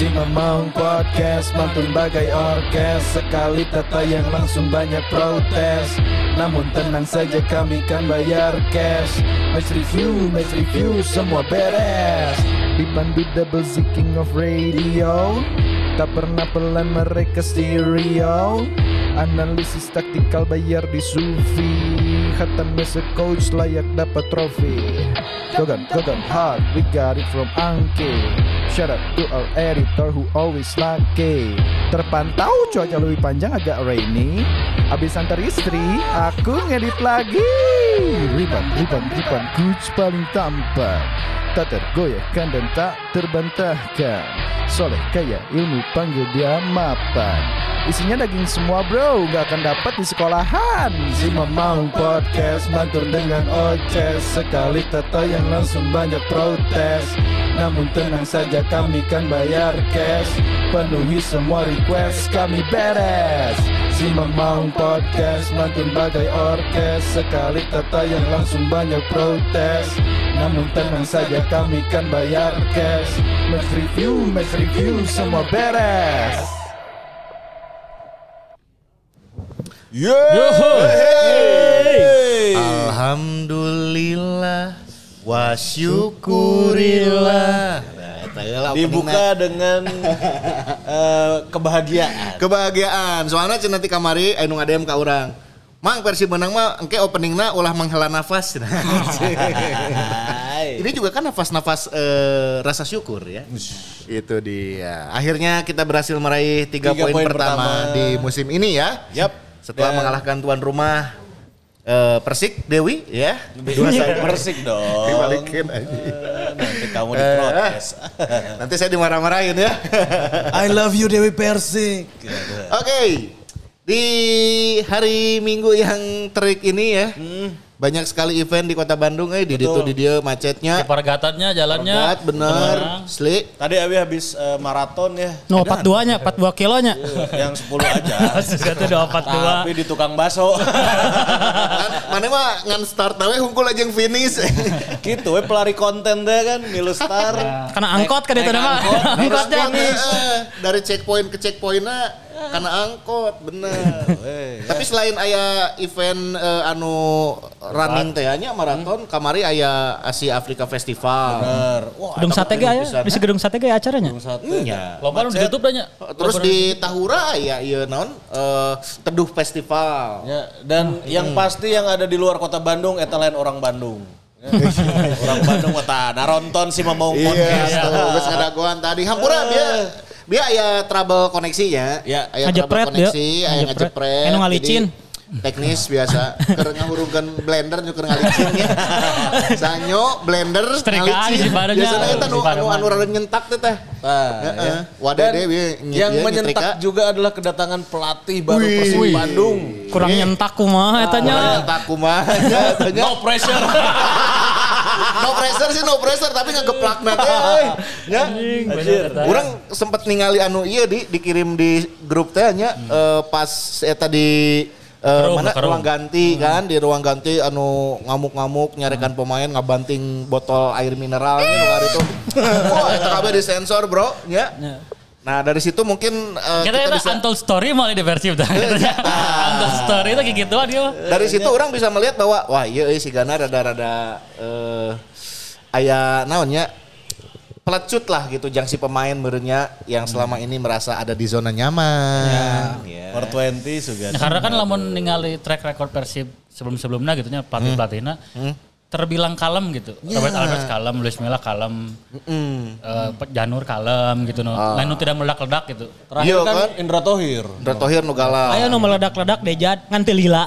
Si Mamang Podcast mantun bagai orkes. Sekali tata yang langsung banyak protes. Namun tenang saja kami kan bayar cash. Match review, match review semua beres. Dipandu double Z King of Radio. Tak pernah pelan mereka stereo. Analisis taktikal bayar di Sufi Hatam as coach layak dapat trofi Gogan, Gogan hard, we got it from Angke Shout out to our editor who always lucky Terpantau cuaca lebih panjang agak rainy. Abis antar istri, aku ngedit lagi. Riban, riban, riban, coach paling tampan Tak tergoyahkan dan tak terbantahkan. Soleh kaya ilmu panggil dia mapan. Isinya daging semua bro. Gak akan dapat di sekolahan. Si Mamang Podcast Mantur dengan oces. Sekali tata yang langsung banyak protes. Namun tenang saja kami kan bayar cash. Penuhi semua request kami beres. Si Mamang Podcast Mantun bagai orkes. Sekali tata yang langsung banyak protes Namun tenang saja kami kan bayar cash Match review, match review semua beres Alhamdulillah wa syukurillah. Nah, Dibuka dengan eh, kebahagiaan. kebahagiaan. Soalnya cenah ti kamari anu ngadem ka urang. Mang versi menang mah engke openingna ulah menghela nafas. Ini juga kan nafas-nafas eh, rasa syukur ya. Itu dia. Akhirnya kita berhasil meraih tiga, Tiga poin, poin pertama, pertama. di musim ini ya. Yap. Setelah Dan- mengalahkan tuan rumah eh, Persik Dewi ya. Dua satu. Persik dong. Dibalikin aja. Nanti kamu diprotes. Nanti saya dimarah-marahin ya. I love you Dewi Persik. Oke. Di hari Minggu yang terik ini ya. Banyak sekali event di Kota Bandung eh di Betul. itu di dia macetnya. Pargatatnya jalannya. Berat, bener. Sli. Tadi Abi habis eh, maraton ya. No, 42-nya, 42 kilonya. Yang 10 aja. Satu dua empat dua. Tapi di tukang baso. Kan, Mana mah ngan start we hungkul aja yang finish. gitu we pelari konten deh kan milu star. Karena angkot kan itu nama. angkot, Angkotnya. Eh, dari checkpoint ke checkpointnya karena angkot bener. Eh, Tapi selain aya event eh, anu running teh nya maraton, kamari aya Asia Afrika Festival. Bener. Wah, Gedung sate ge aya, bisa gedung sate ge acaranya. Gedung sate. Iya. Loba nu ditutup dah nya. Terus di Tahura ya iya naon eh, Teduh Festival. Ya, dan yang pasti yang ada di luar kota Bandung eta lain orang Bandung. Ya. orang Bandung mah tah naronton si Mamong Iya, podcast. tuh geus ngadagoan tadi. Hampura dia dia aya trouble koneksinya. Ya. aya trouble Ngajepret dia. koneksi, aya Ngajepret. ngajepret. Anu ngalicin. Jadi, Teknis biasa. Keur ngahurungkeun blender nyukur ngalicin ya. Sanyo blender ngalicin. Biasana eta nu anu anu rada nyentak teh teh. Nah, Heeh. ya. Wadah Dan deh yang menyentak juga adalah kedatangan pelatih baru Persib Bandung. Kurang nyentak kumaha etanya. nyentak kumaha nya tanya. No pressure. no pressure sih no pressure tapi ngegeplak nanti ya orang sempat ningali anu iya di dikirim di grup teh nya eh, pas eta di eh, Kerum, mana kerum. ruang ganti kan? Di ruang ganti anu ngamuk-ngamuk nyarekan pemain ngabanting botol air mineral nu ngari tuh wah eta kabeh disensor bro. Ya. Nah dari situ mungkin eh, Kita kita itu bisa untold story malah di versi dah. Untold story itu kayak gituan dia dari situ orang bisa melihat bahwa wah iya euy, si Gana rada-rada eh aya naonnya pelecut lah gitu jang si pemain merenya yang selama ini merasa ada di zona nyaman. Ya. Per 20 juga. Ya, karena kan lamun ningali track record Persib sebelum-sebelumnya gitu nya pelatih-pelatihna terbilang kalem gitu. Robert Alvarez kalem, Luis Milla kalem, eh, Janur kalem gitu no. Lain nu tidak meledak-ledak gitu. Terakhir Iya, kan, kan? Indra Tohir. Indra Tohir nu galau. Aya nu meledak-ledak dejat ngan teu lila.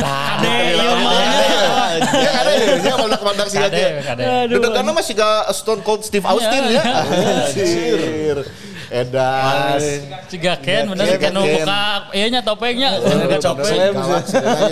Kade ieu mah. Ya kan ya meledak-meledak sih Kade, aja. kade. Dedekana masih ga Stone Cold Steve Austin Iya, ya. Anjir. Edan. Ciga Ken bener Ken, buka ieu nya topengnya. Cok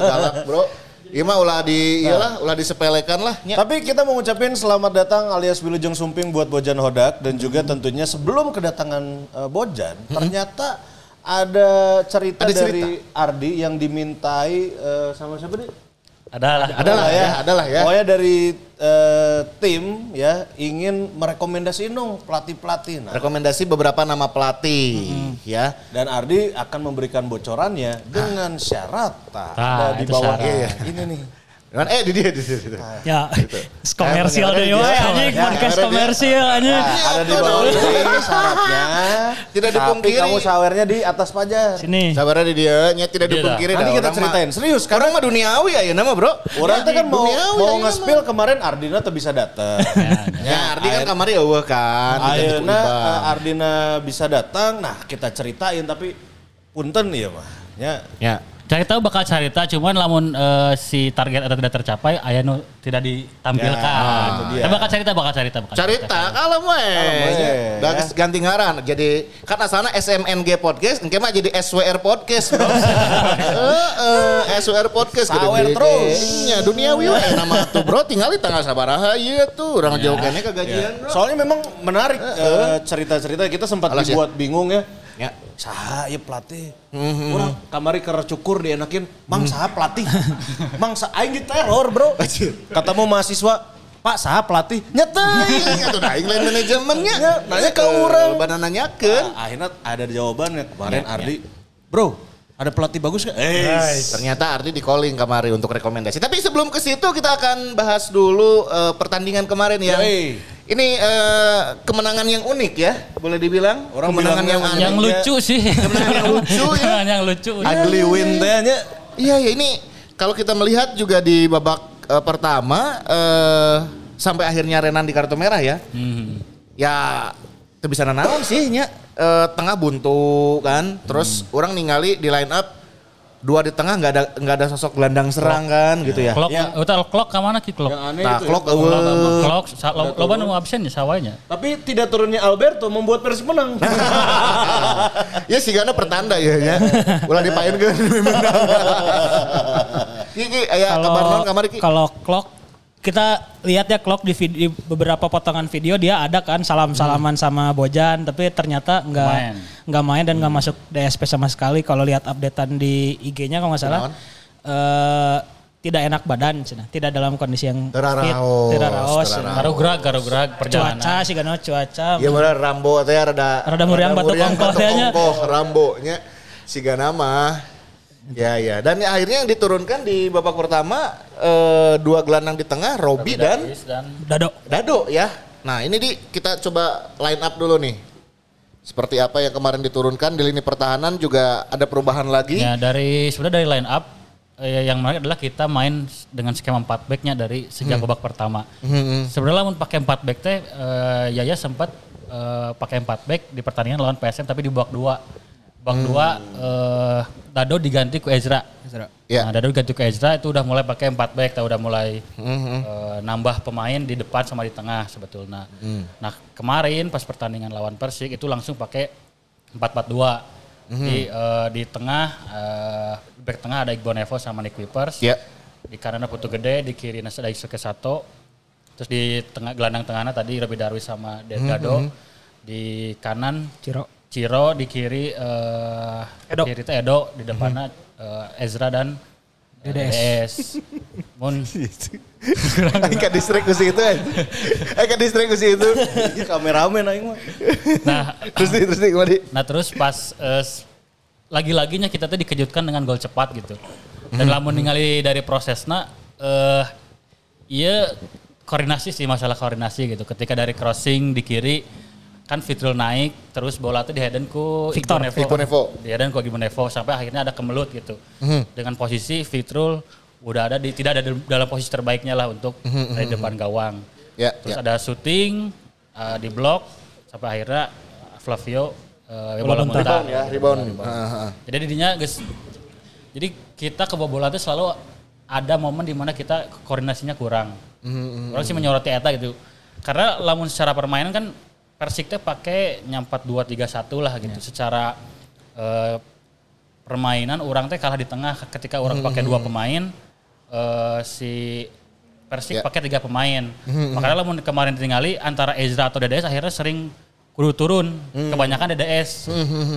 Galak, Bro. Iya mah ulah di iyalah ulah disepelekan lah nya. Tapi kita mau ngucapin selamat datang alias Wilujeng Sumping buat Bojan Hodak dan juga tentunya sebelum kedatangan eh, Bojan ternyata ada cerita Ada dari Ardi yang dimintai eh, sama siapa nih? Ada lah. Adalah ya, adalah ya. Pokoknya dari eh, tim ya ingin merekomendasiin dong pelatih-pelatih. Nah, Rekomendasi beberapa nama pelatih ya. dan Ardi akan memberikan bocorannya dengan syarat tak Ah, ada di bawah syarat. ini nih. Cuman eh di dia di dia. di dia. Ya, komersial Ada deh, wah anjing Ya, podcast komersial anjing. Nah, ada di bawah ini syaratnya. Tidak dipungkiri. kamu sawernya di atas pajar. Sini. Sabarnya di dia, nya tidak dipungkiri Nanti kita ceritain serius. Orang mah duniawi ya nama bro. Orang teh kan mau mau ayeuna nge-spill kemarin Ardina tuh bisa datang. Ya, Ardi kan kamari eueuh kan. Ayeuna eh, Ardina bisa datang, nah kita ceritain tapi punten iya mah. Ya. Ya. Cari tahu bakal cerita, cuman lamun eh, si target atau tidak tercapai, aya nu tidak ditampilkan. Ya, itu dia. Tapi bakal cerita, bakal cerita, bakal we. we, Udah ya. ganti ngaran. Jadi kan asalnya SMNG podcast, engke mah jadi SWR podcast, Bro. Heeh, SWR podcast Sawer terus. Nya duniawi we nama tuh, Bro. Tinggal di tanggal sabaraha ieu tuh. Urang jauhkannya kegajian, Bro. Soalnya memang menarik eh, cerita-cerita kita sempat Alas ya. dibuat bingung ya. Ya. Saha ya pelatih. Orang kamari keur cukur dienakin, "Mang saha pelatih?" "Mang sa aing diteror, Bro." Katamu mahasiswa, "Pak, saha pelatih?" Nyeteuing. Atuh da aing lain manajemennya. Ya, nanya ke urang. Bana nanyakeun. Nah, akhirnya ada jawabannya kemarin Ardi. Bro, ada pelatih bagus kan? Eh, Ternyata Ardi di calling kemarin untuk rekomendasi. Tapi sebelum ke situ kita akan bahas dulu eh, pertandingan kemarin yang Yoi. Ini eh, kemenangan yang unik ya, boleh dibilang. Orang kemenangan yang aneh. Yang lucu sih. Kemenangan yang lucu ya. Kemenangan yang lucu. ugly win teh nya. Iya ya ini kalau kita melihat juga di babak eh, pertama eh, sampai akhirnya Renan di kartu merah ya. Hmm. Ya itu bisa nanaon sih nya Eh, tengah buntu kan. Terus orang ningali di line up dua di tengah nggak ada nggak ada sosok gelandang serang kan gitu ya. Clock, Ya. utal clock ke mana ki aneh Nah, clock eueuh. Lo- loba nu absen ya sawanya. Tapi tidak turunnya Alberto membuat Persib menang. ya sih karena pertanda ya ya. Ulah dipain ke memang. Ki ki aya kabar naon kamari ki? kalau clock kita lihat ya clock di, vid- di beberapa potongan video dia ada kan salam-salaman sama Bojan tapi ternyata nggak nggak main. dan nggak masuk DSP sama sekali. Kalau lihat updatean di IG-nya kalau nggak salah eh, tidak enak badan cenah. tidak dalam kondisi yang Teraraos, teraraos. Karo grag perjalanan. cuaca sih kan cuaca. Ya bener Rambo teh rada Rada muriang batuk ongkoh Rambo nya siga nama. Ya ya dan akhirnya yang diturunkan di babak pertama eh, dua gelandang di tengah Robi dan dan dado Dado ya. Nah ini di kita coba line up dulu nih. Seperti apa yang kemarin diturunkan di lini pertahanan juga ada perubahan lagi. Ya dari sebenarnya dari line up eh, yang menarik adalah kita main dengan skema 4 backnya dari sejak babak pertama. Sebenarnya lamun pakai 4 back teh eh, Yaya sempat eh, pakai 4 back di pertandingan lawan PSM tapi di babak 2. Babak 2 eh, Dado diganti ke Ezra. Ya. Nah, Dado diganti ke Ezra itu udah mulai pakai 4 back, udah mulai eh, nambah pemain di depan sama di tengah sebetulnya. Nah, kemarin pas pertandingan lawan Persik itu langsung pakai 4-4-2. Di eh, di tengah eh, back tengah ada Iqbal Nevo sama Nick Wipers. Ya. Di kanan ada Putu Gede, di kiri ada Isuke Sato. Terus di tengah gelandang tengahnya tadi Robi Darwis sama Dado. Di kanan Ciro Ciro di kiri eh Edo. kiri itu Edo di depannya eh, Ezra dan eh, DDS. Mun Aing ka distrik ku si itu. Aing ka distrik ku si itu. Kameramen aing mah. nah Terus di terus di ke mana? nah terus pas eh, s- lagi-laginya kita tuh dikejutkan dengan gol cepat gitu. Dan lamun ningali dari prosesnya eh iya koordinasi sih masalah koordinasi gitu. Ketika dari crossing di kiri kan Fitrul naik terus bola tuh diheden ku Victor, Iqbal Nevo. Diheden ku Iqbal Nevo sampai akhirnya ada kemelut gitu. Dengan posisi Fitrul udah ada di tidak ada di- dalam posisi terbaiknya lah untuk dari depan gawang. Ya, Terus ya. ada syuting uh, di blok sampai akhirnya Flavio uh, bola muntah. muntah. Ya, rebound. Heeh. Jadi didinya guys, jadi kita ke bola itu selalu ada momen di mana kita koordinasinya kurang. Orang sih menyoroti eta gitu. Karena lamun secara permainan kan Persik teh pakai nyampat 2 3 1 lah gitu. Secara eh, permainan orang teh kalah di tengah ketika orang pakai dua pemain eh, si Persik Ya. pakai tiga pemain. Makanya lamun kemarin tinggali antara Ezra atau DDS akhirnya sering kudu turun. Kebanyakan DDS.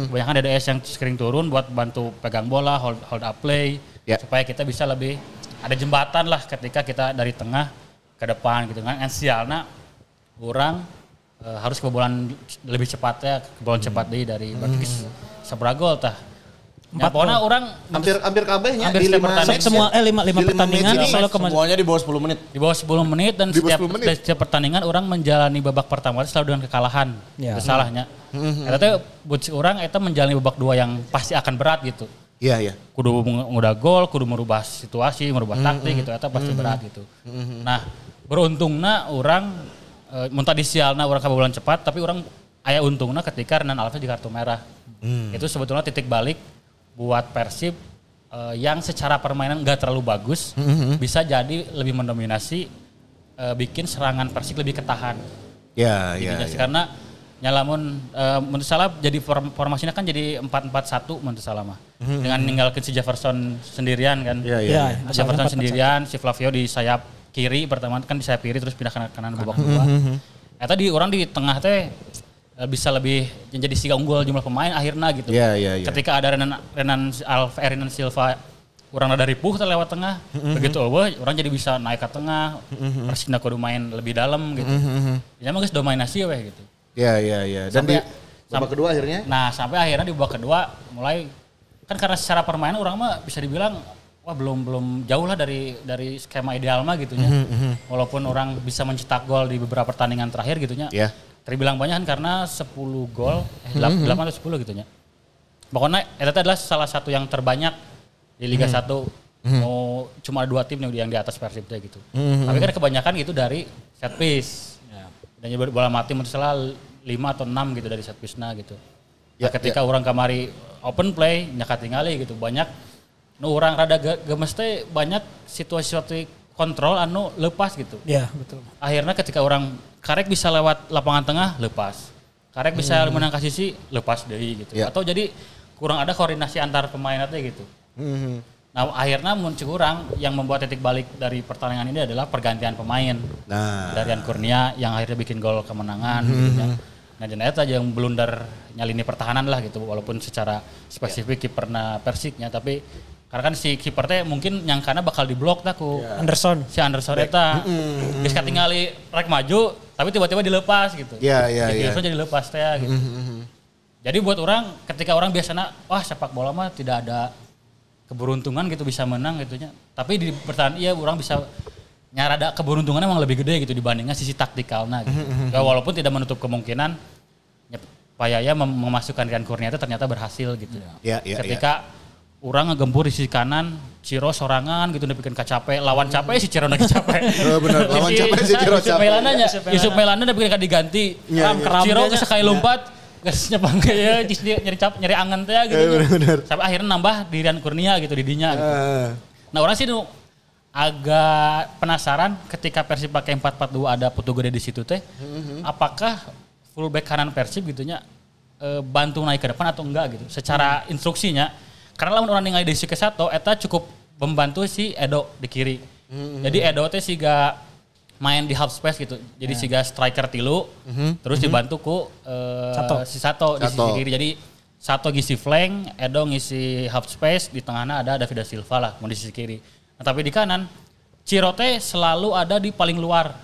Kebanyakan DDS yang sering turun buat bantu pegang bola, hold, hold up play Ya. supaya kita bisa lebih ada jembatan lah ketika kita dari tengah ke depan gitu kan. And sialna orang eh, harus kebobolan lebih cepatnya, kebobolan cepat deh dari berarti geus sabaraha gol tah. Ya, Empat pokoknya gol. orang Hampir hampir kabehnya Hampir di lima pertandingan. semua ya. eh lima lima Di lima pertandingan selalu Semuanya di bawah 10 menit. di bawah 10 menit dan Di setiap, 10 menit. setiap pertandingan orang menjalani babak pertama itu selalu dengan kekalahan. Ya. Itu salahnya. Eta teh buat orang eta menjalani babak dua yang pasti akan berat gitu. Iya iya. kudu ngudah gol, kudu merubah situasi, merubah taktik gitu, eta pasti berat gitu. Nah, beruntungnya orang e, mun tadi sialna orang kabobolan cepat, tapi orang aya untungnya ketika Renan Alves di kartu merah. Itu sebetulnya titik balik buat Persib eh, yang secara permainan nggak terlalu bagus, bisa jadi lebih mendominasi, eh, bikin serangan Persib lebih ketahan. Iya iya. Intinya iya. sih, Karena nyalamun uh, menurut salah jadi form, formasinya kan jadi 4-4-1 menurut salah mah. Dengan ninggalkan si Jefferson sendirian kan. Iya iya. Ya, iya. Jefferson sendirian, si Flavio di sayap kiri pertama kan di sayap kiri terus pindah ke kanan babak kedua. Eta di orang di tengah teh eh, bisa lebih jadi siga unggul jumlah pemain akhirnya gitu. Iya, iya, iya. Ketika ada Renan Renan Alfa Renan Silva orang ada ripuh teh lewat tengah. Begitu eueuh orang jadi bisa naik ke tengah. Persina kudu main lebih dalam gitu. Ya mah geus dominasi we gitu. Iya iya iya. Dan di Sampai- babak sampai- kedua akhirnya Nah sampai akhirnya di babak kedua mulai kan karena secara permainan orang mah bisa dibilang wah belum belum jauh lah dari dari skema ideal mah gitunya. Walaupun orang bisa mencetak gol di beberapa pertandingan terakhir gitunya. Iya. Terbilang banyak kan karena 10 gol, eh 8, atau 10 gitunya. Pokoknya itu adalah salah satu yang terbanyak di Liga 1. Mau cuma ada dua tim yang di- yang di atas Persib teh gitu. Tapi kan kebanyakan gitu dari set piece. Ya. Dan juga bola mati menurut salah 5 atau 6 gitu dari set piece-na gitu. Ya, Nah, ketika orang kamari open play nyakat tingali gitu banyak nu orang rada ge- gemes teh banyak situasi-situasi kontrol anu lepas gitu Ya, betul. akhirnya ketika orang karek bisa lewat lapangan tengah lepas karek bisa menang ke sisi lepas deh gitu Ya. atau jadi kurang ada koordinasi antar pemain teh gitu Mhm. nah akhirnya muncul kurang yang membuat titik balik dari pertandingan ini adalah pergantian pemain Nah. dari Kurnia yang akhirnya bikin gol kemenangan gitu ya. Nah dan eta yang blunder nyalini pertahanan lah gitu walaupun secara spesifik kiperna Persiknya tapi karena kan si kiper teh mungkin nyangkana bakal diblok tah ku Anderson. si Anderson eta geus katingali rek maju tapi tiba-tiba dilepas gitu. Iya, iya, iya. Anderson jadi lepas teh gitu. Jadi buat orang ketika orang biasanya wah sepak bola mah tidak ada keberuntungan gitu bisa menang gitunya. Tapi di pertahanan iya orang bisa nyarada keberuntungan emang lebih gede gitu dibandingkan sisi taktikalnya gitu. Ya, walaupun tidak menutup kemungkinan ya, Payaya mem- memasukkan Rian Kurnia itu ternyata berhasil gitu. Ya, ya, Ketika orang ngegempur di sisi kanan, Ciro sorangan gitu bikin capek, lawan capek si Ciro lagi capek. Oh, bener. Lawan capek si Ciro capek. Melana nya, Yusuf Melana udah bikin diganti. Iya, iya. Ciro geus sekali lompat, geus nyepang ke ya, nyeri cap, nyeri angan teh gitu. Sampai akhirnya nambah di Rian Kurnia gitu di dinya gitu. Ah. Nah orang sih nu agak penasaran ketika Persib pakai 4-4-2 ada Putu Gede di situ teh. Apakah fullback kanan Persib gitunya eh, bantu naik ke depan atau enggak gitu. Secara instruksinya karena lamun orang ningali di sisi ke satu eta cukup membantu si Edo di kiri. Jadi Edo teh siga main di half space gitu. Jadi siga striker tilu terus dibantu ku eh, Sato. si Sato di sisi Sato. kiri. Jadi Sato ngisi flank, Edo ngisi half space, di tengahnya ada David da Silva lah, mau di sisi kiri. Nah, tapi di kanan, Cirote selalu ada di paling luar.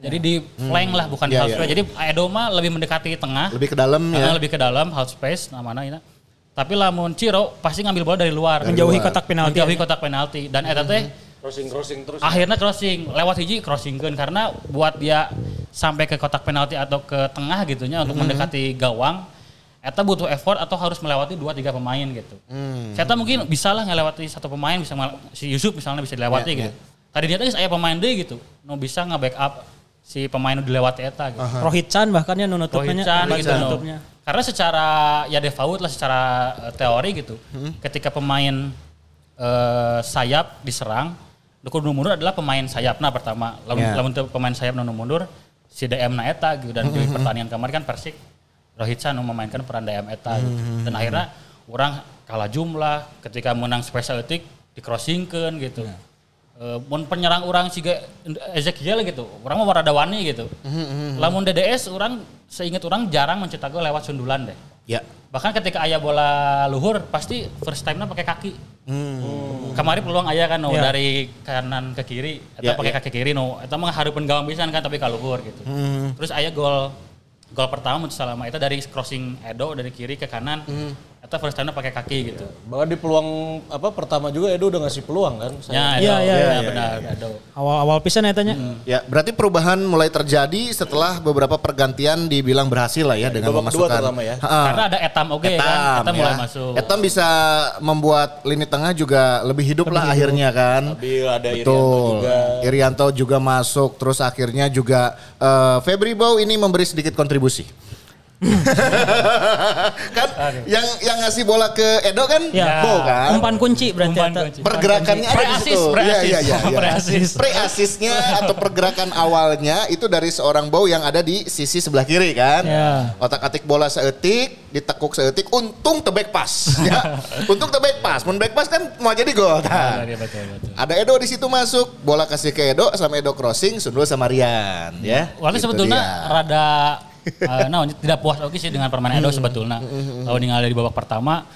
Jadi di flank lah, bukan di Ya, half space. Jadi Edo mah lebih mendekati tengah, Lebih ke dalam ya. lebih ke dalam half space namanya ini. Tapi lamun Ciro pasti ngambil bola dari luar. Menjauhi luar. kotak penalti. Menjauhi kotak penalti. Dan eta teh Crossing crossing terus. akhirnya crossing lewat hiji crossingkeun karena buat dia sampai ke kotak penalti atau ke tengah gitunya untuk mendekati gawang eta butuh effort atau harus melewati dua tiga pemain gitu. Saya mungkin bisa lah ngelewati satu pemain bisa si Yusuf misalnya bisa dilewati Ya, gitu. Tadi dia saya pemain deh gitu. No bisa nge-backup si pemain nu dilewati eta gitu. Rohit Chan bahkan ya nu nutupnya. Rohit Chan gitu no. nutupnya. Karena secara ya default lah secara eh, teori gitu. Ketika pemain eh, sayap diserang, nu mundur adalah pemain sayapna pertama. Lamun Ya. lamun teu pemain sayap nu mundur si DM na eta gitu dan di pertandingan kemarin kan Persik Rohit Chan memainkan peran DM eta gitu. Dan akhirnya orang kalah jumlah ketika menang special etik di crossingkeun gitu. Eh, mun penyerang orang siga Ezekiel gitu, orang mau rada wani gitu. Lamun DDS orang seingat orang jarang mencetak gol lewat sundulan deh. Ya. Bahkan ketika ayah bola luhur pasti first time-nya pakai kaki. Kamari peluang aya kan no, Ya. dari kanan ke kiri atau Ya, pakai ya. kaki kiri no. Eta mah hareupeun gawang pisan kan tapi kaluhur gitu. Hmm. Terus aya gol gol pertama menurut Salama itu dari crossing Edo dari kiri ke kanan. Hmm. Eta first time pakai kaki gitu. Bahkan di peluang apa pertama juga Edo udah ngasih peluang kan. Ya, Iya, Edo, iya, ya, iya, benar Edo. Awal-awal pisan ya tanya. Ya, berarti perubahan mulai terjadi setelah beberapa pergantian dibilang berhasil lah ya dengan babak kedua memasukkan. terutama ya. Ha-ha. Karena ada Etam oke kan. Etam, Etam mulai ya. masuk. Etam bisa membuat lini tengah juga lebih hidup lah akhirnya kan. Tapi ada Irianto Betul. juga. Irianto juga masuk terus akhirnya juga eh, Febri Bow ini memberi sedikit kontribusi. kan yang yang ngasih bola ke Edo kan Ya. Bow kan. Umpan kunci berarti. Umpan kunci. Pergerakannya ada di Pre-assist, situ. Iya pre-assist. iya iya. iya. Pre-assist. Pre-assistnya atau pergerakan awalnya itu dari seorang Bow yang ada di sisi sebelah kiri kan. Ya. Otak-atik bola seetik, ditekuk seetik, untung tebek pas. ya. Untung tebek pas. Mun back pas kan mau jadi gol. Iya, betul betul. Ada Edo di situ masuk, bola kasih ke Edo sama Edo crossing, sundul sama Rian, ya. Walaupun Gitu sebetulnya dia. rada eh, nah, tidak puas oke sih dengan permainan Edo Hmm. sebetulnya. Lawan ningali di babak pertama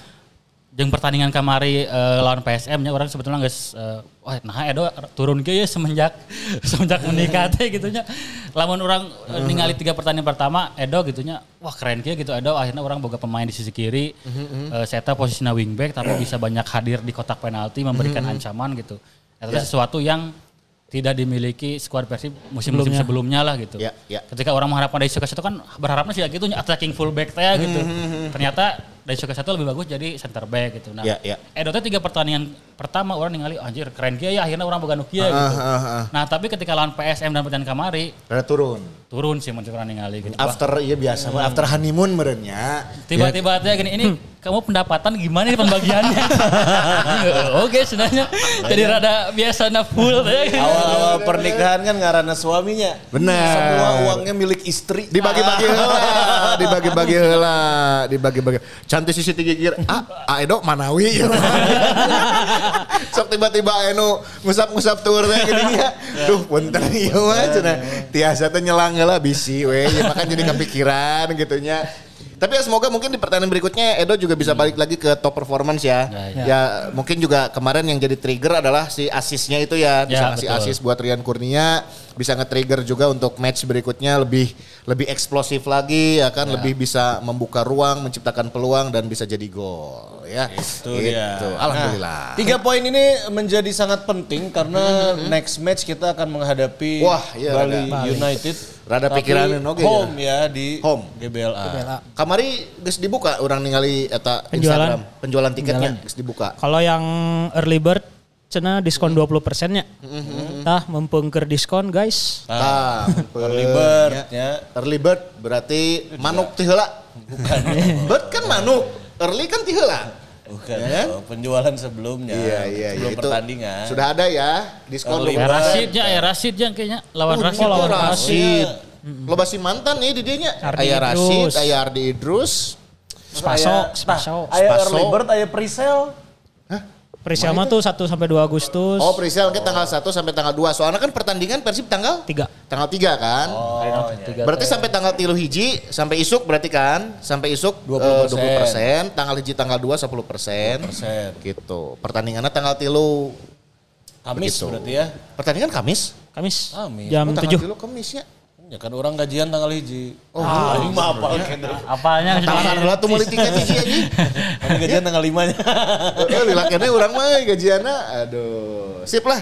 jeung pertandingan kamari eh, lawan PSM nya orang sebetulnya geus eh, wah nah Edo turun ke ya semenjak semenjak menikah teh gitu nya. Lamun orang Hmm. ningali tiga pertandingan pertama Edo gitu nya wah keren kieu gitu Edo akhirnya orang boga pemain di sisi kiri. Hmm, Eh, Seta posisinya wingback tapi bisa banyak hadir di kotak penalti memberikan Hmm, ancaman gitu. Itu Ya. sesuatu yang tidak dimiliki skuad Persib musim-musim sebelumnya lah gitu. Ya, ya. Ketika orang mengharapkan dari Suka itu kan berharapnya sih gitu attacking fullback teh Hmm, gitu. Ternyata dari Suka satu lebih bagus jadi center back gitu. Nah, Ya, ya. Edo teh tiga pertandingan pertama orang ningali anjir keren kia ya akhirnya orang boga nu kieu Ah, gitu. ah, ah. Nah, tapi ketika lawan PSM dan pertandingan kamari Rada turun. turun sih muncul orang ningali gitu. After iya biasa, mah, after honeymoon merenya. Tiba-tiba aja gini, ini kamu pendapatan gimana nih pembagiannya? Oke, sebenarnya jadi rada biasa na full teh. Awal-awal pernikahan kan ngarana suaminya. Benar. Semua uangnya milik istri. Dibagi-bagi heula, dibagi-bagi heula, dibagi-bagi. Cantik sisi tiga gir. Ah, ah Edo Manawi. Sok tiba-tiba anu ngusap-ngusap tur teh gini ya. Duh, punten ieu mah cenah. Tiasa teh nyelang heula bisi we, ya makan jadi kepikiran gitunya. Tapi ya semoga mungkin di pertandingan berikutnya Edo juga bisa balik lagi ke top performance ya. Ya, Ya, mungkin juga kemarin yang jadi trigger adalah si asisnya itu ya. Bisa Ya, ngasih asis buat Rian Kurnia. Bisa nge-trigger juga untuk match berikutnya lebih lebih eksplosif lagi ya kan. Lebih bisa membuka ruang, menciptakan peluang dan bisa jadi gol ya. Itu Gitu. dia. Alhamdulillah. Nah, tiga poin ini menjadi sangat penting karena next match kita akan menghadapi Wah, iya, Bali rada. United. Rada pikiran ya. home ya di Home. GBLA. Kamari geus dibuka orang ningali eta Penjualan. Instagram. Penjualan tiketnya geus dibuka. Kalau yang early bird cena diskon 20 persennya. Tah mempengker diskon guys. Tah, Early bird ya. Early bird berarti manuk teh heula. Bukan. bird kan manuk. Early kan teh heula. Bukan, Ya kan? oh, penjualan sebelumnya. Iya iya Sebelum iya. Itu pertandingan. Sudah ada ya diskon. Ya Rasid ya, ya Rasid ya kayaknya lawan Oh, Rasid. oh, lawan Rasid. Loba si mantan nih di dinya. Ardi Aya Rasid, Idrus. aya Ardi Idrus. Spaso, spaso. Nah, Aya Spaso. early bird, aya pre-sale. Presale mah tuh 1 sampai 2 Agustus. Oh, presale mungkin tanggal 1 sampai tanggal 2. Soalnya kan pertandingan Persib tanggal 3. tanggal 3 kan. Oh, iya. Berarti sampai tanggal tilu hiji sampai isuk berarti kan sampai isuk 20%. eh, 20%, tanggal hiji tanggal 2 10%. persen. Gitu. Pertandingannya tanggal tilu Kamis Begitu. berarti ya. Pertandingan Kamis. Kamis. Kamis. Jam Oh, tanggal 7. tilu Kamisnya. Ya kan orang gajian tanggal hiji. Oh, ah, lima apa Apalnya Tangan lah tuh mulai tiket hiji aja. Kami gajian tanggal limanya. Eh, lilakennya orang mah gajiana. Aduh. Sip lah.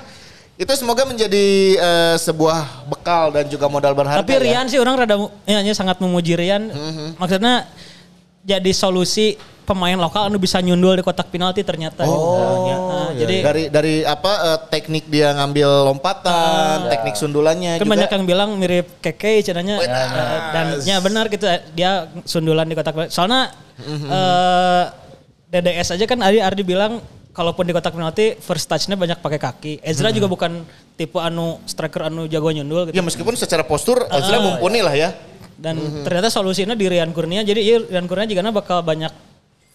Itu semoga menjadi eh, sebuah bekal dan juga modal berharga. Tapi ya. Rian sih orang rada ya, ya, sangat memuji Rian. Maksudnya jadi solusi pemain lokal anu bisa nyundul di kotak penalti ternyata. Oh, Ya, nah, jadi dari dari apa eh, teknik dia ngambil lompatan, teknik sundulannya kan juga. banyak yang bilang mirip Keke cenanya Eh, dan ya benar gitu dia sundulan di kotak penalti. Soalnya eh, DDS aja kan Ardi Ardi bilang kalaupun di kotak penalti first touch-nya banyak pakai kaki. Ezra juga bukan tipe anu striker anu jago nyundul gitu. Ya meskipun secara postur Ezra mumpuni lah ya. Dan ternyata solusinya di Rian Kurnia. Jadi iya, Rian Kurnia juga bakal banyak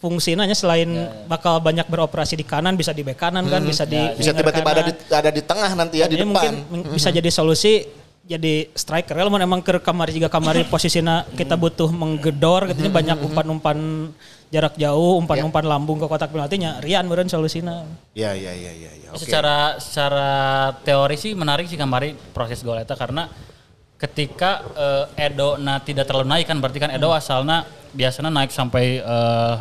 fungsinya selain bakal banyak beroperasi di kanan bisa di bek kanan kan bisa di Bisa winger tiba-tiba ada di ada di tengah nanti ya di Jadi depan. mungkin meng- bisa jadi solusi jadi striker. Kalau emang ke kamari juga kamari posisinya kita butuh menggedor gitu nya banyak umpan-umpan jarak jauh, umpan-umpan lambung ke kotak penaltinya. Rian meureun solusina. Ya ya ya ya ya. Oke. Secara secara teori sih menarik sih kemarin proses gol eta karena ketika eh, Edo na tidak terlalu naik kan berarti kan Edo asalnya biasanya naik sampai eh,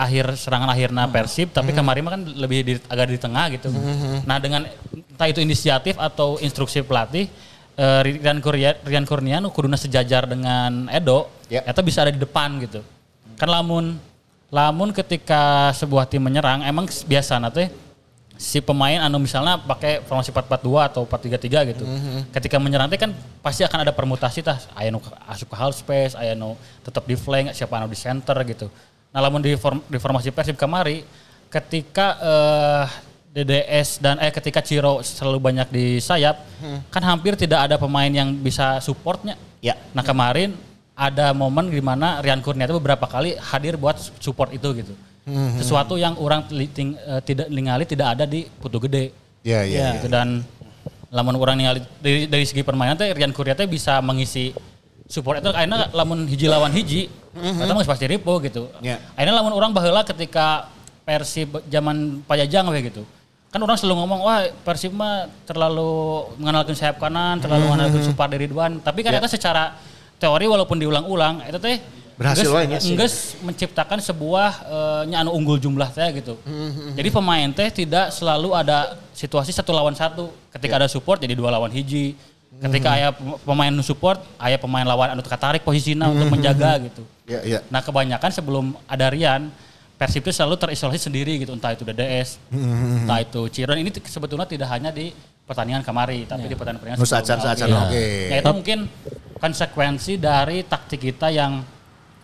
akhir serangan akhirnya Persib tapi kemarin mah kan lebih di, agak di tengah gitu. Nah dengan entah itu inisiatif atau instruksi pelatih eh, Rian Kurnia Rian Kurnia nu kuduna sejajar dengan Edo, Ya. eta bisa ada di depan gitu. Kan lamun lamun ketika sebuah tim menyerang emang biasa teh si pemain anu misalnya pakai formasi 4-4-2 atau 4-3-3 gitu. Ketika menyerang kan pasti akan ada permutasi tah aya nu asup ke half space, aya nu tetap di flank, siapa anu di center gitu. Nah, lamun di, form- di formasi Persib kemari ketika eh, DDS dan eh ketika Ciro selalu banyak di sayap, kan hampir tidak ada pemain yang bisa supportnya. Ya. Nah, kemarin ada momen di mana Rian Kurnia itu beberapa kali hadir buat support itu gitu. Sesuatu yang orang ting- eh, tidak ningali tidak ada di Putu Gede. Ya ya. gitu dan lamun orang ningali dari, dari segi permainan teh Rian Kurnia teh bisa mengisi support itu akhirnya lamun hiji lawan hiji mah geus pasti ripo gitu. Ya. Akhirnya lamun orang baheula ketika Persib zaman Pajajang we gitu. Kan orang selalu ngomong wah Persib mah terlalu mengenalkan sayap kanan, terlalu mengenalkan Supar dari Ridwan. Tapi kan Ya. eta secara teori walaupun diulang-ulang itu teh Berhasil wae nya sih. geus menciptakan sebuah eh, nya anu unggul jumlah teh gitu. Jadi pemain teh tidak selalu ada situasi satu lawan satu. Ketika ada support jadi dua lawan hiji. Ketika aya pem- pemain nu support, aya pemain lawan anu katarik posisinya untuk menjaga gitu. Ya ya. Nah kebanyakan sebelum ada Rian, Persib itu selalu terisolasi sendiri gitu. Entah itu DDS, entah itu Ciron. Ini sebetulnya tidak hanya di pertandingan kemari, tapi di pertandingan-pertandingan Nu sebelumnya. saacan-saacan Oke. oke. Ya itu mungkin konsekuensi dari taktik kita yang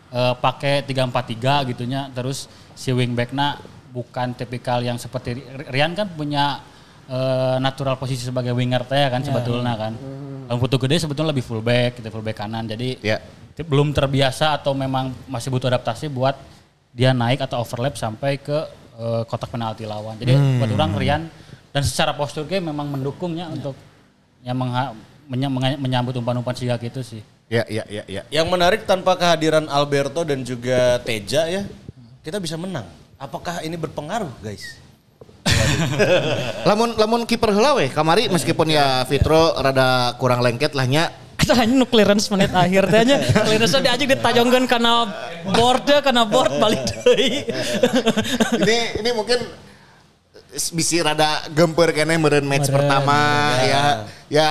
eh, pakai 3-4-3 gitunya. Terus si wingbacknya bukan tipikal yang seperti Rian kan punya eh, natural posisi sebagai winger teh kan sebetulnya kan. Yang Putu Gede sebetulnya lebih fullback, gitu fullback kanan. Jadi t- belum terbiasa atau memang masih butuh adaptasi buat dia naik atau overlap sampai ke eh, kotak penalti lawan. Jadi buat orang Rian dan secara postur game memang mendukungnya untuk yang mengha- menyambut umpan-umpan siga gitu sih. Ya ya ya ya. Yang menarik tanpa kehadiran Alberto dan juga Teja ya, kita bisa menang. Apakah ini berpengaruh guys? Lamun lamun kiper heula we kamari meskipun ya Fitro rada kurang lengket lah nya. Kita hanya nu clearance menit akhir teh nya. Clearance diajak ditajongkeun karena boardnya karena board balik deui. ini ini mungkin bisi rada gemper kene meureun match Meureun, pertama ya. Ya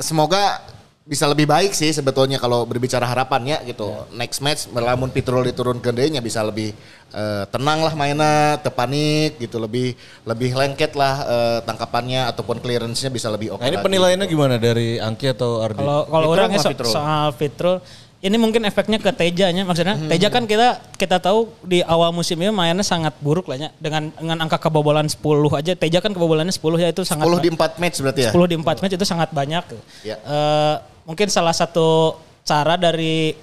semoga bisa lebih baik sih sebetulnya kalau berbicara harapannya gitu. Next match melamun Pitrol diturunkeun deui nya bisa lebih eh, tenang lah mainnya, tepanik gitu, lebih lebih lengket lah eh, tangkapannya ataupun clearance-nya bisa lebih oke. Nah ini penilaiannya gimana dari Angki atau Ardi? Kalau kalau orangnya so- soal Fitrul ini mungkin efeknya ke Tejanya maksudnya Teja kan kita kita tahu di awal musim ini mainnya sangat buruk lah ya dengan dengan angka kebobolan 10 aja Teja kan kebobolannya 10 ya itu sangat 10 di 4 match berarti ya? 10 di 4 match itu sangat banyak. Ya. Eh, mungkin salah satu cara dari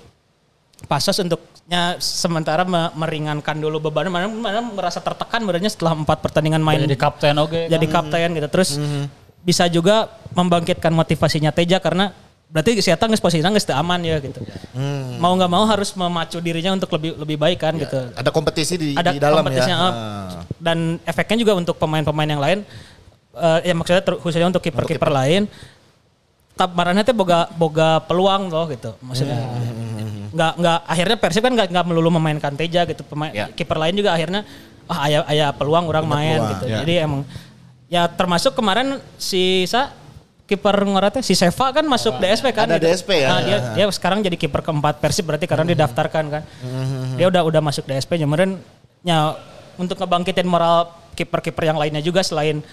Pasos untuknya sementara me- meringankan dulu beban mana, mana merasa tertekan sebenarnya setelah empat pertandingan main Jadi kapten oke. jadi kapten gitu. Terus bisa juga membangkitkan motivasinya Teja karena berarti si Eta geus posisinya teu aman ya gitu. Mau nggak mau harus memacu dirinya untuk lebih lebih baik kan gitu. Ada kompetisi di, Ada di dalam kompetisinya, ya. uh, Dan efeknya juga untuk pemain-pemain yang lain eh, ya maksudnya ter- khususnya untuk kiper-kiper lain tap marahnya teh boga boga peluang loh gitu maksudnya nggak nggak akhirnya Persib kan nggak nggak melulu memainkan Teja gitu pemain Ya. kiper lain juga akhirnya ah ayah ayah peluang orang main peluang, gitu ya. jadi emang ya termasuk kemarin si sa kiper ngaratnya si Seva kan masuk DSP kan Ada gitu. DSP ya. Nah, dia dia sekarang jadi kiper keempat Persib berarti karena didaftarkan kan. Dia udah udah masuk DSP kemarin ya untuk ngebangkitin moral kiper-kiper yang lainnya juga selain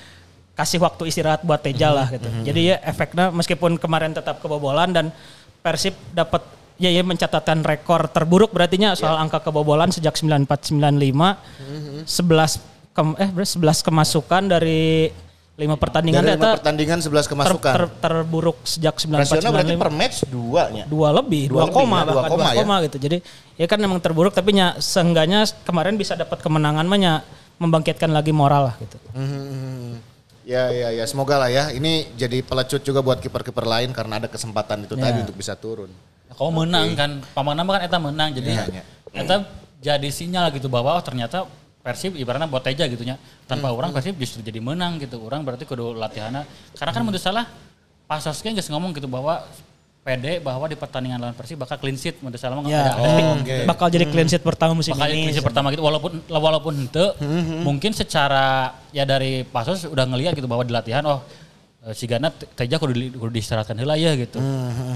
kasih waktu istirahat buat Teja lah gitu. Jadi ya efeknya meskipun kemarin tetap kebobolan dan Persib dapat ya, ya mencatatkan rekor terburuk berartinya soal angka kebobolan sejak 94 95 11 kem, eh berarti 11 kemasukan dari lima pertandingan Dari lima pertandingan 11 ter- kemasukan. ter- terburuk sejak 94 Rasional berarti 95 per match dua nya. dua lebih, Dua dua, lebih koma ya, dua bahkan koma dua ya. koma gitu. Jadi ya kan memang terburuk tapi nya seenggaknya kemarin bisa dapat kemenangan mah membangkitkan lagi moral lah gitu. Hmm. Ya ya ya semoga lah ya ini jadi pelecut juga buat kiper-kiper lain karena ada kesempatan itu Ya. tadi untuk bisa turun. Kau menang kan, pamanama kan eta menang jadi Iya, iya. eta jadi sinyal gitu bahwa oh ternyata Persib ibaratnya boteja gitu nya. Tanpa Hmm. orang Persib justru jadi menang gitu. Orang berarti kudu latihannya. Karena kan menurut salah Pasosnya geus ngomong gitu bahwa pede bahwa di pertandingan lawan Persib bakal clean sheet menurut salah mah Ya, ada- ada tapi bakal jadi clean sheet pertama musim Makanya ini. kondisi pertama gitu walaupun walaupun ente mungkin secara ya dari Pasos udah ngelihat gitu bahwa di latihan oh eh, si Gana te- Teja kudu, di- kudu diistirahatkan heula ya gitu.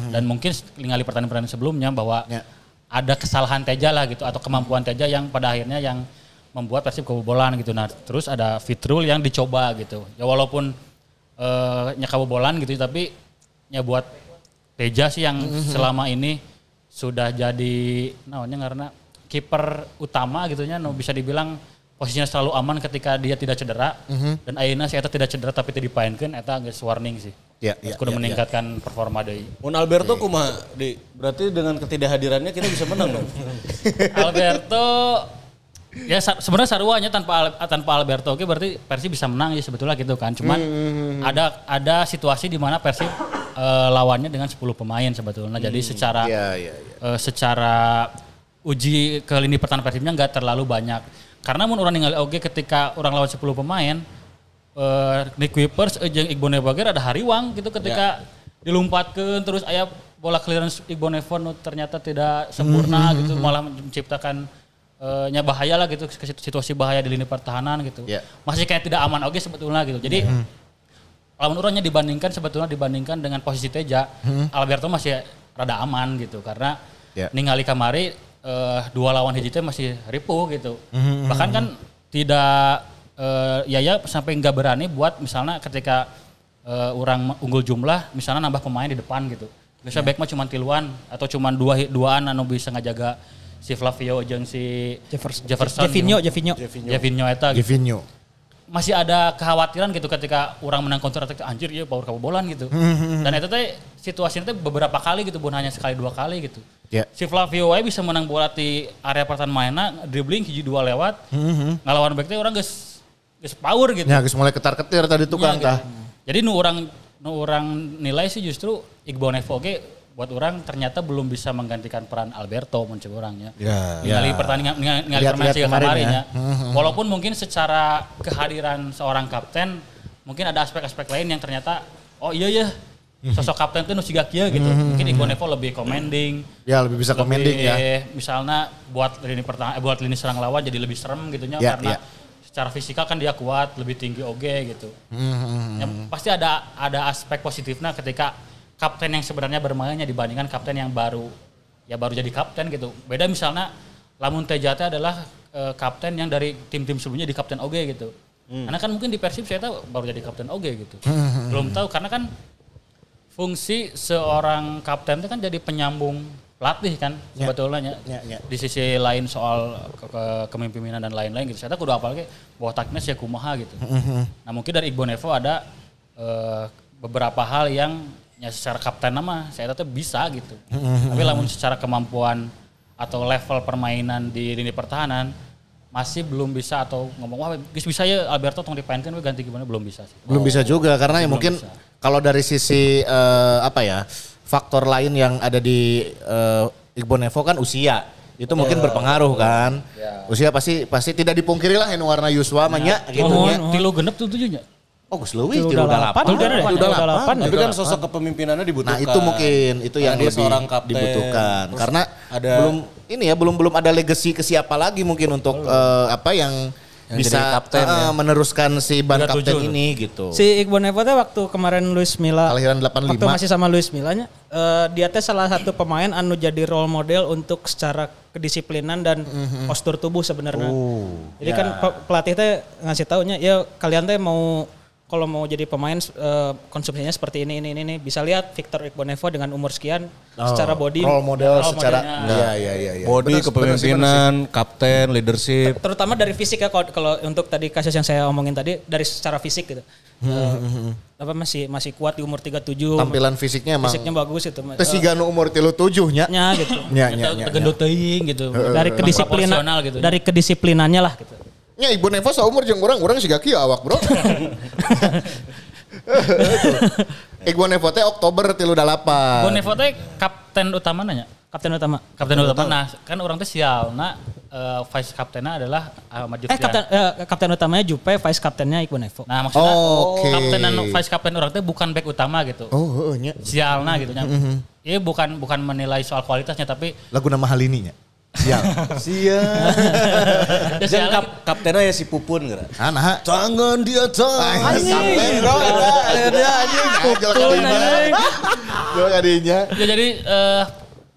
Dan mungkin ningali pertandingan-pertandingan sebelumnya bahwa Ya. ada kesalahan Teja lah gitu atau kemampuan Teja yang pada akhirnya yang membuat Persib kebobolan gitu. Nah, terus ada Fitrul yang dicoba gitu. Ya walaupun nya kebobolan gitu tapi ya buat Teja sih yang selama ini sudah jadi namanya karena kiper utama gitu nya no, bisa dibilang posisinya selalu aman ketika dia tidak cedera dan ayeuna si eta tidak cedera tapi tidak dipainkan eta geus warning sih. Ya, ya, kudu ya, meningkatkan performa deui. Mun Alberto kumaha di berarti dengan ketidakhadirannya kita bisa menang dong. Alberto ya sebenarnya saruanya tanpa tanpa Alberto oke berarti Persib bisa menang ya sebetulnya gitu kan. Cuman ada ada situasi di mana Persib eh, lawannya dengan 10 pemain sebetulnya. Jadi secara Ya ya ya. eh, secara uji ke lini pertahanan Persibnya nggak terlalu banyak. Karena mun orang ningali oge ketika orang lawan 10 pemain eh Nick Wipers jeung Iqbal Nevager ada hariwang gitu ketika dilompatkan terus aya bola clearance Iqbal Nevo nu ternyata tidak sempurna gitu malah menciptakan eh, nya bahaya lah gitu ke situasi bahaya di lini pertahanan gitu. Ya. Masih kayak tidak aman oge sebetulnya gitu. Jadi lawan orangnya dibandingkan sebetulnya dibandingkan dengan posisi Teja, Alberto masih rada aman gitu karena Ya. ningali kamari eh, dua lawan hiji teh masih ripuh gitu. Bahkan kan tidak eh, Yaya sampai nggak berani buat misalnya ketika eh, orang unggul jumlah misalnya nambah pemain di depan gitu. Bisa back mah cuma tiluan atau cuma dua duaan anu bisa ngajaga si Flavio jeung si Jefferson. Jefferson. Jevinho, gitu. Jevinho. Jevinho eta gitu Givinho. masih ada kekhawatiran gitu ketika orang menang counter attack anjir ya power kebobolan gitu. Dan itu teh situasinya teh beberapa kali gitu bukan hanya sekali dua kali gitu. Ya. Si Flavio wae bisa menang bola di area pertahanan dribbling hiji dua lewat. Ngalawan back teh orang geus geus power gitu. Ya geus mulai ketar-ketir tadi tukang tah. gitu. Jadi nu orang nu orang nilai sih justru Iqbal Nevo oge buat orang ternyata belum bisa menggantikan peran Alberto mencoba orangnya. Ya. Ningali pertandingan ningali ningali Lihat-lihat permainan kemarin kemarin ya. ya. Walaupun mungkin secara kehadiran seorang kapten mungkin ada aspek-aspek lain yang ternyata oh iya ya sosok kapten itu nu siga kieu gitu. Mungkin Iqbal Nevo lebih commanding. Ya lebih bisa commanding ya. lebih, Misalnya buat lini pertahanan eh, buat lini serang lawan jadi lebih serem gitu nya Ya, karena ya. secara fisikal kan dia kuat, lebih tinggi oge gitu. Hmm, Ya, pasti ada ada aspek positifnya ketika kapten yang sebenarnya bermainnya dibandingkan kapten yang baru ya baru jadi kapten gitu. Beda misalnya Lamun Tejate adalah eh, kapten yang dari tim-tim sebelumnya di kapten oge gitu. Karena kan mungkin di Persib saya tahu baru jadi kapten oge gitu. Belum tahu karena kan fungsi seorang kapten itu kan jadi penyambung pelatih kan sebetulnya Ya, ya. di sisi lain soal ke, ke- kepemimpinan dan lain-lain gitu. Saya kudu apal ke bahwa taknya sih kumaha gitu. Nah mungkin dari Iqbal Nevo ada eh, beberapa hal yang ya secara kapten nama saya tetap bisa gitu. Tapi lamun secara kemampuan atau level permainan di lini pertahanan masih belum bisa atau ngomong wah bisa ya Alberto tong dipainkan ganti gimana belum bisa sih. Belum bisa juga karena ya mungkin bisa. kalau dari sisi eh, apa ya faktor lain yang ada di eh, Iqbal Nevo kan usia itu mungkin berpengaruh kan. Usia pasti pasti tidak dipungkiri lah yang warna Yuswa mah nya gitu Oh, nya. tilu genep tuh tujuhnya. Oh Gus Leuwih Tilu tilu dalapan, dalapan. tilu dalapan, Tilu tilu dalapan. dalapan. Tapi kan sosok kepemimpinannya dibutuhkan. Nah itu mungkin itu yang dia lebih seorang kapten. dibutuhkan Terus karena ada- belum ini ya belum belum ada legacy ke siapa lagi mungkin untuk eh, apa yang, Yang bisa kapten eh, ya. meneruskan si ban kapten tujuh. ini gitu. Si Iqbal Nevo teh waktu kemarin Luis Milla Kelahiran 85. Waktu masih sama Luis Millanya, eh, dia teh salah satu pemain anu jadi role model untuk secara kedisiplinan dan postur tubuh sebenarnya. Jadi kan pe- pelatih teh ngasih taunya, ya kalian teh mau kalau mau jadi pemain eh, konsumsinya seperti ini ini ini, ini. bisa lihat Victor Iqbal Nevo dengan umur sekian secara body role model Role secara iya iya iya iya. Body, Bener- sih, bener sih. kepemimpinan, kapten, leadership. terutama dari fisik ya kalau, kalau untuk tadi kasus yang saya omongin tadi dari secara fisik gitu. Eh, apa masih masih kuat di umur 37. Tampilan fisiknya emang fisiknya bagus itu. Siga nu umur tilu tujuh nya. nya gitu. Nya nya nya. Tegendut teuing gitu. dari kedisiplinan gitu. dari kedisiplinannya lah gitu. Nya ibu Nevo seumur jeung urang urang siga kieu awak bro Ibu Nevo teh Oktober 38 Bonevo teh kapten utama nanya. Kapten utama. Kapten utama. Nah, kan orang teh sial. Nah, eh, vice kaptennya adalah Ahmad Eh Jutfian. kapten eh, kapten utamanya Jupe, vice kaptennya Iqbal Nevo. Nah, maksudnya Oh, oke. kapten dan vice kapten orang teh bukan back utama gitu. Oh heeh nya Sialna gitu nya. Iya bukan bukan menilai soal kualitasnya tapi lagu nama Halini nya Siap Siap. Ya Jeung sialna kap, kaptennya ya si Pupun gara. Ah nah. Tangan di atas. Kapten bro. Dia anjing. kadinya Jual kadinya Ya jadi eh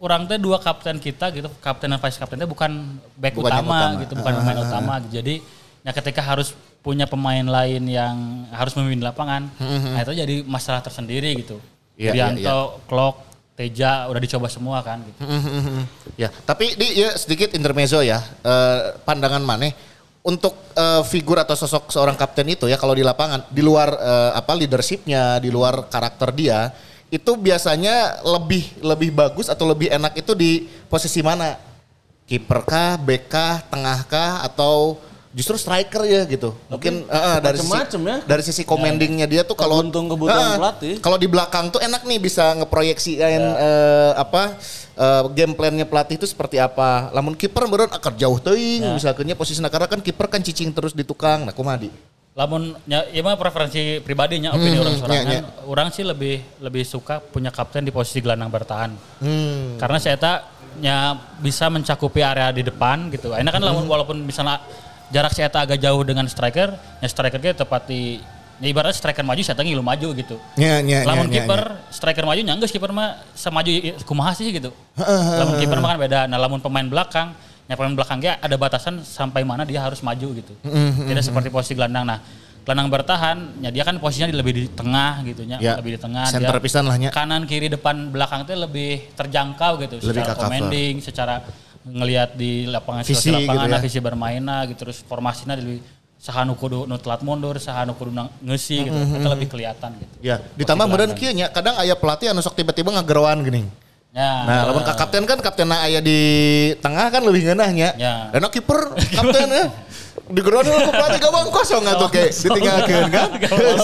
orang teh dua kapten kita gitu, kapten dan vice kapten teh bukan back Bukan utama, utama. gitu, bukan pemain utama. gitu. Jadi ya ketika harus punya pemain lain yang harus memimpin lapangan, nah itu jadi masalah tersendiri gitu. Iya, Irianto, iya, Klok, Teja udah dicoba semua kan gitu. Ya, tapi di ya, sedikit intermezzo ya. Eh, pandangan maneh untuk eh, figur atau sosok seorang kapten itu ya kalau di lapangan di luar eh, apa leadershipnya, di luar karakter dia itu biasanya lebih lebih bagus atau lebih enak itu di posisi mana? Kiper kah, bek kah, tengah kah atau justru striker ya gitu. Mungkin eh, dari sisi macem-macem ya. dari sisi commandingnya dia tuh kalau Tergantung kebutuhan Eh, pelatih. Kalau di belakang tuh enak nih bisa ngeproyeksiin eh, apa eh, game plan-nya pelatih itu seperti apa. Lamun kiper meureun akar jauh teuing misalnya posisinya karena kan kiper kan cicing terus di tukang. Nah, kumaha di? Lamun ya, ya mah preferensi pribadinya opini Hmm, orang iya, sorangan, iya. orang sih lebih lebih suka punya kapten di posisi gelandang bertahan. Hmm. Karena saya tak ya bisa mencakupi area di depan gitu. Enak kan Hmm. lamun walaupun misalnya jarak saya agak jauh dengan striker, ya strikernya tepat di ya ibaratnya striker maju saya ngilu maju gitu. Nya nya Lamun nya, nya, kiper striker maju nyanggeus kiper mah semaju kumaha sih gitu. lamun kiper mah kan beda. Nah, lamun pemain belakang ya pemain belakangnya ada batasan sampai mana dia harus maju gitu. Tidak seperti posisi gelandang. Nah, gelandang bertahan ya dia kan posisinya lebih di tengah gitu nya, Ya, lebih di tengah. center pisan lah. Kanan kiri depan belakang itu lebih terjangkau gitu Lebih secara cover. commanding, secara ngelihat di lapangan Visi lapangan, gitu ya. nah, visi bermainnya gitu terus formasinya lebih saha nu kudu nu telat mundur, saha nu kudu nang- ngeusi gitu. Itu lebih kelihatan gitu. Ya, ditambah gelandang. kieu nya kadang aya pelatih anu sok tiba-tiba ngageroan geuning. Ya. Nah, lamun ka kapten kan kapten aya di tengah kan lebih ngeunahnya. Ya. Dan kiper kapten ya. Di geroan lu pelatih gawang kosong atuh kayak ditinggalkeun kan.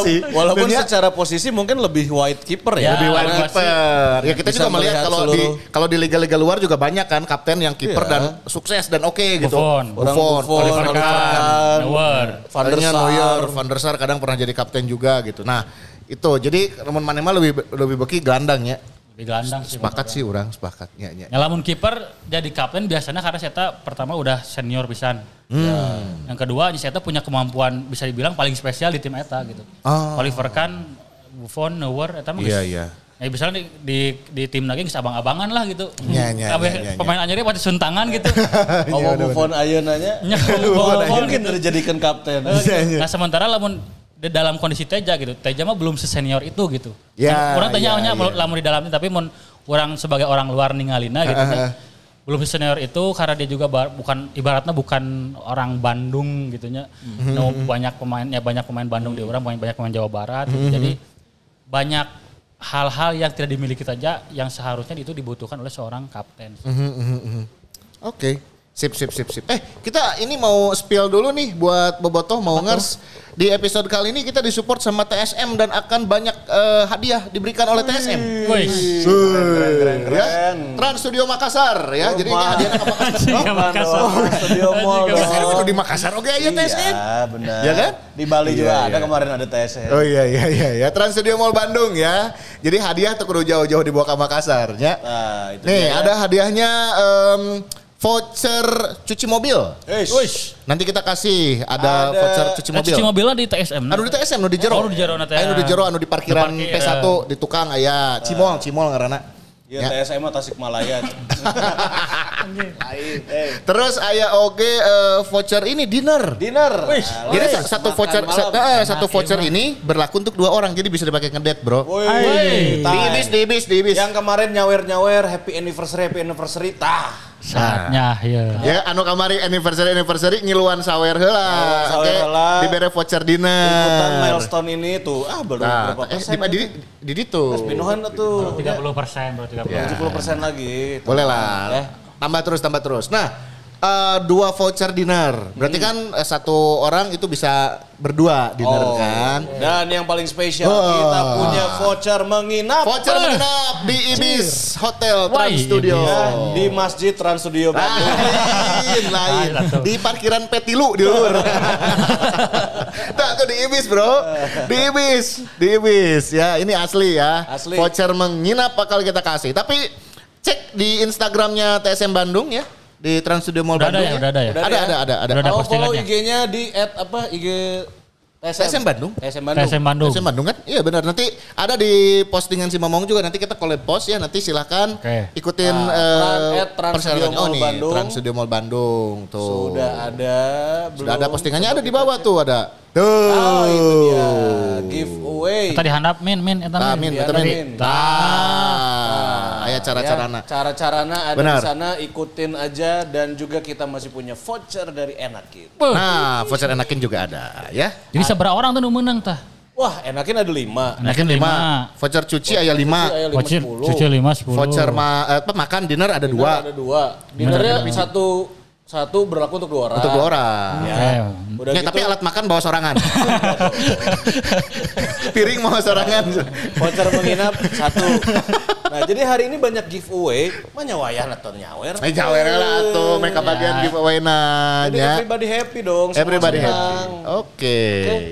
Si. Walaupun ya- secara posisi mungkin lebih wide keeper ya. Ya, lebih wide keeper. Ya kita juga melihat melihat kalau di kalau di liga-liga luar juga banyak kan kapten yang kiper Iya. dan sukses dan oke gitu. Buffon. Buffon, Buffon, Oliver Kahn. Van der Sar. Neuer, Van der Sar kadang pernah jadi kapten juga gitu. Nah, itu jadi teman mana mah lebih lebih beki gelandang ya. Lebih gelandang sih. Sepakat sih orang, sepakat. Ya, ya. Ya lamun kiper jadi kapten biasanya karena saya pertama udah senior pisan. Hmm. Ya. Yang kedua saya punya kemampuan bisa dibilang paling spesial di tim eta gitu. Oh. Oliver Kahn, Buffon, Neuer eta mah Iya, iya. Ya misalnya di, di, di tim lagi geus abang-abangan lah gitu. Iya, iya, Kabeh iya, iya, iya. pemain anyarnya pasti suntangan gitu. Ngomong Buffon ayeunanya. Nya, Buffon Mungkin gitu. dijadikan kapten. Iya, Nah sementara lamun di dalam kondisi Teja gitu, Teja mah belum sesenior itu gitu. Ya, Kan orang tanya ya, nya ya. lamun di dalamnya tapi mun orang sebagai orang luar ningalina gitu. Ah, ah. belum sesenior itu karena dia juga ba- bukan ibaratnya bukan orang Bandung gitunya. Mhm. No, banyak pemain ya banyak pemain Bandung di orang, banyak banyak pemain Jawa Barat gitu. Mhm. Jadi banyak hal-hal yang tidak dimiliki saja yang seharusnya itu dibutuhkan oleh seorang kapten. Mhm. Oke. Sip, sip, sip, sip. Eh, kita ini mau spill dulu nih buat Bobotoh mau ngers. Di episode kali ini kita disupport sama TSM dan akan banyak eh, hadiah diberikan oleh TSM. Wih. Keren, keren, Ya, keren. Trans Studio Makassar ya. Jadi ini hadiah ke Makassar. Makassar. Studio Mall dong. itu di Makassar oke aja TSM. Iya benar. Ya kan? Di Bali juga Iya, ada iya. kemarin ada TSM. Oh iya iya iya ya Trans Studio Mall Bandung ya. Jadi hadiah tuh kudu jauh-jauh dibawa ke Makassar ya. Nah itu Nih dia. ada hadiahnya em, voucher cuci mobil. Eish. Nanti kita kasih ada, Ada- voucher cuci Nah, mobil. cuci mobilnya di TSM. Anu di TSM, anu di jero. Oh, nu di jero na teh. Anu di jero, anu di parkiran Di parkir, P1 di tukang aya cimol, cimol ngaranna. Iya TSM mah Tasikmalaya. Lain. Eh, Terus aya oge eh, voucher ini dinner. dinner. Jadi sa- satu voucher sa- eh, satu voucher ini berlaku untuk dua orang jadi bisa dipakai ngedate, Bro. Woi, Di ibis, di ibis, di ibis. Yang kemarin nyawer-nyawer happy anniversary happy anniversary tah. Saatnya ya. Ya, anu kamari anniversary anniversary ngiluan sawer heula. Ngiluan sawer Oke, heula. dibere voucher Ikutan dinner. milestone ini tuh ah baru Nah, berapa eh, persen? di, di, di, di itu. Pinuhan tuh. 30 persen, bro. 30 Ya. 70 persen lagi. Boleh lah. Eh. Tambah terus, tambah terus. Nah, eh, dua voucher dinner. Berarti kan eh, satu orang itu bisa berdua dinner Oh. kan. Dan yang paling spesial Oh. kita punya voucher menginap. Voucher menginap di Ibis Hotel Wah, Trans Studio. Ya, di Masjid Trans Studio Bandung. Lain, lain. Di parkiran Petilu di luar. Tak tuh di Ibis bro. Di Ibis. Di Ibis ya. Ini asli ya. Asli. Voucher menginap bakal kita kasih. Tapi cek di Instagramnya TSM Bandung ya. Di Trans Studio Mall Udah ada Bandung ya, udah ada ya? Ada, ada, ada, ada. Udah ada Kalau follow. IG-nya di at apa IG TSM Bandung. TSM Bandung. TSM Bandung. TSM Bandung kan? Iya benar. Nanti ada di postingan si Momong juga. Nanti kita collab post ya. Nanti silahkan Oke. ikutin Nah, eh, Trans-. Studio Mall nih, Bandung. Trans Studio Mall Bandung. Tuh. Sudah ada. Sudah ada belum? postingannya Coba ada di kita bawah cek. tuh ada. Tuh. Oh itu dia. Giveaway. Tadi handap min min eta Nah, min. min, betul, min. min. Nah, aya cara-carana. Ya, cara-carana ada Benar. di sana ikutin aja dan juga kita masih punya voucher dari Enakin. Nah, voucher enakin juga ada ya. Jadi seberapa orang tuh menang tah? Wah, Enakin ada lima. Enakin lima. lima. Voucher cuci aya lima. Voucher cuci lima sepuluh. Voucher ma eh, apa, makan dinner ada Dinner dua. Ada dua. Dinernya satu satu berlaku untuk dua orang. Untuk dua orang. Oke. Udah Ya, gitu, tapi alat makan bawa sorangan. Piring bawa sorangan. voucher menginap satu. Nah, jadi hari ini banyak giveaway. Mana wayan atau nyawer? Eh jawer lah tuh mereka bagian giveaway Jadi nanya. everybody happy dong. Everybody happy. Oke,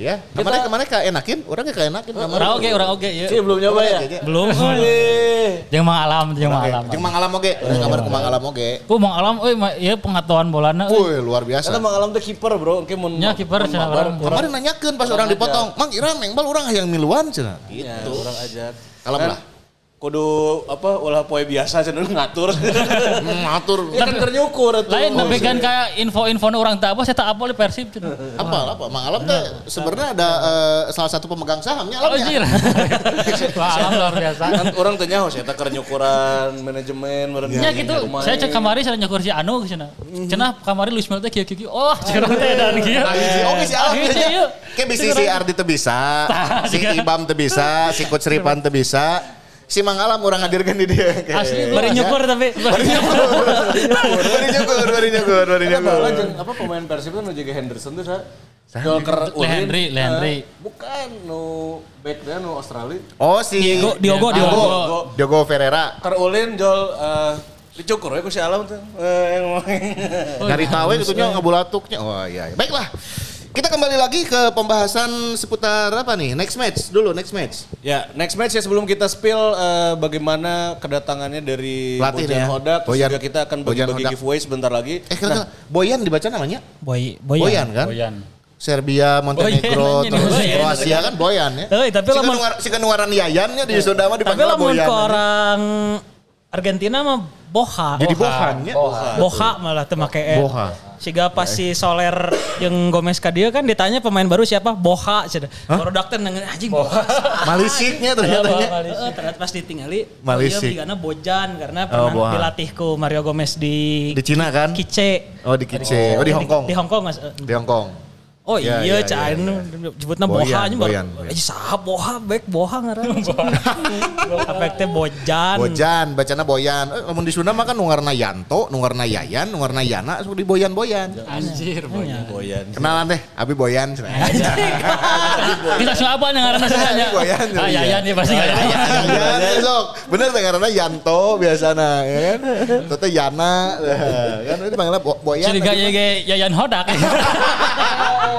ya. Kita- Ke mana ke mana ka enakin? Orangnya ka enakin. Orang oke, orang oke ya. Sih belum nyoba ya? Belum. Eh, Jeung mang alam, jeung mang alam. Jeung mangalam oge. Urang kamar ku mangalam oge. Ku mang alam euy ma- ieu pengetahuan bolana. Wih, luar biasa. Karena Mang Alam tuh kiper bro, Oke, mun Nya, kiper, cenah mabar, orang. Kemarin nanyakeun pas orang dipotong, "Mang Iram mengbal urang hayang miluan cenah." Ya, Gitu. orang ajak. Kalem Kan lah. Kudu apa ulah poe biasa cenah ngatur. Hmm, Atur. Ya kan ternyukur atuh. Lain tapi kan kayak info-info nu urang teu apa saya tak apa di Persib cenah. Apa apa Mang Alam teh sebenarnya ada eh, salah satu pemegang sahamnya Oh alamnya. anjir. Wah, alam luar biasa. kan orang teh nyaho saya teh keur nyukuran manajemen meureun Ya gitu, saya cek kamari saya nyokur si Anu cenah. Cenah kamari Luis Mel teh kieu kieu. Oh, cenah teh dan kieu. Nah, hiji oke si Alam. Kayak bisa si Ardi teu bisa, si Ibam teu bisa, si Coach Ripan teu bisa. Si Mang Alam orang hadirkan di dia. Kayak- Asli gua. Bari nyukur tapi. Bari nyukur, bari nyukur, bari nyukur, bari Ada nyukur. apa pemain Persib tuh nu jaga Henderson tuh sa. Jol ker ulin. Lehendry, Lehendry. Eh, Bukan nu back dia nu Australia. Oh si Diogo, Diogo, Diogo, Diogo. Ferreira. Ker ulin jol eh, dicukur we ku si Alam tuh. Eh, yang Dari tawe gitunya ngabulatuknya. Oh iya. iya. Baiklah. Kita kembali lagi ke pembahasan seputar apa nih? Next match dulu, next match. Ya, next match ya sebelum kita spill eh, bagaimana kedatangannya dari Pelatih Bojan ya. Hodak, terus Boyan- juga kita akan Bojan bagi-bagi giveaway sebentar lagi. Eh, kan Boyan dibaca namanya? Boy, Boyan, kan? Boyan. Serbia, Montenegro, Boyan, terus Boyan. Kroasia kan Boyan ya. Eh, tapi si lamun- kenuar- si kenuaran Yayannya di Sunda mah Tapi dipanggil lamun Boyan. ke orang Argentina mah Boha. Jadi Bohan ya. Boha malah teu make e. Boha. Siga pas si Soler yang Gomez ka dia kan ditanya pemain baru siapa? Boha cenah. Baru dokter nengen anjing Boha. Malisiknya ternyata ya. Heeh, ternyata pas ditinggali Malisik. Iya, karena Bojan karena Oh, pernah Boha. dilatih ku Mario Gomez di Di Cina kan? Kice. Oh di Kice, oh di Hong Kong. Di Hong Kong Mas. Di Hong Kong. Oh Ya, iya, ya, cah ya, anu nyebutna Boyan, Boha nya Boyan, baru. Boyan. Eh saha Boha baik Boha ngaran. Efeknya Bojan. Bojan, bacana Boyan. Eh, lamun di Sunda mah kan nungarna Yanto, nungarna Yayan, nungarna Yana, sudah di Boyan-Boyan. Anjir, Boyan. Boyan. Kenalan teh, Abi Boyan. Kita semua apa yang ngaranna sebenarnya? Boyan, Ah, iya. Yayan ya pasti Yayan. Yayan ya, sok. Bener teh karena Yanto biasana, ya kan? Tete Yana, eh, kan itu panggilnya Bo- Boyan. Curiga ya ge Yayan Hodak.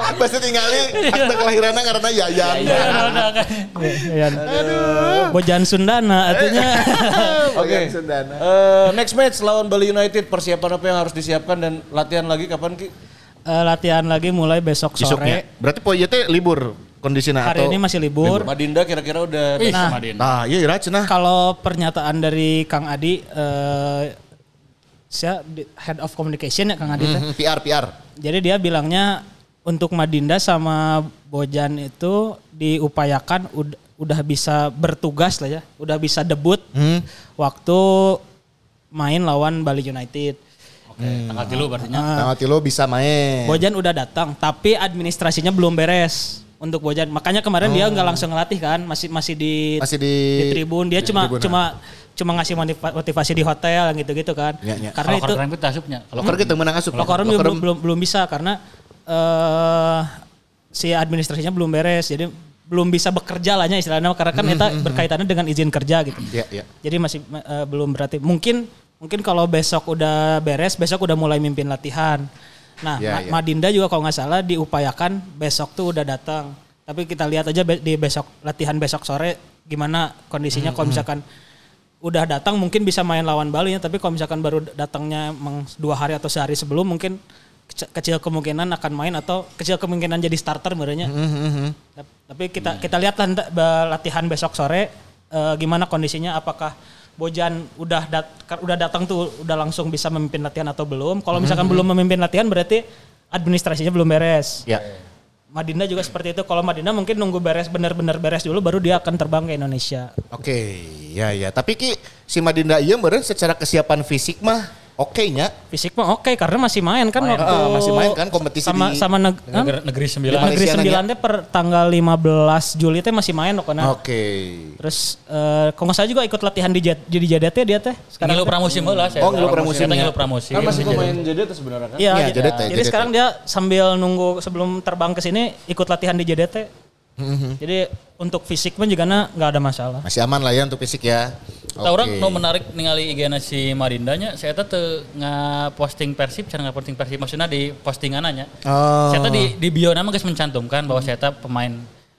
Pasti tinggali akte kelahirannya karena Yayan. Yayan Hodak. Yayan. Bojan Sundana artinya. Oke. Boyan Sundana. Eh, next match lawan Bali United persiapan apa yang harus disiapkan dan latihan lagi kapan Ki? Eh, latihan lagi mulai besok Isuknya. sore. Berarti poe teh libur kondisinya Hari atau ini masih libur. Madinda kira-kira udah Ih, Nah. sama Din. Nah, iya ira cenah. Kalau pernyataan dari Kang Adi, eh saya di- head of communication ya Kang Adi teh. Hmm, PR PR. Jadi dia bilangnya untuk Madinda sama Bojan itu diupayakan ud- udah bisa bertugas lah ya, udah bisa debut Hmm. waktu main lawan Bali United. Oke, tanggal tilu berartinya. Tanggal tilu bisa main. Bojan udah datang, tapi administrasinya belum beres untuk Bojan. Makanya kemarin dia nggak langsung ngelatih kan, masih masih di Masih di di tribun. Dia di cuma tribun, cuma cuma ngasih motiva- motivasi di hotel gitu-gitu kan. Ya, ya. Karena Kalau itu itu asupnya. Kalau Loker kita menang asup. Locker belum, belum belum bisa karena eh si administrasinya belum beres. Jadi belum bisa bekerja lah nya istilahnya karena kan itu berkaitannya dengan izin kerja gitu. Iya, iya. Jadi masih eh, belum berarti mungkin mungkin kalau besok udah beres, besok udah mulai mimpin latihan. Nah, Ya, Ma- ya. Madinda juga kalau nggak salah diupayakan besok tuh udah datang. Tapi kita lihat aja be- di besok latihan besok sore gimana kondisinya kalau misalkan udah datang mungkin bisa main lawan Bali ya, tapi kalau misalkan baru datangnya emang dua hari atau sehari sebelum mungkin kecil kemungkinan akan main atau kecil kemungkinan jadi starter merenya. Tap- Tapi kita kita lihat latihan besok sore eh, gimana kondisinya apakah Bojan udah dat udah datang tuh udah langsung bisa memimpin latihan atau belum? Kalau misalkan belum memimpin latihan berarti administrasinya belum beres. Ya. Madinda juga seperti itu. Kalau Madinda mungkin nunggu beres benar-benar beres dulu baru dia akan terbang ke Indonesia. Oke, ya ya. Tapi ki si Madinda iya meureun secara kesiapan fisik mah oke nya. Fisik mah oke karena masih main kan waktu Ah, masih main kan kompetisi sama di- sama neg- negeri, negeri sembilan. Negeri sembilan teh per tanggal 15 Juli teh masih main pokoknya. Oke. Terus eh kalau nggak salah juga ikut latihan di Jet- di JDT dia teh. Ngilu teh. pramusim lah saya. Oh, ngilu pramusim Kita ya. ngilu pramusim. Kan masih Jadi- pemain jadi itu sebenarnya kan. Iya, Iya, jadi, jadi sekarang dia sambil nunggu sebelum terbang ke sini ikut latihan di JDT. Jadi untuk fisik pun juga na nggak ada masalah. Masih aman lah ya untuk fisik ya. Tahu orang nu menarik ningali IG si Marindanya, saya tuh teu posting persib, cara posting persib maksudnya di postingannya. Oh. Saya tuh di di bio nama guys mencantumkan bahwa saya tuh pemain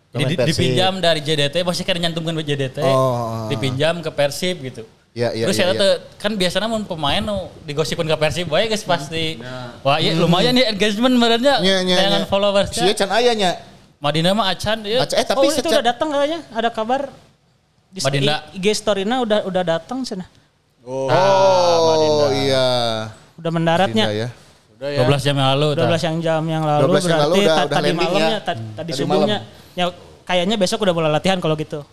jadi di- Persib. dipinjam dari JDT, masih kan nyantumkan ke JDT, Oh. dipinjam ke Persib gitu. Ya, ya, Terus ya, saya ya. tuh kan biasanya mun pemain nu digosipin ke Persib, wae guys pasti. Wah, iya lumayan ya engagement merenya, Nya, nya, tayangan nya. followersnya. Sia can ayanya. Madinah mah acan ya. Aca- eh tapi oh itu secara- udah datang katanya, ada kabar. Di Madinda. I- IG story-nya udah udah datang sana. Oh, iya. Udah mendaratnya. Tidak ya. 12 jam yang lalu. tah. 12 yang jam yang lalu 12 yang lalu berarti udah- udah tadi malamnya ya. ta- tadi Tadi subuhnya ya kayaknya besok udah mulai latihan kalau gitu.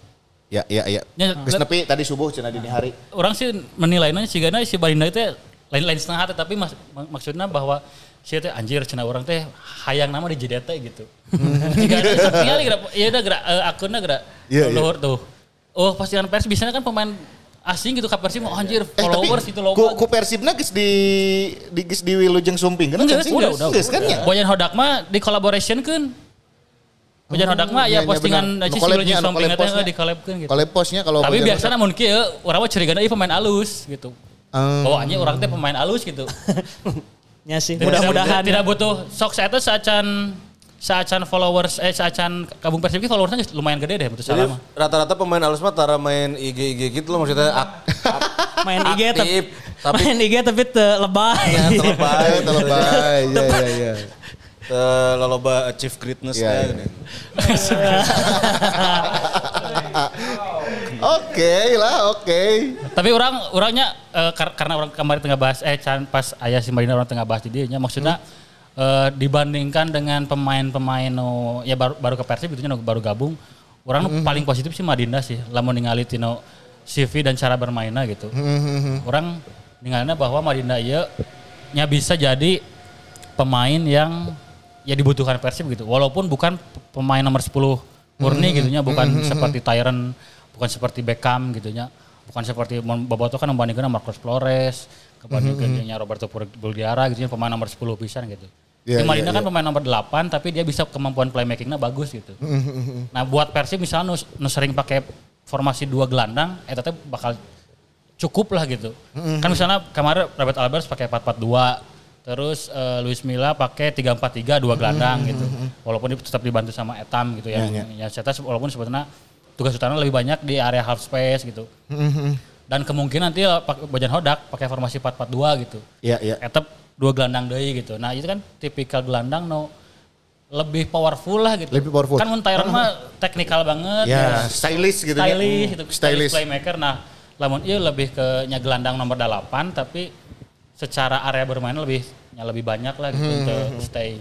Ya, ya, ya. Ya, Geus nepi tadi subuh cenah dini hari. orang sih menilainya sih karena si Barinda itu lain-lain setengah hati tapi mas- mak- maksudnya bahwa si teh anjir cina orang teh hayang nama di JDT gitu. Jika ada gerak ya udah gerak eh, akunnya gerak Iya, iya. luhur tuh. Oh postingan pers biasanya kan pemain asing gitu ke Persib oh anjir Eh, followers itu ku, logo. ku Persibna geus di di geus di Wilujeng Sumping kan? Sih? udah, udah, geus kan ya? Boyan Hodak mah di collaboration kan. Boyan Hodak mah iya, iya, ya postingan si Anu collab-nya, Silujeng anu collab teh postnya. di collab kan gitu. Kalau posnya kalau Tapi biasanya mun kieu orang mah curiga ieu pemain alus gitu. Anjing orang teh pemain alus gitu. Ya sih, mudah-mudahan. tidak butuh sok saya tuh saacan followers eh saacan kabung persib ki followersnya lumayan gede deh betul salah rata-rata pemain alus mah tara main IG IG gitu loh maksudnya ak, ak- main IG tapi, aktif, tapi main IG tapi te lebay. ya, terlebay. Ayo terlebay. Iya, iya, iya. Eh, loloba achieve greatness Iya, ya, iya. gini. Oke lah, oke. Tapi orang orangnya eh, kar- karena orang kemarin tengah bahas eh can pas ayah si Marina orang tengah bahas di dia maksudnya eh, dibandingkan dengan pemain-pemain no ya baru baru ke Persib gitu no, baru gabung orang nu paling positif sih Madinda sih lamun ningali tino CV dan cara bermainnya gitu. Orang ningalina bahwa Madinda ieu nya bisa jadi pemain yang ya dibutuhkan Persib gitu. Walaupun bukan pemain nomor 10 murni gitu nya, bukan seperti Tyron, bukan seperti Beckham gitu nya. Bukan seperti Boboto kan membandingkan Marcos Flores, kebandingkan nya Roberto Buldiara gitu pemain nomor 10 pisan gitu. Iya, Di Madinda iya, kan pemain nomor 8 tapi dia bisa kemampuan playmakingnya bagus gitu. nah buat Persib misalnya nu, nu sering pakai formasi dua gelandang, eta teh bakal cukup lah gitu. Kan misalnya kemarin Robert Alvarez pakai 4-4-2, terus eh, Luis Milla pakai 3-4-3 dua gelandang gitu. Walaupun dia tetap dibantu sama Etam gitu ya. Ya, saya tahu walaupun sebetulnya tugas utama lebih banyak di area half space gitu. Dan kemungkinan nanti eh, pak- Bojan Hodak pakai formasi 4-4-2 gitu. Iya, iya. Etap dua gelandang deui gitu. Nah, itu kan tipikal gelandang no lebih powerful lah gitu. Lebih powerful. Kan mun Tyron mah teknikal banget. Ya, stylish gitu ya. stylish itu stylish Stylish. playmaker. Nah, lamun iya lebih ke nya gelandang nomor 8 tapi secara area bermain lebih nya lebih banyak lah gitu Hmm. untuk stay.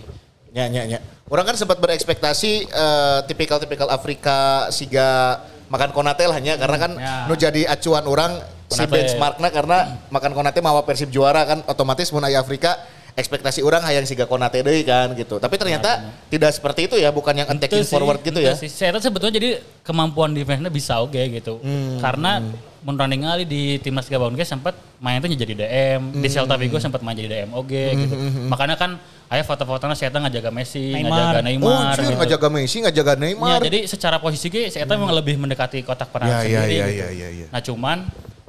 Ya, ya, ya. Orang kan sempat berekspektasi eh, tipikal-tipikal Afrika siga makan konate lah nya karena kan Ya. nu jadi acuan orang si Konate. benchmarknya karena makan konate mawa Persib juara kan otomatis mun aya Afrika ekspektasi orang hayang siga Konate deui kan gitu. Tapi ternyata tidak seperti itu ya, bukan yang attacking Itu sih, forward gitu itu ya. Sih. Saya rasa sebetulnya jadi kemampuan defense-nya bisa oke gitu. Hmm, Karena menurut ningali di timnas Gabon guys sempat main tuh jadi DM, Hmm, di Celta Vigo sempat main jadi DM oke gitu. Makanya kan aya foto-fotonya saya ngajaga Messi, ngajaga Neymar. Oh, Neymar cuy, gitu. ngajaga Messi, ngajaga Ya, Neymar. jadi secara posisi ge saya memang lebih mendekati kotak Ya, penalti ya, sendiri ya, gitu. ya, ya, ya. Nah cuman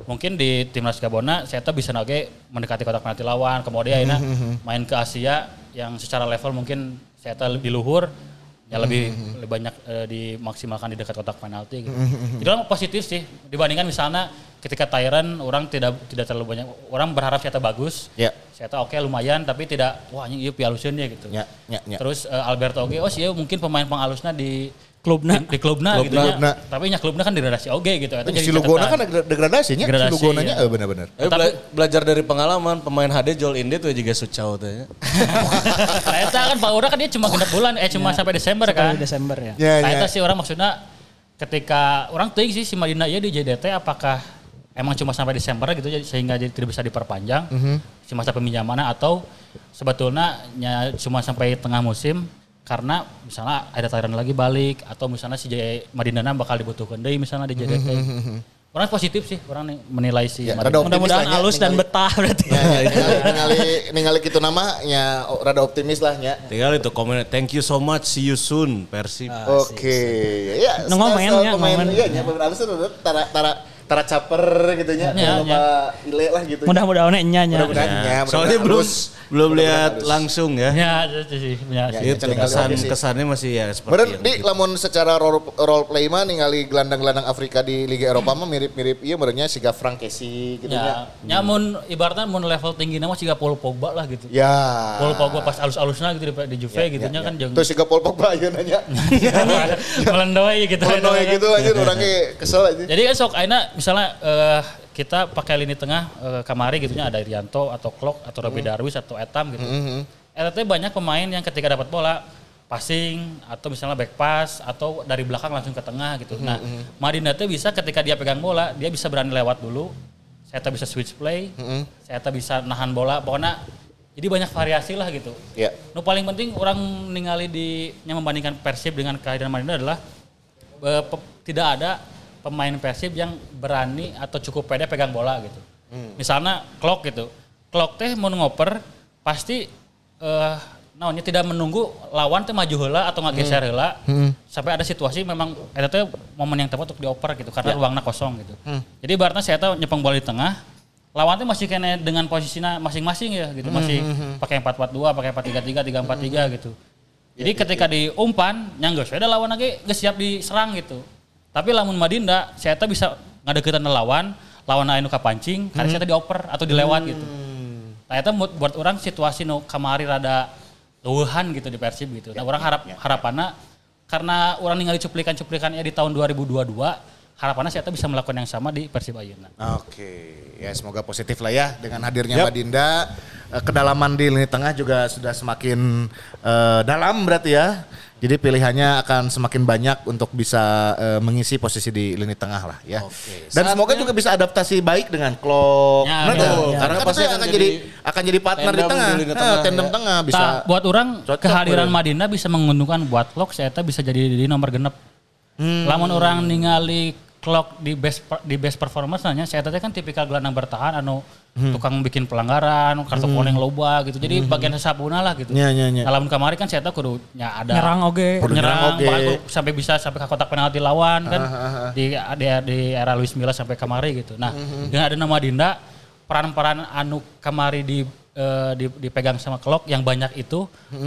mungkin di timnas Gabona saya bisa nage mendekati kotak penalti lawan. Kemudian Hmm, ini main ke Asia yang secara level mungkin saya lebih luhur ya lebih Hmm, lebih banyak eh, dimaksimalkan di dekat kotak penalti gitu. Jadi orang positif sih dibandingkan misalnya ketika Tyron orang tidak tidak terlalu banyak orang berharap saya bagus. Ya. Saya oke lumayan tapi tidak wah ini pialusin ya gitu. Ya, ya, ya. Terus eh, Alberto oge oh sih mungkin pemain pengalusnya di Klubna. di, di klubna gitu nya. Klubna. Tapi nya klubna kan degradasi oge gitu. Itu si Lugona kan degradasinya, si Degradasi, Lugonanya ya. eh, benar-benar. Eh, bela- belajar dari pengalaman pemain HD Joel Inde tuh juga sucau tuh ya. Nah, eta kan Pak Ura kan dia cuma genap bulan, eh cuma sampai Desember kan. Di Desember ya. Ya, Nah, ya. eta sih orang maksudnya ketika orang tuh sih si Madinah ya di JDT apakah emang cuma sampai Desember gitu jadi sehingga jadi tidak bisa diperpanjang si masa peminjamannya atau sebetulnya ya cuma sampai tengah musim karena misalnya ada Thailand lagi balik atau misalnya si J Madinah bakal dibutuhkan deh misalnya di JDT. Orang positif sih orang menilai si Ya, Madinah. rada optimis Mudah-mudahan ya, halus dan betah berarti. Ya, ya, ningali, ningali, gitu nama ya rada optimis lah ya. Tinggal itu komen thank you so much see you soon Persib. Oke, ya. Nu ngomen ya, ngomen. iya nya pemain halus tuh udah tara tara tara caper gitu nya, Ya, sama ile lah gitu. Mudah-mudahan nya. Mudah-mudahan ya, Soalnya belum belum lihat langsung ya. Ya, sih. Ya, Ya, tinggal kesan oke sih. kesannya masih ya seperti Bener, di lamun secara role, role play mah ningali gelandang-gelandang Afrika di Liga Eropa mah mirip-mirip iya menurutnya siga Frank Kessie gitu Ya, nya. ya mun ibaratnya mun level tinggi nama sih Paul Pogba lah gitu. Ya. Paul Pogba pas alus-alusnya gitu di, di Juve gitu nya kan jeung Terus siga Paul Pogba aja nanya. melendoi gitu. Kalau noy gitu aja orangnya kesel aja. Jadi kan sok aina misalnya eh, kita pakai lini tengah eh, kamari gitu nya ada Irianto atau Klok atau Robi Darwis atau Etam gitu. Eta teh banyak pemain yang ketika dapat bola passing atau misalnya back pass atau dari belakang langsung ke tengah gitu. Nah, Madinda teh bisa ketika dia pegang bola, dia bisa berani lewat dulu. Saya tak bisa switch play. Saya tak bisa nahan bola. Pokoknya jadi banyak variasi lah gitu. Ya. Nu paling penting orang ningali di yang membandingkan Persib dengan kehadiran Madinda adalah eh, tidak ada pemain Persib yang berani atau cukup pede pegang bola gitu. Misalnya Klok gitu. Klok teh mau ngoper pasti eh naonnya tidak menunggu lawan teh maju heula atau ngageser heula sampai ada situasi memang eta teh momen yang tepat untuk dioper gitu karena ruangnya kosong gitu. Jadi ibaratnya saya tahu nyepeng bola di tengah lawan teh masih kena dengan posisinya masing-masing ya gitu masih pakai 4-4-2, pakai 4-3-3, 3-4-3 gitu. Jadi ketika diumpan yang geus ada lawan lagi geus siap diserang gitu. Tapi lamun Madinda saya teh bisa ngadeukeutan lawan, lawan anu kapancing, karena saya teh dioper atau dilewat gitu. Nah itu buat, orang situasi nu kamari rada leuhan gitu di Persib gitu. Nah orang harap harapannya karena orang ningali cuplikan-cuplikannya di tahun 2022, harapannya saya bisa melakukan yang sama di Persib Ayeuna. Oke, ya semoga positif lah ya dengan hadirnya Madinda. Eh, Kedalaman di lini tengah juga sudah semakin eh, dalam berarti ya. Jadi pilihannya akan semakin banyak untuk bisa eh, mengisi posisi di lini tengah lah ya. Dan semoga juga bisa adaptasi baik dengan Klok. Ya, Benar ya, ya. Karena pasti akan akan jadi jadi akan jadi partner di tengah, di lini Eh, tengah, tandem ya. tengah bisa. Tah, buat orang cocok, kehadiran beureum. Madinda bisa menguntungkan buat Klok saya bisa jadi di nomor genep. Lamun orang ningali Klok di best di best performance nanya saya teh kan tipikal gelandang bertahan anu tukang bikin pelanggaran, kartu kuning loba gitu. Jadi bagian sesapuna lah gitu. Nya. Nah, lamun kemarin kan saya tahu kudu nya ada Nyerang oge. Kudu nyerang nyerang, kudu sampai bisa sampai ke kotak penalti lawan kan di, di di era Luis Milla sampai kemari gitu. Nah, dengan ada nama Dinda peran-peran anu kemari di eh, di- dipegang sama Klok yang banyak itu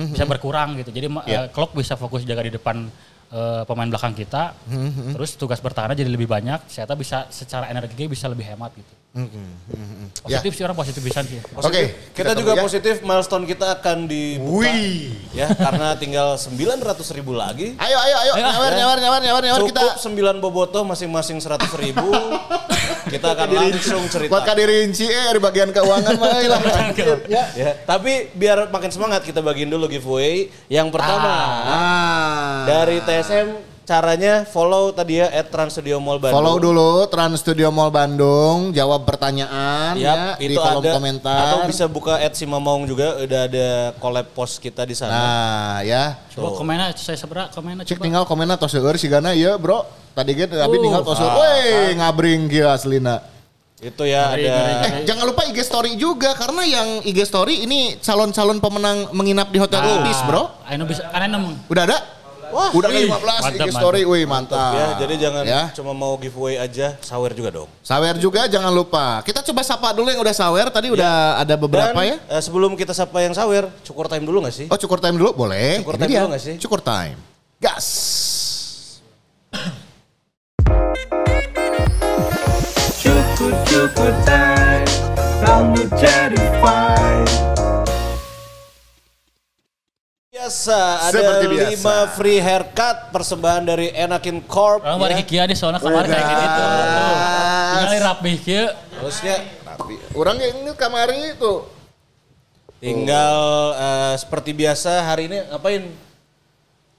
bisa berkurang gitu. Jadi ma- eh, Klok bisa fokus jaga di depan eh, pemain belakang kita. Terus tugas bertahan jadi lebih banyak. Saya tahu bisa secara energi bisa lebih hemat gitu. Positif sih orang positif bisa sih. Oke, Kita, tunggu juga ya. positif milestone kita akan dibuka. Wih. Ya, karena tinggal 900 ribu lagi. Ayo, ayo, ayo, nyawar, nyawar, nyawar, nyawar, nyawar kita. Cukup 9 bobotoh masing-masing 100 ribu. kita akan langsung cerita. Buat kadirinci eh di bagian keuangan mah euy lah. Ya. Ya, tapi biar makin semangat kita bagiin dulu giveaway. Yang pertama Ah. dari TSM caranya follow tadi ya at Trans Studio Mall Bandung. Follow dulu Trans Studio Mall Bandung, jawab pertanyaan Yap, ya di itu kolom ada komentar. atau bisa buka at Simamaung juga udah ada collab post kita di sana. Nah, ya. Coba komennya saya seberak komennya Cek coba. tinggal komennya tos seueur sigana ieu, Bro. Tadi gitu tapi Uh, tinggal tos seueur. Weh, ngabring kieu aslina. Itu ya Ngeri, ada ngeri, ngeri. Eh, jangan lupa IG story juga karena yang IG story ini calon-calon pemenang menginap di Hotel Ah. Ultis, Bro. Ayo bisa kan enam. Udah ada? Wah, udah wih, ke 15 mantap, IG story. Wih, mantap mantap. ya. Jadi jangan Ya. cuma mau giveaway aja, sawer juga dong. Sawer juga jangan lupa. Kita coba sapa dulu yang udah sawer. Tadi udah ada beberapa Dan, ya. eh, sebelum kita sapa yang sawer, cukur time dulu gak sih? Oh, cukur time dulu boleh. Cukur Ini time dia. dulu nggak sih? Cukur time. Gas. Cukup cukup time Rambut jadi fine Biasa ada Seperti biasa. 5 free haircut persembahan dari Enakin Corp. Orang balik ya. kia deh soalnya kemarin kayak gitu. Tinggal rapi kia. Terusnya Tapi orang yang ini kamari itu. tinggal eh, seperti biasa hari ini ngapain?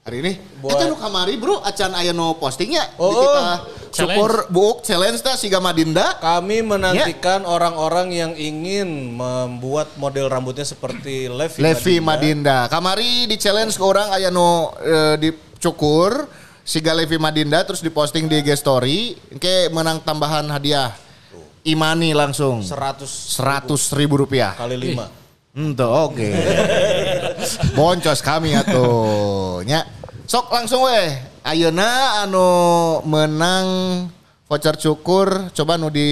Hari ini. Buat- Kita nu kamari bro, acan aya no postingnya. Oh, Di kita oh. syukur buuk challenge ta siga Madinda. Kami Ya. menantikan orang-orang yang ingin membuat model rambutnya seperti Levi, Levi Madinda. Kamari di challenge ke orang aya no eh, dicukur siga Levi Madinda terus diposting di IG story. Oke menang tambahan hadiah. Imani langsung 100 seratus ribu rupiah. kali 5. Ento oke. Boncos kami atuh. Nya. Sok langsung weh. Ayeuna anu menang voucher cukur coba nu di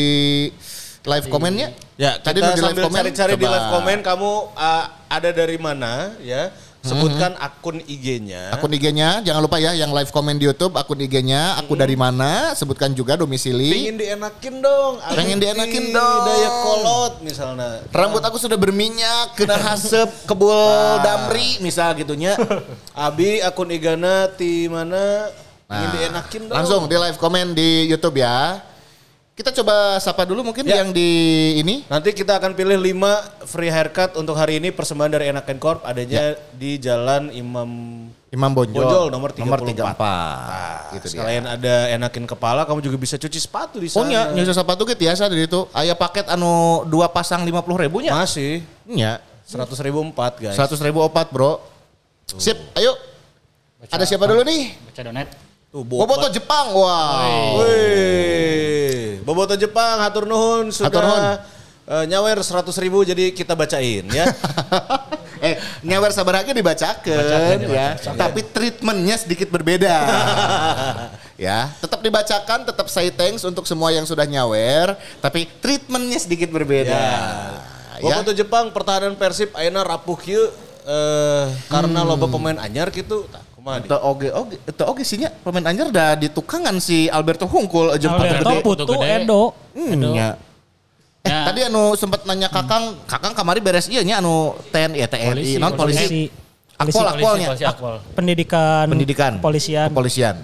live komennya. Ya, tadi kita di live sambil cari-cari di live komen kamu uh, ada dari mana ya? Sebutkan akun IG-nya. Akun IG-nya jangan lupa ya yang live komen di YouTube akun IG-nya aku dari mana sebutkan juga domisili. Pengen dienakin dong. Pengen dienakin dong. Daya kolot misalnya. Rambut aku sudah berminyak kena hasep kebul damri misal gitunya. Abi akun Igana ti mana? Pengen Nah, dienakin dong. Langsung di live komen di YouTube ya. Kita coba sapa dulu mungkin Ya. yang di ini. Nanti kita akan pilih 5 free haircut untuk hari ini persembahan dari Enaken Corp adanya di Jalan Imam Imam Bonjol, Bonjol nomor 34. Nomor 34. Nah, gitu dia. ada enakin kepala, kamu juga bisa cuci sepatu di Oh sana. nya, nyusul sepatu ge tiasa dari itu. Aya paket anu dua pasang 50 ribunya. Masih Nya. seratus ribu empat guys. 100 ribu opat bro. Sip, ayo. Ada siapa dulu nih? Baca donet. Tuh, Boboto Jepang, wow. Wih, Boboto Jepang, hatur nuhun sudah Hatur nuhun. eh, nyawer seratus ribu jadi kita bacain ya. eh, nyawer sabar aja dibacakan ya. Tapi treatmentnya sedikit berbeda. ya, tetap dibacakan, tetap say thanks untuk semua yang sudah nyawer, tapi treatmentnya sedikit berbeda. Ya. Boboto Jepang pertahanan Persib ayeuna rapuh kieu eh, karena Hmm. loba pemain anyar gitu. Tah, di? Itu oge oge itu oge sih nya pemain anyar dah ditukangan si Alberto Hungkul Jepang Alberto gede. Putu. Edo. Hmm, ya. Eh, Ya. tadi anu sempat nanya Kakang, Kakang kamari beres iya nya anu TNI ya TNI, Polisi, non polisi. Polisi. Akpol, Polisi, akpolnya. Polisi akpol. Pendidikan, Pendidikan. polisian. Kepolisian.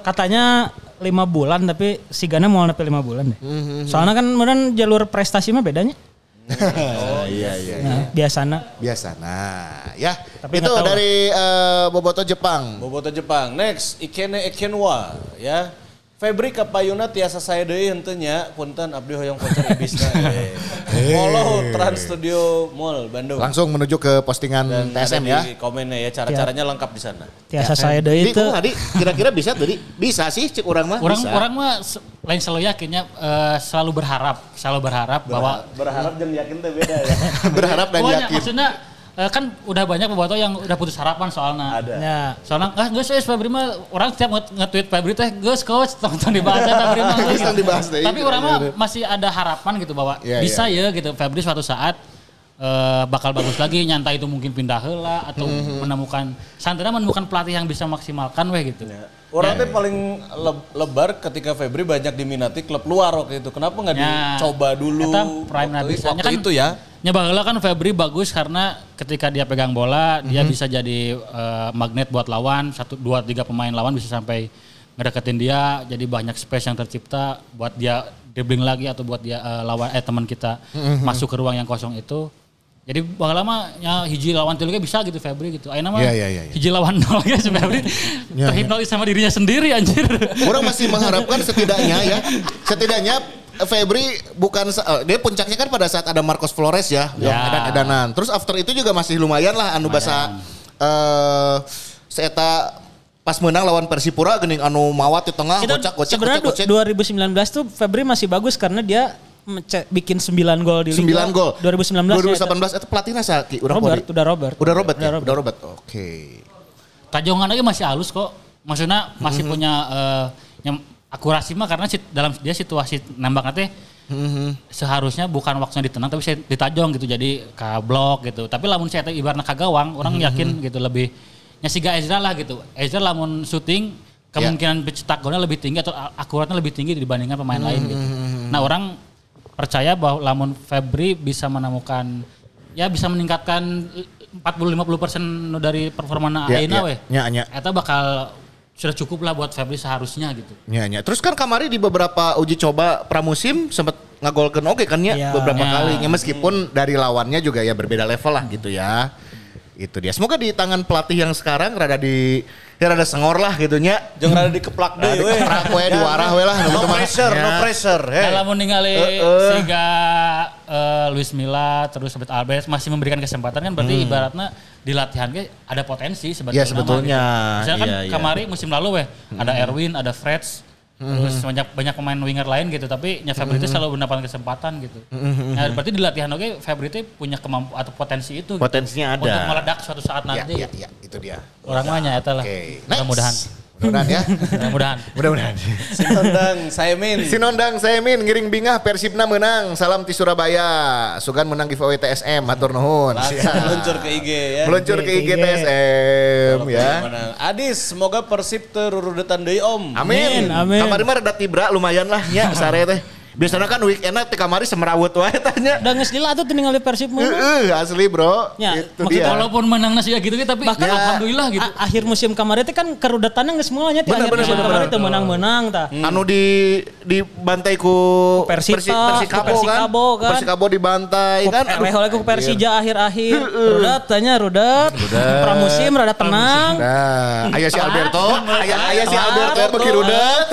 Katanya lima bulan tapi si Gana mau nepi lima bulan deh. Soalnya kan kemudian jalur prestasi mah bedanya. Oh iya iya. Nah, biasana. Biasa. Nah, ya. Tapi itu dari eh, Boboto Jepang. Boboto Jepang. Next, Ikene Ekenwa ya. Febri kapayuna tiasa saya deui henteu nya punten abdi hoyong voucher ibisna. Follow Trans Studio Mall Bandung. Langsung menuju ke postingan Dan TSM ya. Di komennya ya cara-caranya lengkap di sana. Tiasa saya deui Di itu. tadi kira-kira bisa tadi? Bisa sih cek orang mah. Orang bisa. orang mah lain selalu yakinnya eh, selalu berharap, selalu berharap bahwa berharap dan yakin tuh beda ya. berharap dan Pokoknya yakin. maksudnya eh, kan udah banyak boboto yang udah putus harapan soalnya. Ada. Ya. Soalnya ah geus euy Febri mah orang setiap nge- nge-tweet Febri teh geus coach tonton dibahas ya Febri mah. Tong dibahas deh, Tapi iya, orang mah iya. masih ada harapan gitu bahwa Iya, bisa ya gitu Febri suatu saat eh, bakal bagus lagi nyantai itu mungkin pindah heula atau Mhm. menemukan santai menemukan pelatih yang bisa maksimalkan weh gitu. Orang teh paling le- lebar ketika Febri banyak diminati klub luar waktu itu. Kenapa nggak Ya. dicoba dulu? Eta prime waktu, Nabi. waktu Kan itu ya. Nyoba heula kan Febri bagus karena ketika dia pegang bola dia Mhm. bisa jadi eh, magnet buat lawan satu dua tiga pemain lawan bisa sampai ngedeketin dia jadi banyak space yang tercipta buat dia dribbling lagi atau buat dia eh, lawan eh teman kita Mhm. masuk ke ruang yang kosong itu Jadi bakal lama ya hiji lawan tilu ge bisa gitu Febri gitu. Ayeuna mah Iya, iya, iya, iya. hiji lawan nol ge si Febri Iya, terhipnotis sama dirinya sendiri anjir. Orang masih mengharapkan setidaknya ya, setidaknya Febri bukan eh, dia puncaknya kan pada saat ada Marcos Flores ya, yang Ya. edan-edanan. Terus after itu juga masih lumayan lah anu basa eh seeta pas menang lawan Persipura gening anu mawat di tengah Itu gocak gocak sebenarnya gocak du- gocak 2019 tuh Febri masih bagus karena dia bikin 9 gol di Liga. 9 gol. 2019 ya, 2018 itu pelatihnya Saki, urang Robert, udah Robert. Udah Robert ya? Udah Udah Robert. Oke. Tajongan lagi masih halus kok. Maksudnya masih punya eh, yang akurasi mah karena sit- dalam dia situasi nembak nanti seharusnya bukan waktunya ditenang tapi saya ditajong gitu jadi ke blok gitu. Tapi lamun saya ibaratnya ke gawang, orang yakin gitu lebih nya siga Ezra lah gitu. Ezra lamun syuting kemungkinan pencetak golnya lebih tinggi atau akuratnya lebih tinggi dibandingkan pemain lain gitu. Nah, orang percaya bahwa lamun Febri bisa menemukan ya bisa meningkatkan 40-50 persen dari performa Ya, Aina ya. weh. Ya, ya. Eta bakal sudah cukup lah buat Febri seharusnya gitu. Ya, ya. Terus kan kamari di beberapa uji coba pramusim sempat ngagolkan oke kan ya Iya. beberapa Ya. kali. Ya, meskipun dari lawannya juga ya berbeda level lah gitu ya. Itu dia. Semoga di tangan pelatih yang sekarang rada di ya rada sengor lah gitu nya. Jangan rada dikeplak deh Rada we. dikeplak we, diwarah we lah. No Gitu pressure, no Ya. pressure. Hey. Kalau mau ningali Eh, eh. sehingga eh, Luis Milla terus Robert Alvarez masih memberikan kesempatan kan berarti ibaratnya di latihan ge ada potensi sebetulnya. Ya, sebetulnya. gitu. Misalnya kan Iya, iya. kemarin musim lalu weh ada Erwin, ada Freds, terus banyak banyak pemain winger lain gitu tapi nya Febri itu selalu mendapatkan kesempatan gitu. Nah, berarti di latihan oke Febri itu punya kemampu atau potensi itu. gitu. Potensinya ada. Untuk meledak suatu saat Ya, nanti. ya, ya, itu dia. Orang mahnya eta lah. Oke. Mudah-mudahan. Mudah-mudahan ya. Mudah-mudahan. Mudah-mudahan. Sinondang, saya min. Sinondang Semin ngiring bingah Persibna menang. Salam ti Surabaya. Sugan menang giveaway TSM. Matur nuhun. Langsung meluncur ke IG ya. Meluncur ke IG IG. TSM ya. Adis, semoga Persib terurudetan deui Om. Amin. Amin. Kamari mah rada tibra lumayan lah ya sare teh. Biasanya kan weekend teh kamari semerawut wae tanya. Udah dila tuh tinggal di Persib mah. Heeh, asli bro. Ya, itu dia. walaupun menang nasi ya gitu tapi Bahkan alhamdulillah gitu. A- akhir musim kemarin itu kan kerudatannya nggak semuanya di Bener, akhir bener, musim kemarin itu menang-menang tah. Anu di dibantai ku Persita, Persi- Persikabo ku Persikabo kan. kan. Persikabo dibantai kan. Aduh. Reh oleh ku Persija akhir-akhir. Rudat tanya rudat. Pramusim rada tenang. Nah, aya si Alberto, aya aya si Alberto bagi rudet.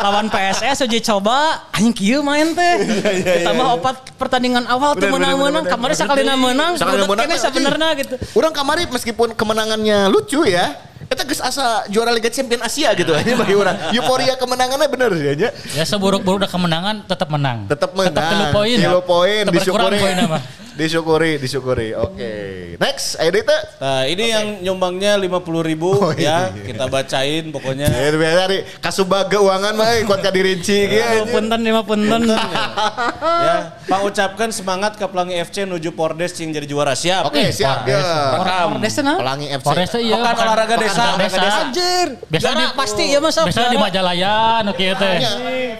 Lawan PSS uji coba anjing kieu main teh. Ditambah opat pertandingan awal tuh menang-menang. Kemarin sakalina menang. Sakalina menang, kene sebenarnya gitu. Orang kamari meskipun kemenangannya lucu ya, kita geus asa juara Liga Champion Asia gitu aja bagi orang. Euforia kemenangannya bener sih aja. Ya seburuk-buruk udah kemenangan tetap menang. Tetap menang. Tetap poin. Tilu poin Tetap berkurang disyukuri. poinnya mah. Disyukuri, disyukuri. Oke. Next, ayo Dita. Nah, ini yang nyumbangnya 50 ribu Oh, iya. ya. Kita bacain pokoknya. Ya, biasa nih, kasubag keuangan mah eh, kuat ka dirinci Lima gitu. punten lima punten. ya, Pak ucapkan semangat ke Pelangi FC nuju Pordes yang jadi juara. Siap. Oke, siap. Ya. Pordes nah. Pelangi FC. Teh iya. Pekan olahraga desa. olahraga desa. Anjir. Biasa di pasti ya masa. Biasa di Majalaya nu kieu teh.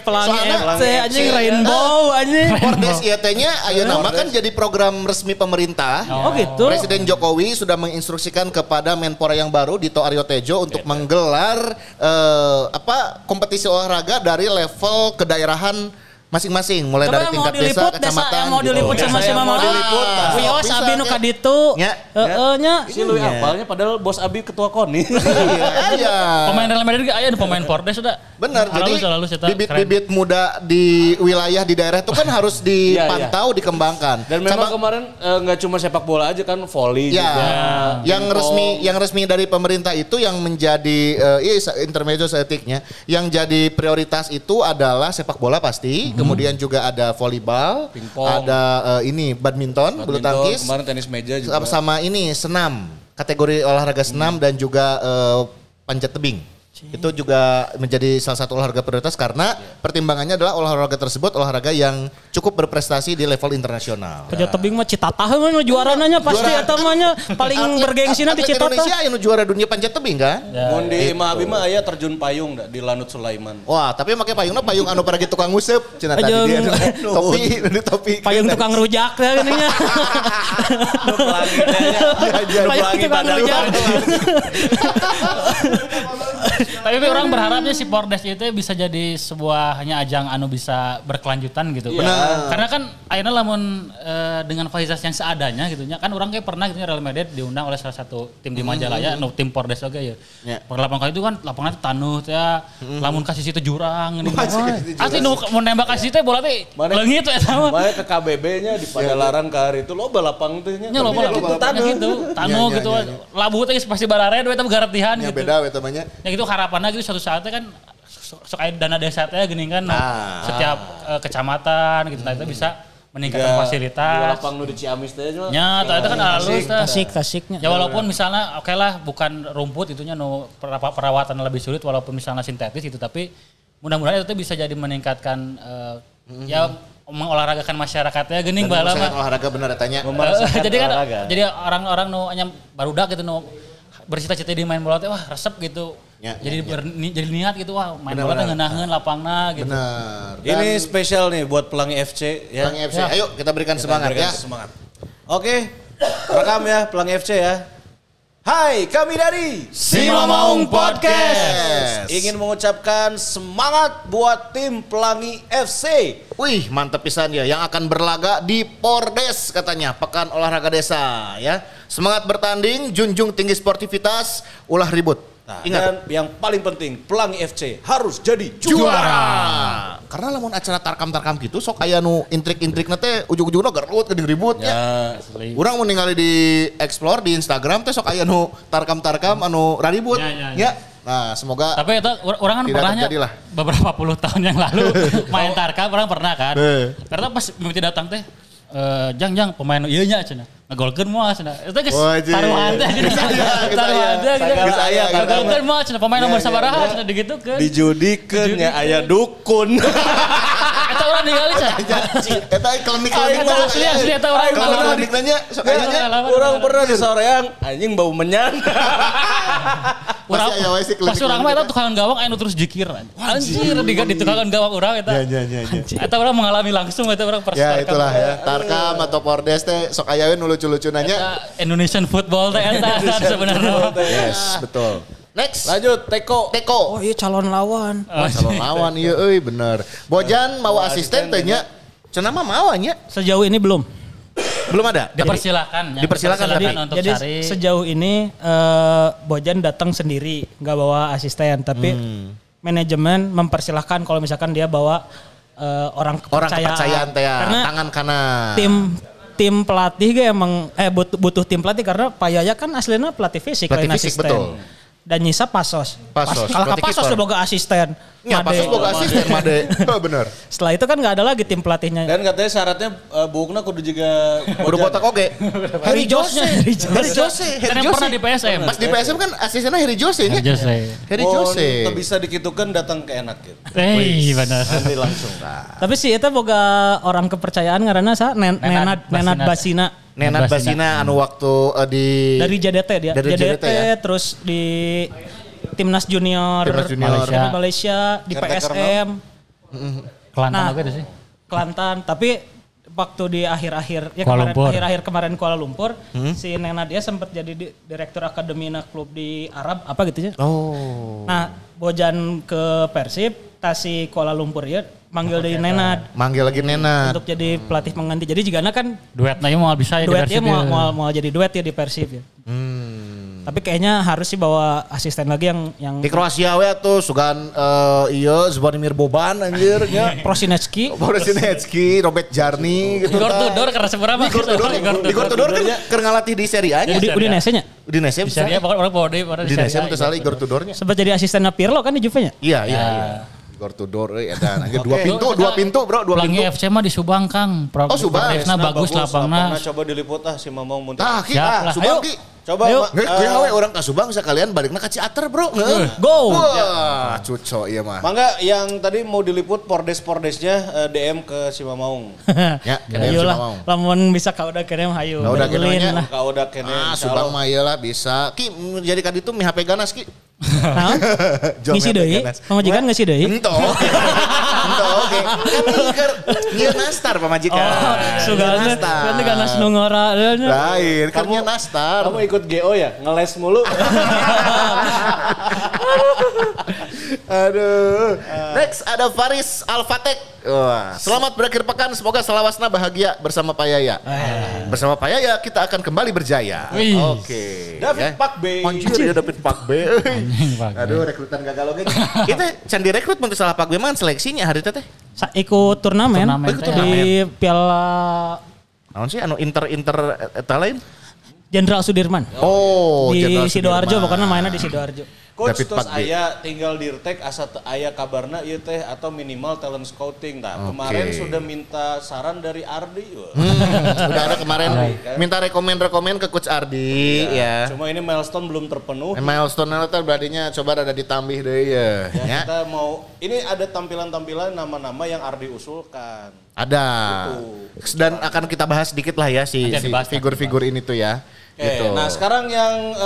Pelangi Soalnya FC anjing rainbow anjing. Pordes ieu teh nya ayeuna nama kan jadi program resmi pemerintah. Oh gitu. Presiden Jokowi sudah menginstruksikan kepada Menpora yang baru Dito Aryo Tejo untuk menggelar eh, apa kompetisi olahraga dari level kedaerahan masing-masing mulai Coba dari tingkat desa, diliput desa kecamatan. yang mau gitu. diliput sama Desa si yang Mama. mau diliput, ah. Wios abi nu ya. ka ditu. Ya. Heeh nya. Si Lui apalnya padahal bos Abi ketua KONI. Iya, iya. Pemain Real Madrid aya pemain Pordes sudah. Benar, jadi bibit-bibit muda di wilayah di daerah itu kan harus dipantau, dikembangkan. Dan memang Sama- kemarin eh, nggak cuma sepak bola aja kan volley Ya, juga. yang resmi yang resmi dari pemerintah itu yang menjadi eh, iya, intermezzo seetiknya, yang jadi prioritas itu adalah sepak bola pasti, kemudian juga ada volleyball, Pingpong. ada eh, ini badminton, bulu tangkis, Kemarin tenis meja juga. sama, ini senam, kategori olahraga senam dan juga eh, panjat tebing. Itu juga menjadi salah satu olahraga prioritas karena pertimbangannya adalah olahraga tersebut olahraga yang cukup berprestasi di level internasional. Pejat tebing mah Citatah mah juara nanya pasti Juara. eta mah nya paling bergengsi di atlet Citatah. Indonesia yang juara dunia panjat tebing kan? Mun di Imah Abi mah aya terjun payung di Lanut Sulaiman. Wah, tapi pakai payungnya payung anu gitu tukang ngusep. Cina tadi dia topi, di topi. Payung tukang rujak ya gini nya. Nya. Nu Payung tukang rujak. Tapi orang berharapnya si Pordes itu bisa jadi sebuah hanya ajang anu bisa berkelanjutan gitu. Iya. Karena kan akhirnya lamun eh, dengan fasilitas yang seadanya gitu nya kan orang kayak pernah gitu Real Madrid diundang oleh salah satu tim di Majalaya anu tim Pordes oke ya. Ya. Per lapangan kali itu kan lapangan itu tanuh teh ya. lamun kasih situ jurang ini. Kasih situ jurang. Asli nu mau nembak kasih teh bola teh Mana- leungit eta mah. Makanya ke KBB-nya di Padalarang ke hari itu lo balapang tuh nya. Nya loba gitu, tanah. gitu. Tanuh Ya, ya, gitu. ya, ya. Labu teh pasti barared we tapi garetihan Ya gitu. beda we temannya. Ya gitu harapannya gitu suatu saatnya kan sok dana desa teh geuning kan Ah. setiap eh, kecamatan gitu nah itu bisa meningkatkan Di fasilitas. lapang nu di Ciamis teh nya. Ya, tah itu kan halus tah. Tasik, tasiknya. Ya walaupun misalnya oke lah bukan rumput itunya no pera- perawatan lebih sulit walaupun misalnya sintetis itu tapi mudah-mudahan itu bisa jadi meningkatkan eh, ya mengolahragakan masyarakatnya baheula saya mah. olahraga bener tanya. Memerasakan jadi kan olahraga. jadi orang-orang nu hanya barudak gitu nu bercita-cita di main bola teh wah resep gitu. Ya, jadi ya, ya. berni- jadi niat gitu wah main Benar, bola ngeunaheun lapangna gitu. Benar. Ini spesial nih buat Pelangi FC ya. Pelangi FC. Ayo kita berikan semangat Berikan ya. Semangat. Oke, rekam ya Pelangi FC ya. Hai, kami dari Sima Maung Podcast. Ingin mengucapkan semangat buat tim Pelangi FC. Wih, mantep pisan ya yang akan berlaga di Pordes katanya, Pekan Olahraga Desa ya. Semangat bertanding, junjung tinggi sportivitas, ulah ribut. Nah, Ingat dan yang paling penting Pelangi FC harus jadi juara. Karena lamun acara tarkam-tarkam gitu sok aya nu intrik-intrik teh ujung-ujungna gerut gede ribut ya. Asli. Urang mau ningali di explore di Instagram teh sok aya nu tarkam-tarkam anu raribut. Ya, ya, ya. Ya. Nah, semoga Tapi itu or- orang kan pernahnya terjadilah. beberapa puluh tahun yang lalu main tarkam orang pernah kan. Eh. Karena pas mimpi datang teh eh jang jang pemain ieu nya cenah. Ngagolkeun moal cenah. Itu geus taruhan teh geus Taruhan teh gitu. Geus aya. Ngagolkeun moal cenah pemain nomor Ya, ya, sabaraha ya. cenah digitukeun. Dijudikeun ya aya dukun. Eta orang ningali cenah. eta klinik-klinik Eta asli asli eta orang Klinik-klinik nanya sok aya nya. Orang pernah di soreang anjing bau menyan. Klinik pas urang mah eta klinik. tukangan gawang anu terus jikir. Anjir di di tukangan gawang urang eta. Ya, ya, ya, ya. Eta orang mengalami langsung eta orang pas Ya itulah ya. Tarkam atau Pordes teh sok aya we nu lucu-lucu nanya. Indonesian football teh eta sebenarnya. Yes, betul. Next. Lanjut Teko. Teko. Oh iya calon lawan. Wah, calon lawan iya euy bener. Bojan mau asisten teh nya. Cenah mah mau nya. Sejauh ini belum. Belum ada. Dipersilakan ya. Dipersilakan, Jadi, untuk jadi cari sejauh ini eh, Bojan datang sendiri, nggak bawa asisten, tapi Hmm. manajemen mempersilahkan kalau misalkan dia bawa eh, orang Orang kepercayaan. kepercayaan teh ya, Karena tangan kanan. tim tim pelatih ge emang eh butuh, butuh tim pelatih karena Pak Yaya kan aslinya pelatih fisik Pelatih fisik, asisten. betul. Dan Nyisa Pasos. Pasos, Pas- Kalau berarti Pasos udah boga asisten. Ya, Made. pasos boga asisten Made. Oh, bener. Setelah itu kan nggak ada lagi tim pelatihnya. Dan katanya syaratnya uh, bukna kudu juga Kudu botak oge. Harry Jose. Harry Jose. Harry Jose. Harry yang pernah di PSM. Pas di PSM kan asistennya Harry Jose nya. Jose. Harry Oh, Jose. teu bisa dikitukan datang ke enak gitu. Eh, benar. Nanti langsung. Tapi sih itu boga orang kepercayaan karena sa Nen- Nenad Nenad Nenad Basina. Basina Nenad Basina anu waktu eh, di dari JDT dia. Dari JDT, JDT ya? terus di timnas junior, Timnas junior. Malaysia, Malaysia di Caretaker PSM, Kelantan Nah. sih. Kelantan. Tapi waktu di akhir-akhir ya Kuala kemarin Lumpur. akhir-akhir kemarin Kuala Lumpur, Hmm? si Nenad dia sempat jadi di- direktur akademi klub di Arab apa gitu ya. Oh. Nah, Bojan ke Persib, tasi Kuala Lumpur ya manggil dari Nenad Manggil lagi Nenad. untuk jadi pelatih pengganti. Jadi jika kan Duetnya mau bisa ya di duet ya Persib mau, ya. mau, mau jadi duet ya di Persib ya. Hmm. Tapi kayaknya harus sih bawa asisten lagi yang yang Di Kroasia we tuh sugan eh, iya Zvonimir Boban anjir nya. Prosinecki. Boris Sinecki, Robert Jarni gitu. Igor tah. Tudor karena seberapa? Igor Tudor, Igor Tudor kan keur ngalatih di Serie A nya. Udi, Udi Nese-nya. Di Nesia Bisa dia bisa. pokoknya orang bawa Di Nesia itu salah Igor Tudornya. Sempat jadi asistennya Pirlo kan di Juve nya. Iya, iya, iya. Igor Tudor euy edan anjir dua pintu, dua pintu bro, dua Pelangi pintu. FC mah di Subang Kang. Pro- Oh, Subang. Progresna bagus lapangna. Coba diliput ah si Mamong muntah. Tah, ki, Siap ah. Subang Ayo. ki. Coba Ayo. Ma- Nggak, eh, gue we orang ke Subang sekalian baliknya ke Ciater bro. Heeh. Go. Wah, cuco iya mah. Mangga yang tadi mau diliput pordes-pordesnya eh, DM ke si Mamaung. Ya, Ayo lah, lamun bisa kau udah kirim hayu. Nah, udah kirimnya. lah. Kau udah kene Ah, Subang mah iyalah bisa. Ki, jadi kan itu mi HP ganas ki. Nah, Jom ngisi deui. ganas. Pamajikan ngisi deui. Ento. Ento oke. Kan nyieu nastar pamajikan. Oh, sugana Nastar. kan ganas nu ngora. Lain, kan nastar. Kamu ikut GO ya? Ngeles mulu. Aduh. Next ada Faris Alfatek. Wah, selamat berakhir pekan. Semoga selawasna bahagia bersama Pak Yaya. Bersama Pak Yaya kita akan kembali berjaya. Oke. David Pak B. Anjir ya David Pak B. Aduh rekrutan gagal oke. Kita can direkrut untuk salah Pak B man seleksinya hari itu teh. Ikut turnamen, Turnamen, Ikut teh. di Piala Naon sih anu inter-inter eta lain? Jenderal Sudirman. Oh, di Jenderal Sidoarjo, pokoknya mainnya di Sidoarjo. Coach David terus Pak B. aya tinggal dirtek asa teu aya kabarna ieu teh atau minimal talent scouting. Nah, Oke. kemarin sudah minta saran dari Ardi. Wah. Udah ada kemarin minta rekomen-rekomen ke Coach Ardi ya. Cuma ini milestone belum terpenuh. Milestone itu berartinya coba ada ditambih deh ya. Ya, ya. kita mau ini ada tampilan-tampilan nama-nama yang Ardi usulkan. Ada. Dan akan kita bahas sedikit lah ya si, Nanti si figur-figur ini tuh ya. Oke, gitu. nah sekarang yang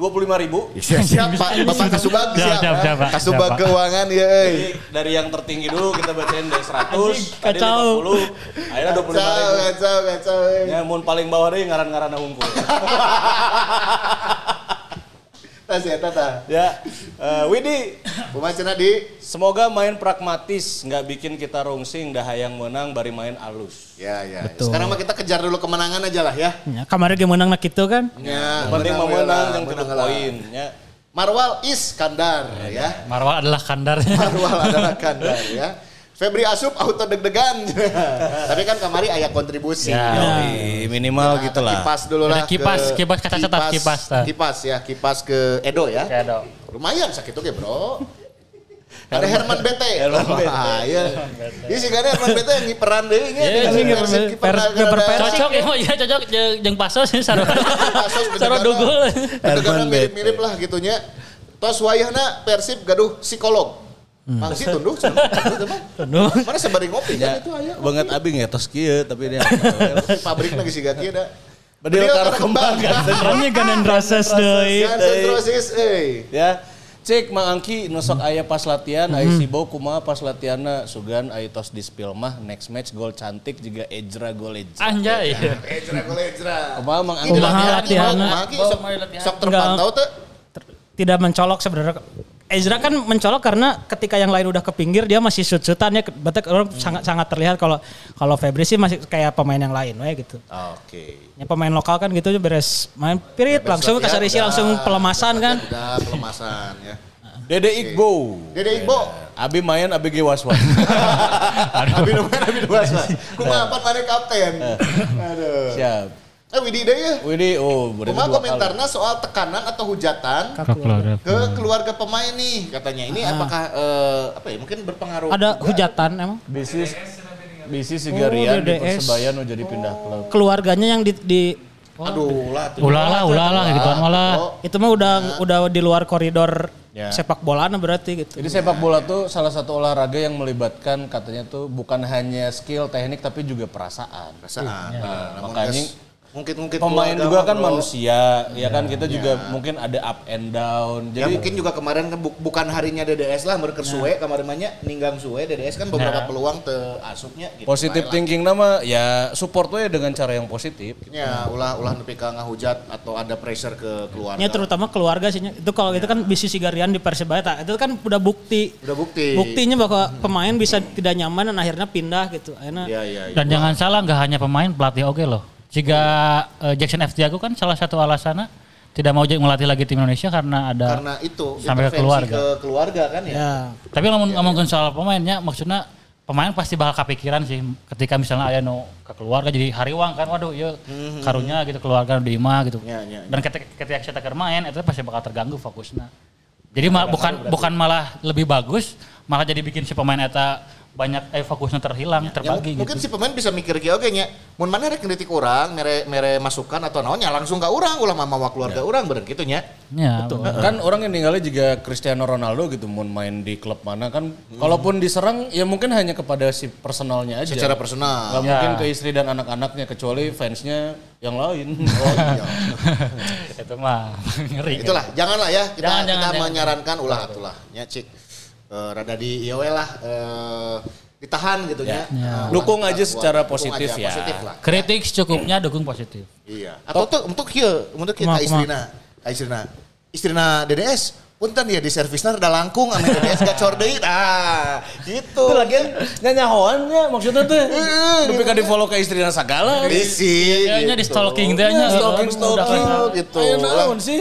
dua puluh lima ribu. Siap, siap Pak, Bapak Kasubag Siap, siap. siap, siap, Pak. Kasubag keuangan ya. euy. Jadi dari yang tertinggi dulu kita bacain dari 100, Anjing, tadi kacau. 50, akhirnya 25 Kacau, ribu. kacau, kacau. euy. Ya, mun paling bawah deh ngaran-ngaran hungkul. Tas ya, tata. ya, eh, Widi, Kumaha cenah di? semoga main pragmatis, nggak bikin kita rungsing, dah hayang menang, bari main alus. Ya, ya. Betul. Sekarang mah kita kejar dulu kemenangan aja lah ya. Ya, kemarin game menang nak gitu kan. Ya, Penting mau menang, yang lah. poin. Ya. Marwal Iskandar ya. Marwah adalah kandar. Marwal adalah kandar ya. Febri Asup auto deg-degan. Tapi kan kamari ayah kontribusi. Ya. Yoi, minimal gitu lah. Kipas dulu lah. Kipas, ke- kipas kata catat, kipas, tah. Kipas ya, kipas ke Edo ya. Kayak dong. Lumayan sakit oke bro. Ada Herman Bete. Herman Bete. Wah, iya. Ini sih kan Herman Bete yang ngiperan deh. Ini Iya, ngiper- kiper. Cocok ya, iya cocok jeung jeung pasos ya sarua. Pasos Sarua dugul. Bener-bener mirip-mirip lah gitunya. Tos wayahna Persib gaduh psikolog. Cenah. Tunduh, teman. Tunduh. Mana sebari ngopi kan Ya, itu aya. banget abing ya tos kieu tapi dia. Pabrik lagi sih gak ada. Bedil karo kembang kan. Ganan proses deh. Kan sentrosis euy. ya. Cek Mang Angki nusok aya pas latihan, aya si Bow kumaha pas latihanna sugan aya tos di spill mah next match gol cantik juga Ejra gol Ejra. Anjay. Ejra gol ejra. Kumaha Mang Angki latihan? latihanna? Kumaha ki sok sok terpantau tuh. Tidak mencolok sebenarnya. Ezra kan mencolok karena ketika yang lain udah ke pinggir dia masih shoot-shootan ya. Berarti orang sangat sangat terlihat kalau kalau Febri sih masih kayak pemain yang lain we gitu. Oke. Ya pemain lokal kan gitu beres main pirit langsung kasar isi langsung pelemasan kan. Udah pelemasan ya. Dede Igbo. Dede Iqbo. Abi main abi ge was-was. Abi nu main abi dua mas. Kumaha empat mana kapten. Aduh. Siap. Eh Widi deh ya. Widi oh berarti Kumaha dua kali. komentarnya soal tekanan atau hujatan ke keluarga pemain nih katanya. Ini apakah eh, apa ya mungkin berpengaruh Ada juga? hujatan emang. Bisnis bisnis si Oh, Garian di DDS. Persebaya nu jadi pindah klub. Keluarganya yang di, di Aduh lah. tuh. Ulah lah, ulah lah gitu malah. Oh, itu mah udah udah di luar koridor Ya. sepak bola berarti gitu. Jadi sepak bola tuh salah satu olahraga yang melibatkan katanya tuh bukan hanya skill teknik tapi juga perasaan. perasaan. Nah, namun makanya mungkin-mungkin Pemain juga kan bro. manusia, ya kan kita juga mungkin ada up and down. Ya Jadi mungkin juga kemarin kan bu- bukan harinya DDS lah merker suwe kemarin banyak ninggang suwe DDS kan beberapa Nah. peluang te asupnya gitu. positif thinking nama ya support we dengan cara yang positif. Ya, ulah ulah nepi ka ngahujat atau ada pressure ke keluarga. Ya terutama keluarga sih. Itu kalau itu kan bisnis Sigarian di Persebaya tak, itu kan udah bukti. Udah bukti. Buktinya bahwa pemain bisa tidak nyaman dan akhirnya pindah gitu. Akhirnya Iya, iya, iya. Dan jangan salah nggak hanya pemain pelatih oke loh. Jika eh, Jackson F. Tiago kan salah satu alasannya tidak mau melatih lagi tim Indonesia karena ada karena itu sampai ke keluarga. ke keluarga kan ya. ya Tapi ngomong ngomongin soal pemainnya, maksudnya pemain pasti bakal kepikiran sih ketika misalnya aya no ke keluarga jadi hariwang kan, waduh ya karunya gitu keluarga di imah gitu. Ya, ya, ya. Dan ketika ketika kita main itu pasti bakal terganggu fokusnya. Jadi ma- bukan bukan malah lebih bagus, malah jadi bikin si pemain eta banyak eh fokusnya terhilang, Ya, terbagi mungkin gitu. si pemain bisa mikir kieu oge nya. Mun mana rek ngritik urang, mere mere masukan atau naonnya langsung ka urang ulah mamawa keluarga urang beureun kitu nya. Ya, Kan orang yang ninggalnya juga Cristiano Ronaldo gitu mau main di klub mana kan kalaupun diserang ya mungkin hanya kepada si personalnya aja. Secara personal. Nggak Ya. mungkin ke istri dan anak-anaknya kecuali fansnya yang lain. Oh iya. itu mah ngeri. Itulah, janganlah ya kita Jangan, kita jangan, jangan. menyarankan ulah atulah nya cik eh, rada di we lah eh, ditahan gitu nya. Nah, ulah Dukung kita aja secara Dukung positif aja, ya. Positif lah. Kritik secukupnya dukung positif. Iya. Atau tuh untuk kieu, untuk ka istrina, istrina. Istrina DDS punten ya di servisnya udah langkung ame DDS gacor deui. Ah, gitu. Itu lagian nyanyahoannya maksudnya tuh. Tapi kan di follow ke istrinya segala. Bisi. Kayaknya di stalking teh nya. Stalking Udah stalking kayak- gitu. Ayo naon sih?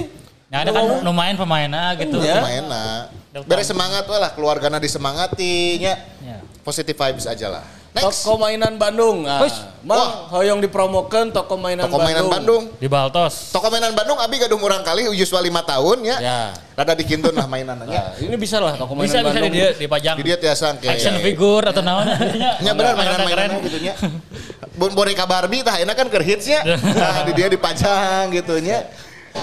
Ya ada kan lumayan pemainnya gitu. Ya. Lumayan lah. Beres semangat lah keluargana disemangatinya. Ya. Positive vibes aja lah. Next. Toko mainan Bandung. Nah. Mang hoyong dipromokeun toko mainan Toko mainan Bandung. Di Baltos. Toko mainan Bandung abi gaduh murang kali usual 5 tahun ya. Ya. Rada dikintun lah mainannya. Nah, ini bisa lah toko mainan Bisa bisa Bandung. di dia dipajang. Di dia tiasa kayak Action figure atau naon. Ya benar mainan-mainannya gitu nya. Bon- Boneka Barbie tah enak kan keur hits nya. Nah, di dia dipajang gitu nya.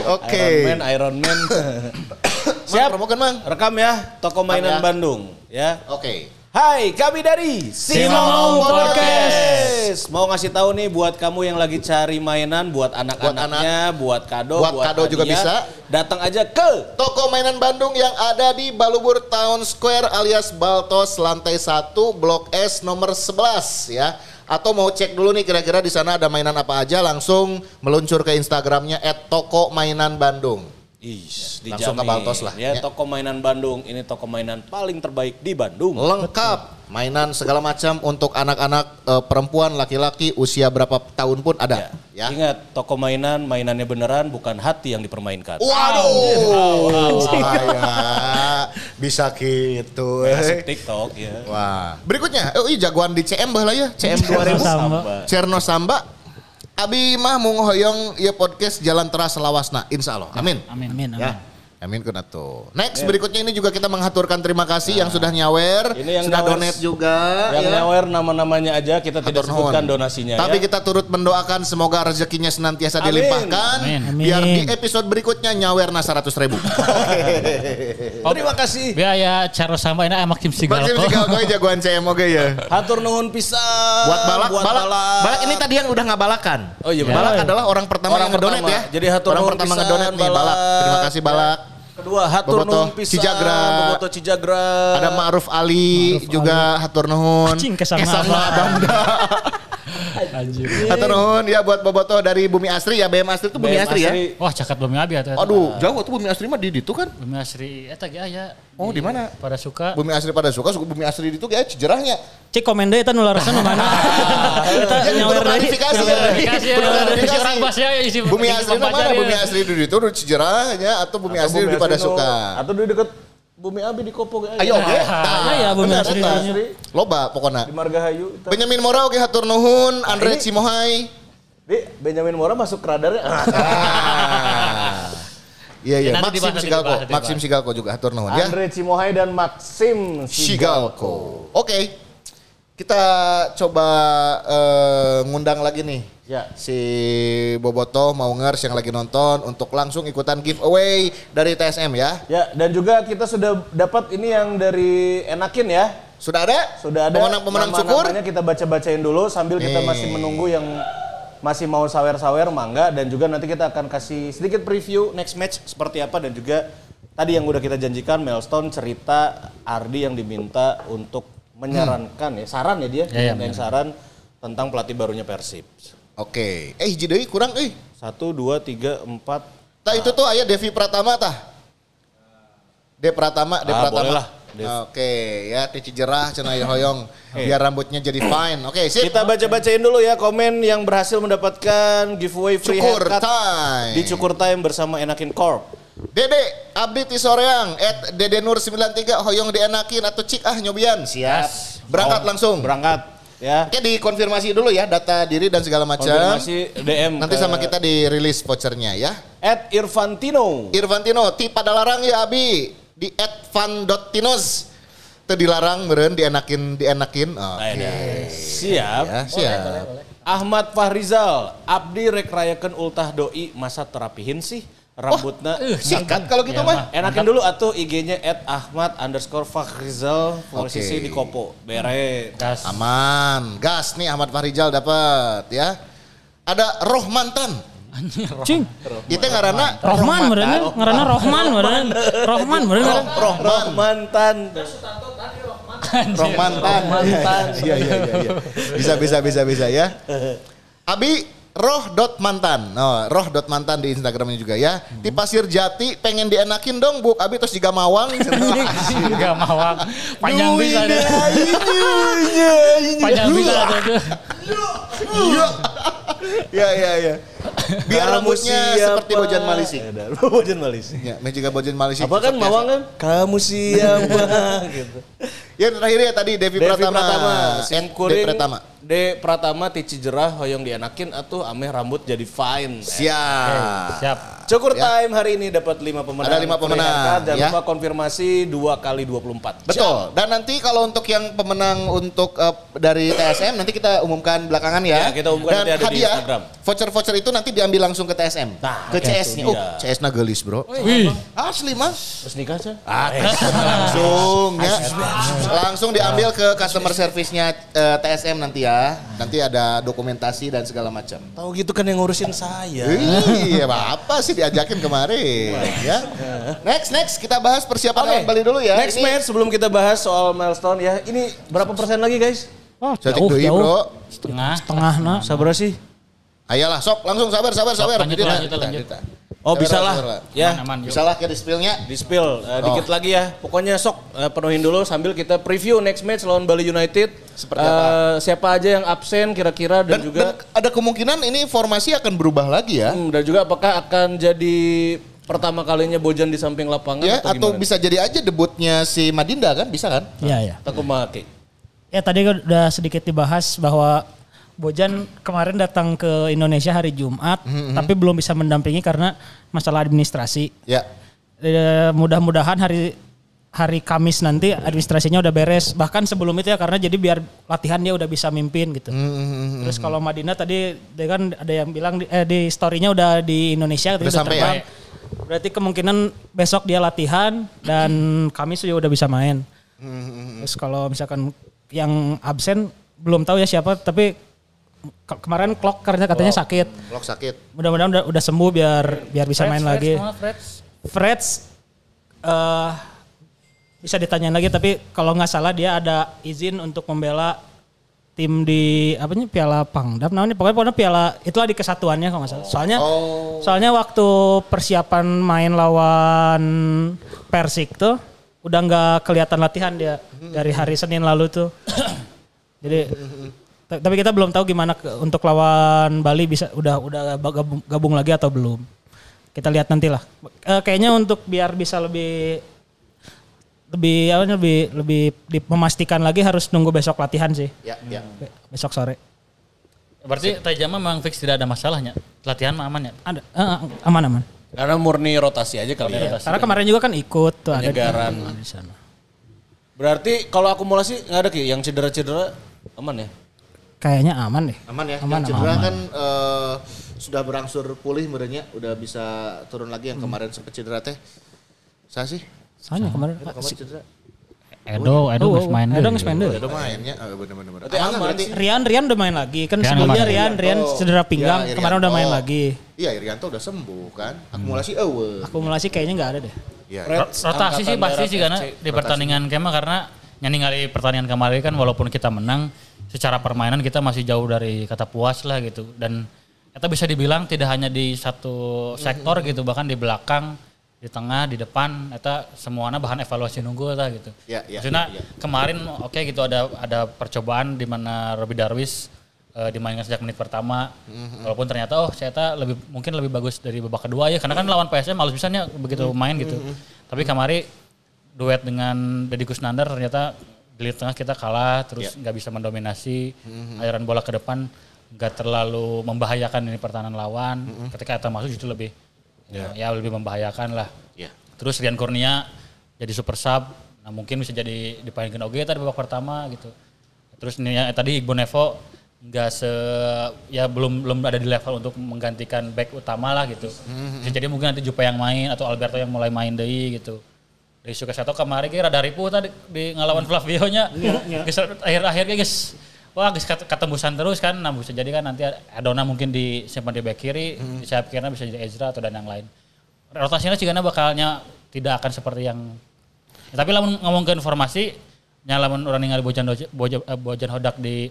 Oke. Iron Man, Iron Man. Siap. Promokan Mang. Rekam ya, toko mainan ya. Bandung. Ya. Oke. Hai, kami dari Simamau Podcast. Mau ngasih tahu nih buat kamu yang lagi cari mainan buat anak-anaknya, buat kado, Buat kado juga bisa. Datang aja ke Toko mainan Bandung yang ada di Balubur Town Square alias Baltos lantai 1 Blok S nomor 11 ya. Atau mau cek dulu nih kira-kira di sana ada mainan apa aja langsung meluncur ke Instagramnya @toko_mainan_bandung. Is, Langsung ke. Baltos lah, Ya, ya. toko mainan Bandung. Ini toko mainan paling terbaik di Bandung. Lengkap mainan segala macam untuk anak-anak eh, perempuan, laki-laki usia berapa tahun pun ada ya. Ingat, toko mainan, mainannya beneran bukan hati yang dipermainkan. Waduh. Bahaya. Bisa gitu. Eh. TikTok ya. Wah. Berikutnya, oh iya jagoan di CM baheula ya, CM 2000. Sama. Cerno Samba. Abi mah mau hoyong ya podcast jalan teras selawasna. Insya Allah. Amin. Amin. Amin, amin. Ya. Amin kuna tuh. Next berikutnya ini juga kita mengaturkan terima kasih yang sudah nyawer, Ini yang sudah nyawer- donate juga. Yang ya. nyawer nama-namanya aja kita tidak Hatur nuhun. sebutkan donasinya Tapi ya. kita turut mendoakan semoga rezekinya senantiasa Amin. dilimpahkan. Amin. Biar di Amin. episode berikutnya nyawerna 100 ribu. Terima kasih. Biaya cara sama ini emak Kim Sigal. Maksim sih kalau jagoan CM oke ya. Hatur nuhun pisan. Buat balak, buat balak, balak. balak ini tadi yang udah nggak balakan. Oh iya, balak adalah orang pertama Orang yang ngedonate ya. Jadi hatur orang nuhun pertama pisan, ngedonate nih balak. Balak. Terima kasih balak. Kedua hatur nuhun pisan. Cijagra. Bobotoh Cijagra. Ada Ma'ruf Ali juga hatur nuhun. Anjing, ke sana Ke sana Banda. Anjir. hatur nuhun ya buat Boboto dari Bumi Asri ya. BM Asri itu Bumi BM Asri ya. Wah cakat Bumi Abi atuh. Aduh, jauh tuh Bumi Asri mah di itu kan. Bumi Asri eta ge aya. Oh, di mana? Pada suka. Bumi Asri pada suka, suka Bumi Asri itu kayak cijerahnya. Cek komen deh, itu nularasnya nu mana. Kita nyawer klarifikasi ya. ya, klarifikasi. orang pasnya isi Bumi Asri mana? Bumi ya. Asri di itu cijerahnya atau Bumi Atau Asri di pada suka. Atau di dekat Bumi Abi di Kopo ge. Ayo oke. Ah, ya, Bumi Asri. Loba pokoknya. Di Margahayu. eta. Benyamin Mora oke hatur nuhun, Andre ini- Cimohai. Di Benjamin Mora masuk ke radarnya. Ah. Iya iya, Ya, Maxim Sigalko, Maxim Sigalko juga hatur nuhun ya. Andre Cimohai dan Maxim Sigalko. Oke. Kita coba eh, ngundang lagi nih. Ya. Si Boboto mau ngers yang lagi nonton untuk langsung ikutan giveaway dari TSM ya. Ya, dan juga kita sudah dapat ini yang dari Enakin ya. Sudah ada? Sudah ada pemenang-pemenang cukur. nama-namanya kita baca-bacain dulu sambil kita Nih. masih menunggu yang masih mau sawer-sawer mangga dan juga nanti kita akan kasih sedikit preview next match seperti apa dan juga tadi yang udah kita janjikan milestone cerita Ardi yang diminta untuk menyarankan ya saran ya dia Ya, ya, yang saran tentang pelatih barunya Persib. Oke. Eh hiji deui kurang euy. Satu, dua, tiga, empat. Tah itu tuh aya Devi Pratama tah. De Pratama, De Ah, Pratama. boleh lah, Dev. Oke, ya Tici Jerah cenah hoyong biar rambutnya jadi fine. Oke, sip. Kita baca-bacain dulu ya komen yang berhasil mendapatkan giveaway free Cukur haircut time. di Cukur Time bersama Enakin Corp. Dede, Abdi ti soreang, at Dede Nur 93 hoyong dienakin atau cik ah nyobian. Siap. Berangkat Oh, langsung. Berangkat ya. Oke, dikonfirmasi dulu ya data diri dan segala macam. Konfirmasi DM Nanti ke sama kita dirilis vouchernya ya. at Irfantino. Irvantino, ti pada larang ya Abi di @van.tinos. Itu dilarang meureun dienakin dienakin. Oke. Nah, Siap. Ya, siap. Ahmad Fahrizal, Abdi rek rayakeun ultah doi masa terapihin sih rambutna. Sikat kalau gitu Ya, mah. Enakin dulu atuh IG-nya at Ahmad underscore Fahrizal posisi Oke. di Kopo. Bere. Gas. Aman. Gas nih Ahmad Farijal dapat ya. Ada Rohmantan. Cing. Itu ngaranna Rohman bener ngaranna Rohman bener. Rohman bener. Rohman mantan. Rohmantan. Iya iya iya iya. Bisa bisa bisa bisa ya. Abi roh dot mantan. Oh, roh dot mantan di Instagramnya juga ya. Di Pasir Jati pengen dienakin dong bu. Abi terus juga mawang. Enggak mawang. Panjang bisa deh. Panjang bisa tuh. ya ya ya. Biar Kamu rambutnya siapa? seperti Bojan Malisi. Ya, Bojan Malisi. Ya, me juga Bojan Malisi. Apa kan. Mawang kan? Kamu siapa? gitu. Ya terakhir ya tadi Devi, Devi Pratama. Pratama, At sim De kuring. Pratama. De Pratama tici jerah hoyong dianakin atuh ameh rambut jadi fine. Siap. Siap. Cukur Ya. time hari ini dapat 5 pemenang. Ada lima pemenang, Terlihat, Jangan ya. lupa konfirmasi 2 kali 24. Betul. Dan nanti kalau untuk yang pemenang untuk eh, dari TSM nanti kita umumkan belakangan ya. Ya, kita umumkan Dan nanti ada di hadiah, Instagram. Voucher-voucher itu nanti diambil langsung ke TSM. Nah, ke itu CS-nya. Oh. CS na gelis, Bro. Wih. Asli, Mas. Terus nikah aja? Ah, langsung ya. Langsung diambil ke customer service-nya eh, TSM nanti ya. Nanti ada dokumentasi dan segala macam. Tahu gitu kan yang ngurusin saya. Iya, apa sih diajakin kemarin ya. Next, next kita bahas persiapan lawan Bali dulu ya. Next Ini- match sebelum kita bahas soal milestone ya. Ini berapa persen lagi guys? Oh, Cantik jauh, jauh. Bro. Setengah. Setengah nah. Sabar sih. Ayolah, sok langsung sabar, sabar, sabar. lanjut, lanjut, Dita, lanjut. Oh bisa lah. Ya. Aman. Bisa lah ke di spill-nya. Di spill eh, dikit lagi ya. Pokoknya sok eh, penuhin dulu sambil kita preview next match lawan Bali United. Seperti Eh, apa? Siapa aja yang absen kira-kira dan, Dan, juga dan ada kemungkinan ini formasi akan berubah lagi ya. Hmm, dan juga apakah akan jadi pertama kalinya Bojan di samping lapangan Ya, atau, atau gimana? bisa jadi aja debutnya si Madinda kan, bisa kan? Iya, iya. Takumaki. Ya tadi kan udah sedikit dibahas bahwa Bojan kemarin datang ke Indonesia hari Jumat, tapi belum bisa mendampingi karena masalah administrasi. Ya. Eh, Mudah-mudahan hari hari Kamis nanti administrasinya udah beres. Bahkan sebelum itu ya karena jadi biar latihan dia udah bisa mimpin gitu. Terus kalau Madinah tadi dia kan ada yang bilang di, eh, di story-nya udah di Indonesia, katanya Udah sampai terbang. ya? Berarti kemungkinan besok dia latihan dan Kamis juga udah bisa main. Terus kalau misalkan yang absen belum tahu ya siapa tapi kemarin clock karena katanya sakit. Blok sakit. Mudah-mudahan udah, udah sembuh biar biar bisa main lagi. Freds. Freds eh bisa ditanyain lagi tapi kalau nggak salah dia ada izin untuk membela tim di apa nih Piala Pangdam namanya pokoknya pokoknya Piala itulah di kesatuannya kalau nggak salah. Soalnya soalnya waktu persiapan main lawan Persik tuh udah nggak kelihatan latihan dia dari hari Senin lalu tuh. Jadi tapi kita belum tahu gimana ke- untuk lawan Bali bisa udah udah gabung, gabung lagi atau belum. Kita lihat nanti lah. Eh, kayaknya untuk biar bisa lebih lebih apa lebih lebih di- memastikan lagi harus nunggu besok latihan sih. Ya, ya. Be- Besok sore. Berarti Tajama memang fix tidak ada masalahnya. Latihan mah aman ya. Ada eh, aman aman. Karena murni rotasi aja kali ya. Karena kemarin juga kan ikut tuh ada di sana. Berarti kalau akumulasi nggak ada ki yang cedera-cedera aman ya? Kayaknya aman deh. Aman ya. Aman, yang cedera aman. kan eh, sudah berangsur pulih merenya, udah bisa turun lagi yang kemarin sempat cedera teh. Saya sih. Soalnya kemarin Kemarin cedera. Edo, Edo Oh, geus main Edo geus main deui. Udah mainnya, oh, bener-bener. Berarti. sih. Rian Rian udah main lagi kan Rian sebelumnya kemarin. Rian Rian Oh, cedera pinggang ya, kemarin udah main lagi. Iya, Irianto udah sembuh kan. Akumulasi eueuh. Akumulasi kayaknya nggak ada deh. Iya. Fred, Rotasi sih pasti sih karena di pertandingan kema karena yang ningali pertandingan kemarin kan walaupun kita menang secara permainan kita masih jauh dari kata puas lah gitu. Dan kita bisa dibilang tidak hanya di satu sektor gitu bahkan di belakang di tengah di depan eta semuanya bahan evaluasi nunggu eta gitu. Ya, ya, Maksudnya ya, ya. kemarin oke gitu ada ada percobaan di mana Robi Darwis eh, dimainkan sejak menit pertama. Walaupun ternyata oh saya lebih mungkin lebih bagus dari babak kedua. Ya karena kan lawan PSM halus bisanya begitu main gitu. Tapi kemarin duet dengan Deddy Kusnandar ternyata di lini tengah kita kalah terus nggak bisa mendominasi aliran bola ke depan nggak terlalu membahayakan ini pertahanan lawan. Ketika kita masuk justru lebih ya. lebih membahayakan lah. Ya. terus Rian Kurnia jadi super sub nah mungkin bisa jadi dipainkan oke tadi babak pertama gitu. Terus ini ya, tadi Iqbal Nevo nggak se ya belum belum ada di level untuk menggantikan back utama lah gitu. Bisa jadi mungkin nanti Jupe yang main atau Alberto yang mulai main deh gitu dari Sukasato kemarin kira rada ripuh tadi di ngelawan Flavio nya akhir-akhirnya guys wah guys ket- ketembusan terus kan nah bisa jadi kan nanti Adona mungkin disimpan di back kiri di sayap kiri bisa jadi Ezra atau dan yang lain rotasinya juga bakalnya tidak akan seperti yang Ya, tapi lamun ngomong ke informasi nyalamun orang ningali bojan Doja- boja, eh, bojan hodak di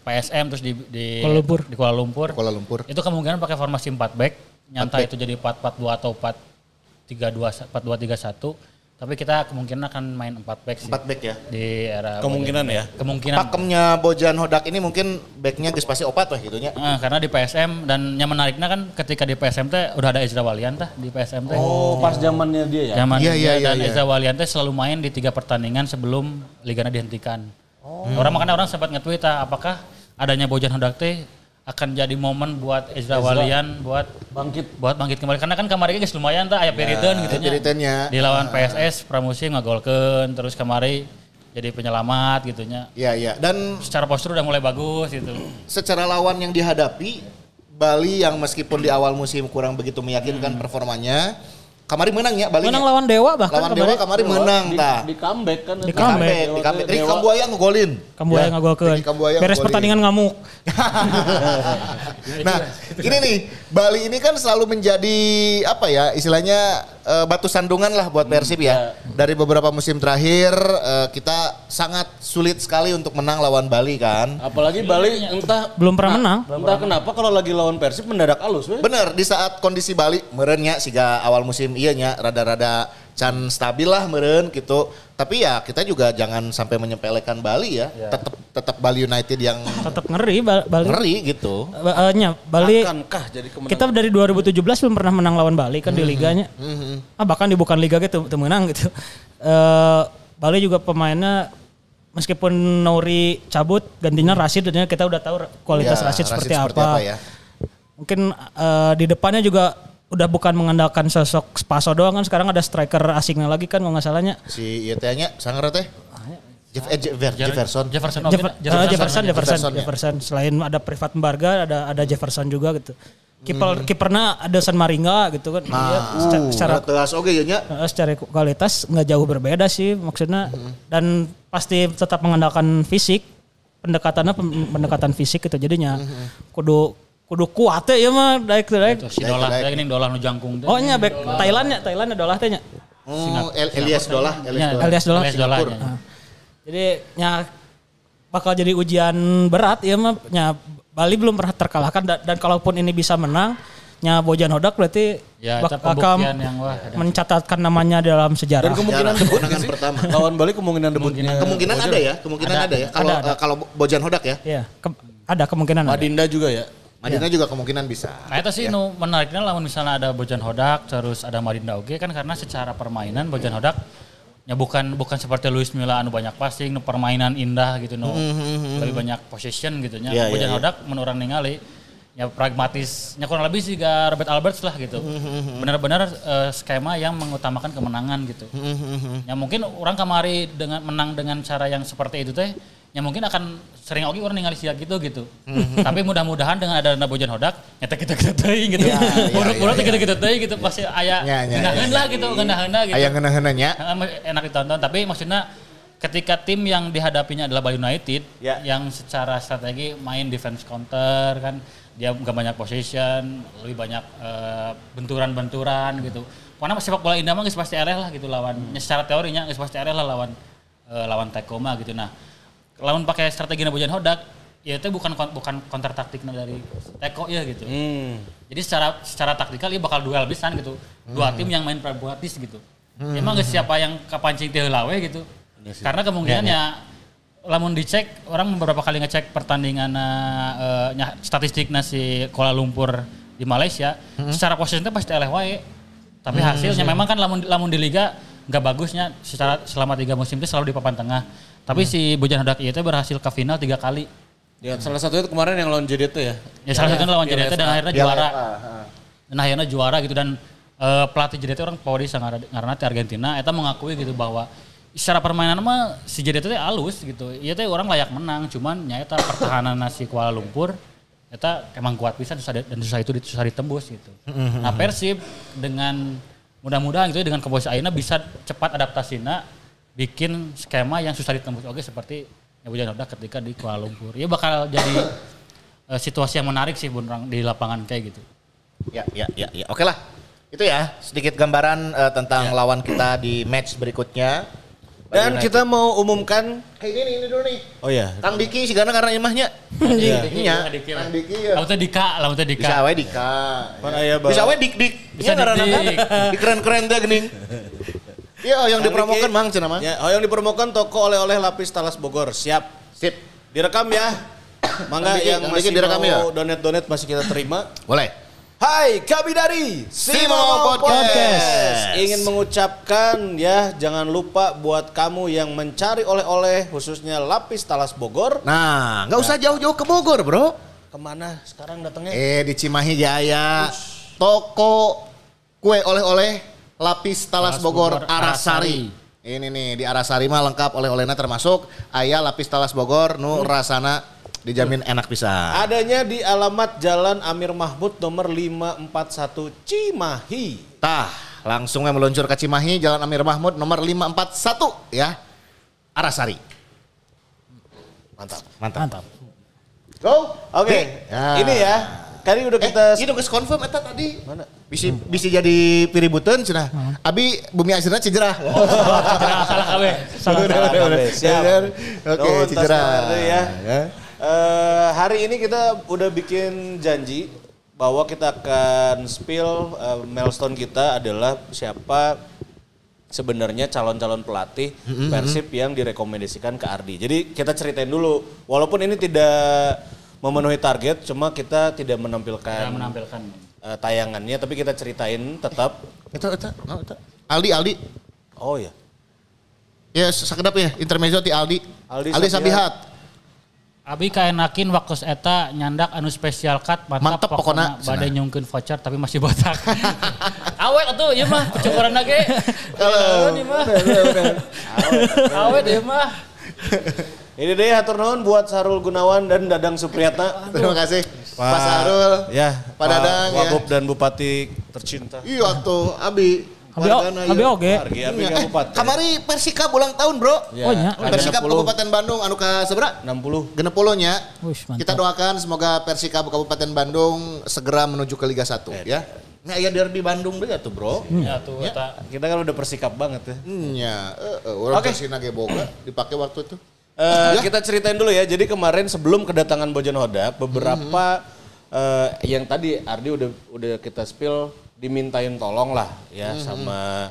PSM terus di di Kuala Lumpur. di Kuala Lumpur. Kuala Lumpur. Itu kemungkinan pakai formasi 4 back, nyata back. itu jadi 4-4-2 atau 4-3-2 4-2-3-1. Tapi kita kemungkinan akan main 4 back sih. Empat back ya. Di era Kemungkinan ya. Kemungkinan. Pakemnya Bojan Hodak ini mungkin backnya geus pasti opat wah gitunya. Eh, karena di PSM dan yang menariknya kan ketika di PSM teh udah ada Ezra Walian tah di PSM teh. Oh, pas zamannya dia ya. Zaman Iya, dia iya, dan iya, Ezra Walian teh selalu main di tiga pertandingan sebelum liganya dihentikan. Orang makanya orang sempat nge-tweet ah, apakah adanya Bojan Hodak teh akan jadi momen buat Ezra, Walian buat Bangkit. buat bangkit kembali karena kan kemarin geus lumayan tah aya Periton gitu nya. Di lawan PSS pramusim ngagolkeun terus kemarin jadi penyelamat gitu nya. Iya iya. Dan Secara postur udah mulai bagus gitu. secara lawan yang dihadapi Bali yang meskipun di awal musim kurang begitu meyakinkan performanya, kemarin menang ya Bali. Menang lawan Dewa bahkan lawan Dewa kemarin menang di, tah. di comeback kan. Di Di comeback, comeback. di comeback. Ricky Kambuaya ngegolin. Kamu yang ngagolkeun. Ricky Kambuaya Beres pertandingan ngamuk. nah, ini nih Bali ini kan selalu menjadi apa ya istilahnya eh, batu sandungan lah buat Persib ya. Dari beberapa musim terakhir eh, kita sangat sulit sekali untuk menang lawan Bali kan. Apalagi Bali entah Belum pernah menang. entah kenapa kalau lagi lawan Persib mendadak alus. Bener di saat kondisi Bali merenya siga awal musim iya nya rada-rada can stabil lah meren gitu. Tapi ya kita juga jangan sampai menyepelekan Bali ya. Tetap tetap Bali United yang Tetap ngeri Ba- Bali. ngeri gitu. Ba- eh, nya, Bali Akankah jadi kemenangan? kita dari 2017 belum pernah menang lawan Bali kan di liganya. Ah bahkan di bukan liga gitu tuh menang gitu. Eh Bali juga pemainnya meskipun Nori cabut gantinya Rashid dan kita udah tahu kualitas Ya, Rashid, seperti, seperti apa. ya. Mungkin eh, di depannya juga udah bukan mengandalkan sosok Spaso doang kan sekarang ada striker asingnya lagi kan nggak salahnya. Si ieu teh nya sangar teh. Jeff, eh, Jeff- Jefferson. Jefferson. Jeff- Jefferson. eh, Jefferson, Jefferson, ya. Selain ada Privat Mbarga, ada ada Jefferson juga gitu. Kiper kipernya ada San Maringa gitu kan. Dia secara, secara Tegas oke ya nya. Eh, secara kualitas nggak jauh berbeda sih maksudnya dan pasti tetap mengandalkan fisik pendekatannya pendekatan fisik gitu jadinya kudu kudu kuat ya mah daik daik si Dolah, Daik, daik. ini Dolah nu jangkung teh. oh nya back Thailandnya Thailandnya dolah teh nya Oh, El- Elias Dolah, Elias Dolah. Elias Dolah, Singapura. ya. jadi nya bakal jadi ujian berat ya mah nya Bali belum pernah terkalahkan dan, dan kalaupun ini bisa menang nya Bojan Hodak berarti Ya, bak- itu pembuktian yang wah. mencatatkan namanya dalam sejarah Dan kemungkinan debut sih? pertama. Lawan Bali kemungkinan debutnya. Kemungkinan ada ya, kemungkinan ada, Ada. ya. Kalau Ada, ada. kalau Bojan Hodak ya. ya ke- ada kemungkinan ada. Madinda juga ya. Madinah juga kemungkinan bisa. Nah itu sih Ya. nu menariknya lamun misalnya ada Bojan Hodak terus ada Marinda Oge kan karena secara permainan Bojan Hodak ya bukan bukan seperti Luis Milla anu banyak passing, nu permainan indah gitu nu lebih banyak possession gitu nya. Iya, iya, Bojan iya. Hodak menurut orang ningali ya pragmatis, ya kurang lebih sih gak Robert Alberts lah gitu. Benar-benar eh, skema yang mengutamakan kemenangan gitu. Ya mungkin orang kemari dengan menang dengan cara yang seperti itu teh ya mungkin akan sering oke orang ningali siak gitu gitu. Tapi mudah-mudahan dengan ada Bojan Hodak nyata kita kita teuing gitu. Ya, ya, Buruk-buruk ya, kita kita teuing gitu pasti aya Ya, ya, genaheun ya, lah gitu, genaheuna gitu. Aya ngena-ngenanya. Heeh, enak ditonton tapi maksudnya ketika tim yang dihadapinya adalah Bali United Ya. yang secara strategi main defense counter kan dia nggak banyak possession lebih banyak eh, benturan-benturan gitu karena sepak bola indah mah pasti eleh lah gitu lawan Hmm. ya, secara teorinya geus pasti eleh lah lawan eh, lawan Tekoma gitu nah lawan pakai strategi Bojan Hodak ya itu bukan bukan counter taktiknya dari Teko ya gitu Hmm. jadi secara secara taktikal dia bakal duel pisan gitu. Dua tim yang main pragmatis gitu. Emang gak siapa yang kapancing teu lawe gitu. Karena kemungkinannya lamun dicek orang beberapa kali ngecek pertandingan eh, nya- statistiknya si Kuala Lumpur di Malaysia secara posisinya pasti eleh wae. Tapi hasilnya memang kan lamun lamun di liga nggak bagusnya secara selama tiga musim itu selalu di papan tengah. Tapi si Bojan Hodak itu berhasil ke final tiga kali. Ya, salah satunya itu kemarin yang lawan JDT ya. Ya salah satunya lawan Piala JDT dan FA. akhirnya juara. Dan akhirnya juara gitu dan eh, pelatih JDT orang Pauli karena ti Argentina eta mengakui gitu bahwa secara permainan mah si JDT teh alus gitu. Iya teh orang layak menang cuman nyata pertahanan nasi Kuala Lumpur eta emang kuat pisan susah di- dan susah itu di- susah ditembus gitu. Nah Persib dengan mudah-mudahan gitu ya, dengan keposisi Aina bisa cepat adaptasinya bikin skema yang susah ditembus oke seperti yang Bojan Hodak ketika di Kuala Lumpur. Ya bakal jadi eh, situasi yang menarik sih Bun Rang, di lapangan kayak gitu. Ya, ya, ya, ya. Oke lah. Itu ya sedikit gambaran eh, tentang lawan kita di match berikutnya. Dan kita mau umumkan Kayak ini ini dulu nih. Oh ya. Kang Diki sih karena karena imahnya. Iya. Iya. Kang Diki ya. Lalu teh Dika, lalu teh Dika. Bisa we Dika. Mana Bang? Bisa we dik dik. Bisa Iya karena dik-dik. di keren keren teh gening. Iya yang Kang dipromokan mang cenah mah. Ya, oh yang dipromokan toko oleh-oleh lapis talas Bogor. Siap. Sip. Direkam ya. Mangga yang masih direkam ya? donate-donate masih kita terima. Boleh. Hai, kami dari Simo Podcast. Podcast. Ingin mengucapkan ya, jangan lupa buat kamu yang mencari oleh-oleh khususnya lapis talas Bogor. Nah, nggak usah jauh-jauh ke Bogor, Bro. Ke mana sekarang datangnya? Eh di Cimahi Jaya, toko kue oleh-oleh lapis talas Talas Bogor, Bogor, Arasari. Ini nih di Arasari mah lengkap oleh-olehnya termasuk ayah lapis talas Bogor nu rasana dijamin enak bisa. Adanya di alamat Jalan Amir Mahmud nomor 541 Cimahi. Tah, langsung yang meluncur ke Cimahi Jalan Amir Mahmud nomor 541 ya. Arasari. Mantap. Mantap. Mantap. Go. Oke, Ya. ini ya. Kali udah kita Eh, itu confirm eta tadi. Mana? Bisa bisa jadi piributeun cenah. Abi bumi asalna cijerah. Salah salah kawe. Salah. Siap. Oke. Nawardi ya. Eh, hari ini kita udah bikin janji bahwa kita akan spill eh, milestone kita adalah siapa sebenarnya calon-calon pelatih Persib yang direkomendasikan ke Ardi. Jadi kita ceritain dulu, walaupun ini tidak memenuhi target, cuma kita tidak menampilkan, Kita menampilkan. eh, tayangannya, tapi kita ceritain tetap. Eta eta, no, eta. Aldi Aldi. Oh ya, Ya sakedap ya intermezzo ti Aldi. Aldi Aldi, Sabihat. Abi kaenakin waktu eta nyandak anu spesial cut mantap, Mantap pokona, pokona badai cenah. nyungkeun voucher tapi masih botak. Awet atuh ieu mah cukuran. Halo. Ini mah. Awet ieu mah. Ini deh hatur nuhun buat Sarul Gunawan dan Dadang Supriyatna. Terima kasih. Pak Sarul. Ya, Pak Dadang ya. Wagub dan Bupati tercinta. Iya tuh Abi. Abi, abi iya. oge. Margi Abi Iya. Eh, Bupati. Kamari Persika ulang tahun bro. Ya, Oh, Persikap 60. Kabupaten Bandung anu ka seberapa? 60. Genep nya. Wish, mantap. Kita doakan semoga Persikab Kabupaten Bandung segera menuju ke Liga 1 ya. Nah, ya derby Bandung deh tuh, Bro. Ya tuh eta. Kita kan udah persikap banget ya. Nya, heeh, urang Oke. Persina ge boga dipakai waktu itu. Eh, Ya. Kita ceritain dulu ya. Jadi kemarin sebelum kedatangan Bojan Hodak, beberapa eh, yang tadi Ardi udah udah kita spill dimintain tolong lah ya sama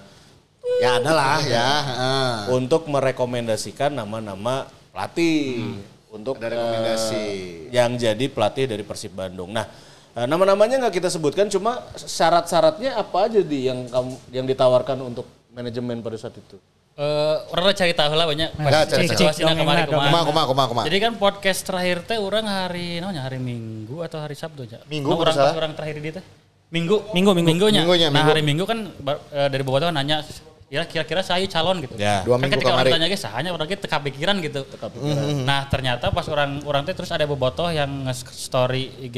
Ya ada lah ya, heeh. untuk merekomendasikan nama-nama pelatih untuk Ada rekomendasi. eh, yang jadi pelatih dari Persib Bandung. Nah, eh, nama-namanya nggak kita sebutkan, cuma syarat-syaratnya apa aja di yang kamu yang ditawarkan untuk manajemen pada saat itu? Eh, orang cari tahu lah banyak Ya, pas tahu. situasinya kemarin cek, kumaha. Kumaha kumaha kumaha kumaha. Jadi kan podcast terakhir teh orang hari namanya hari Minggu atau hari Sabtu aja. Minggu, Nah, orang pas orang terakhir di teh. Minggu. Minggu, minggu. Minggunya. Minggunya, Nah, minggu. hari Minggu kan eh, dari Bobotoh kan nanya ya kira-kira saya calon gitu. Ya. Dua kan minggu ketika orang kemarin. tanya guys, sahanya orang kita teka pikiran gitu. Nah, ternyata pas orang orang teh terus ada Bobotoh yang nge-story IG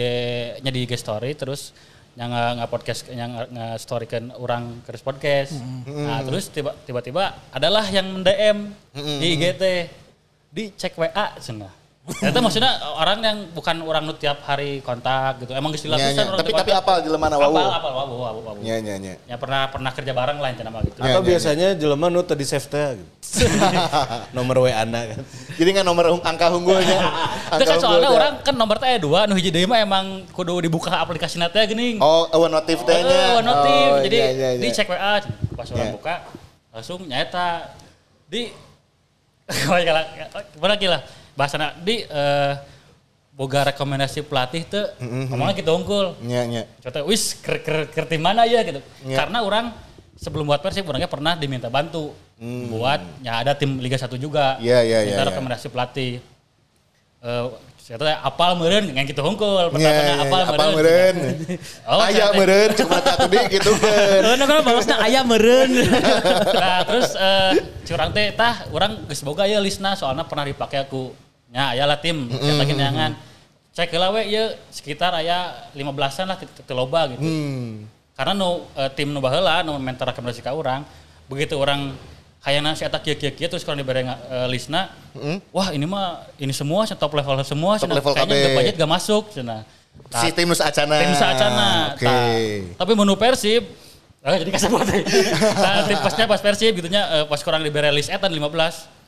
nya di IG story terus yang nge podcast yang nge storykan orang ke podcast. Nah, terus tiba tiba-tiba adalah yang mendm di IG teh dicek WA cenah. Ternyata maksudnya orang yang bukan orang nu tiap hari kontak gitu. Emang geus dilapisan nya. orang Tapi tapi apal jelemana wawu. Apal, apal, wabu, wabu, wabu. Nya nya nya. Ya pernah pernah kerja bareng lah intinya mah gitu. Ya, Atau ya, biasanya jelema nu tadi save teh gitu. Nomor WA na kan. Jadi nggak nomor angka unggulnya. Itu kan soalnya orang kan nomor teh dua, nu hiji deui mah emang kudu dibuka aplikasi teh geuning. Oh, awan notif teh nya. Eh, notif. Oh, Jadi iya, iya, iya. dicek WA pas orang Iya. buka langsung nyata di gimana gila bahasana di eh, boga rekomendasi pelatih tuh ngomongnya gitu unggul. Nya nya. Contoh, wis ker, ker, ker tim mana ya gitu. Iya. Karena orang sebelum buat persib orangnya pernah diminta bantu buat ya ada tim Liga 1 juga. Iya, iya, iya, iya. rekomendasi pelatih. Eh saya tahu apal meureun ngan kitu hungkul. Nya Pertanyaan nya. apal Apal meureun. meureun. Oh, Aya saya- meureun cuma tak tadi gitu kan. Oh, nah, balasnya ayam meren. nah terus eh curang teh tah orang geus boga ya listna soalnya pernah dipakai aku nya aya lah tim saya lagi neangan cek heula we ieu sekitar aya 15-an lah teu loba gitu Hmm. karena nu eh, tim nu baheula nu mentor rekomendasi ka urang begitu orang hayana si eta kieu kieu kieu terus kalau dibere uh, listna wah ini mah ini semua top level semua Top cenah. level kayaknya udah budget gak masuk cenah. Si tim Nus Acana. tim Acana. Oke. Tapi menu Persib Oh, jadi kasebut. nah, tim pasnya pas Persib gitunya eh, pas kurang diberi list etan 15.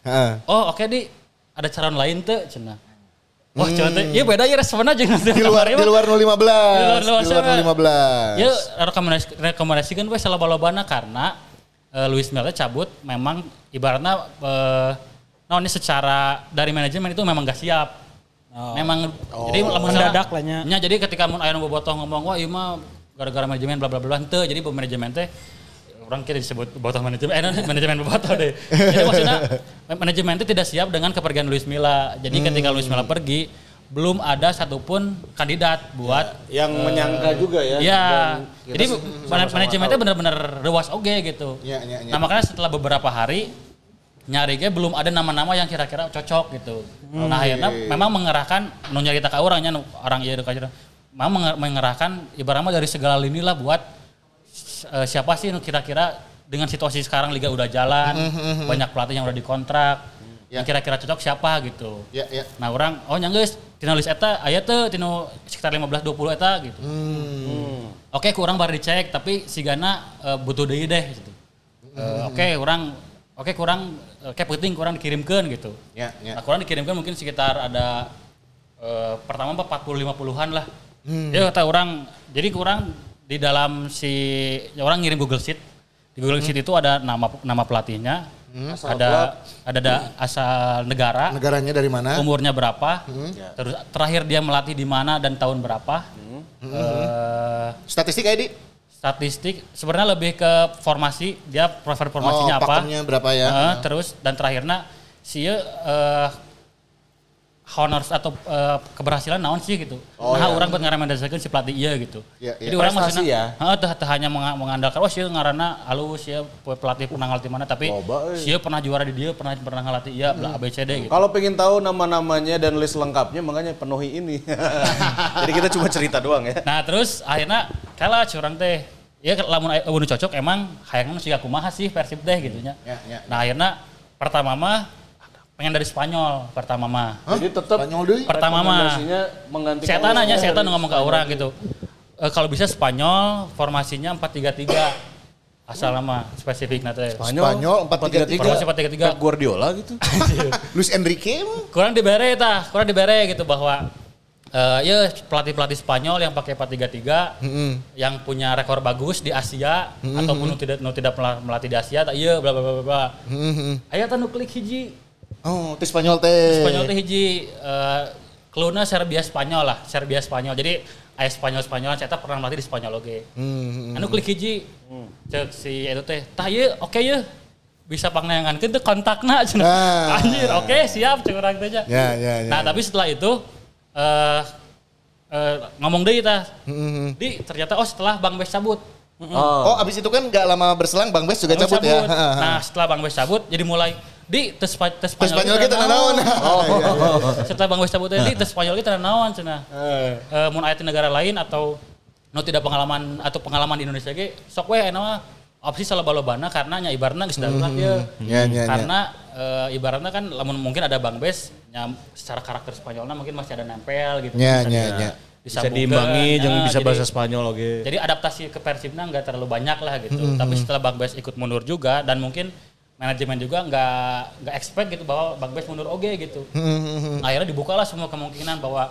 Heeh. Oh, oke di ada calon lain tuh cenah. Wah, hmm. teh, iya beda ya respon aja nanti. Di luar di luar 015. Di luar- luar Di luar sana. 015. Ya rekomendasi rekomendasikan we salah balobana karena eh, Luis Milla cabut memang ibaratnya eh nah ini secara dari manajemen itu memang gak siap. Memang jadi lamun Mendadak lah nya. jadi ketika mun aya nu bobotoh ngomong wah ieu mah gara-gara manajemen bla bla bla henteu jadi manajemen teh orang kira disebut bobotoh manajemen eh manajemen bobotoh deh. Jadi maksudnya manajemen itu tidak siap dengan kepergian Luis Milla. Jadi ketika Luis Milla pergi belum ada satupun kandidat buat Yang menyangka juga ya. Iya. Kita Jadi manajemennya benar-benar rewas oge gitu. Iya, iya, iya. Nah makanya setelah beberapa hari nyarinya belum ada nama-nama yang kira-kira cocok gitu. Nah akhirnya memang mengerahkan nu nyarita ka orangnya orang iya dekat memang menger- mengerahkan ibaratnya dari segala lini lah buat eh, siapa sih kira-kira dengan situasi sekarang liga udah jalan, banyak pelatih yang udah dikontrak, yang kira-kira cocok siapa gitu. Ya, ya. Nah orang, oh yang guys, tina list eta, aya tuh tina sekitar 15-20 eta gitu. Oke kurang baru dicek, tapi si Gana eh, butuh deui deh gitu. Eh, Oke kurang, oke kurang, oke penting kurang dikirimkan gitu. Ya, ya. Nah kurang dikirimkan mungkin sekitar ada eh, pertama 40-50an lah. Ya kata orang, jadi kurang di dalam si ya orang ngirim Google Sheet. Di Google Sheet itu ada nama nama pelatihnya, ada ada da- asal negara, Negaranya dari mana? umurnya berapa, terus terakhir dia melatih di mana dan tahun berapa. Eh, Statistik ID? statistik sebenarnya lebih ke formasi, dia prefer formasinya oh, apa. berapa ya? Eh, terus dan terakhirnya si eh honors atau eh, keberhasilan naon sih gitu. nah, orang buat ngarekomendasikan si pelatih iya gitu. Iya, iya. Jadi orang maksudnya ya. heeh, teu hanya menga- mengandalkan oh sih ngaranna halus ya pelatih pernah ngelatih mana tapi Loba, sih pernah juara di dia, pernah pernah ngelatih iya bla ABCD gitu. Kalau pengen tahu nama-namanya dan list lengkapnya makanya penuhi ini. Jadi kita cuma cerita doang ya. Nah terus akhirnya kalah curang teh. Ya lamun anu cocok emang hayangna sih kumaha sih Persib teh gitu nya. Ya, ya. Nah akhirnya pertama mah pengen dari Spanyol pertama mah. Jadi tetap Spanyol deui? Pertama mah menggantikan setan Oleh. setan ngomong ke orang gitu. Eh, kalau bisa Spanyol formasinya 4-3-3. Asal nama spesifik teh. Spanyol 4-3-3. Formasi 4-3-3. Pep Guardiola gitu. Luis Enrique? kurang dibere tah, kurang dibere gitu bahwa eh ya pelatih-pelatih Spanyol yang pakai 4-3-3 yang punya rekor bagus di Asia ataupun nu tidak nu tidak mela- melatih di Asia tak iya bla bla bla bla, bla. Aya tah nu klik hiji Oh, di Spanyol teh. Spanyol teh hiji eh keluna Serbia Spanyol lah, Serbia Spanyol. Jadi aya Spanyol Spanyol saya pernah melatih di Spanyol oge. Hmm, Anu klik hiji. Cek si itu teh, tah ieu oke ye. Bisa pangneangankeun teh kontakna cenah. Ah. Anjir, oke siap cek urang teh nya. Ya, ya, ya. Nah, tapi setelah itu eh eh, ngomong deui tah. Di ternyata oh setelah Bang Bes cabut. Oh, abis itu kan nggak lama berselang Bang Bes juga Bang cabut, ya. Nah, setelah Bang Bes cabut jadi mulai di tes tes Spanyol kita naon. setelah Bang Wes cabut tadi tes Spanyol kita naon cenah. Eh mun aya di negara lain atau nu tidak pengalaman atau pengalaman di Indonesia ge sok we aya mah opsi salah balobana karena nya ibaratna geus darurat ya. Ya. Karena eh, ibaratnya kan lamun mungkin ada Bang Bes nya secara karakter Spanyolnya mungkin masih ada nempel gitu. Ya, Bisa ya, di- ya. Bisa disambungkeun. diimbangi, jangan bisa jadi- bahasa Spanyol oke. jadi adaptasi ke Persibnya nggak terlalu banyak lah gitu. Tapi setelah Bang Bes ikut mundur juga dan mungkin manajemen juga nggak nggak expect gitu bahwa Bang Bes mundur oke gitu. Akhirnya dibukalah semua kemungkinan bahwa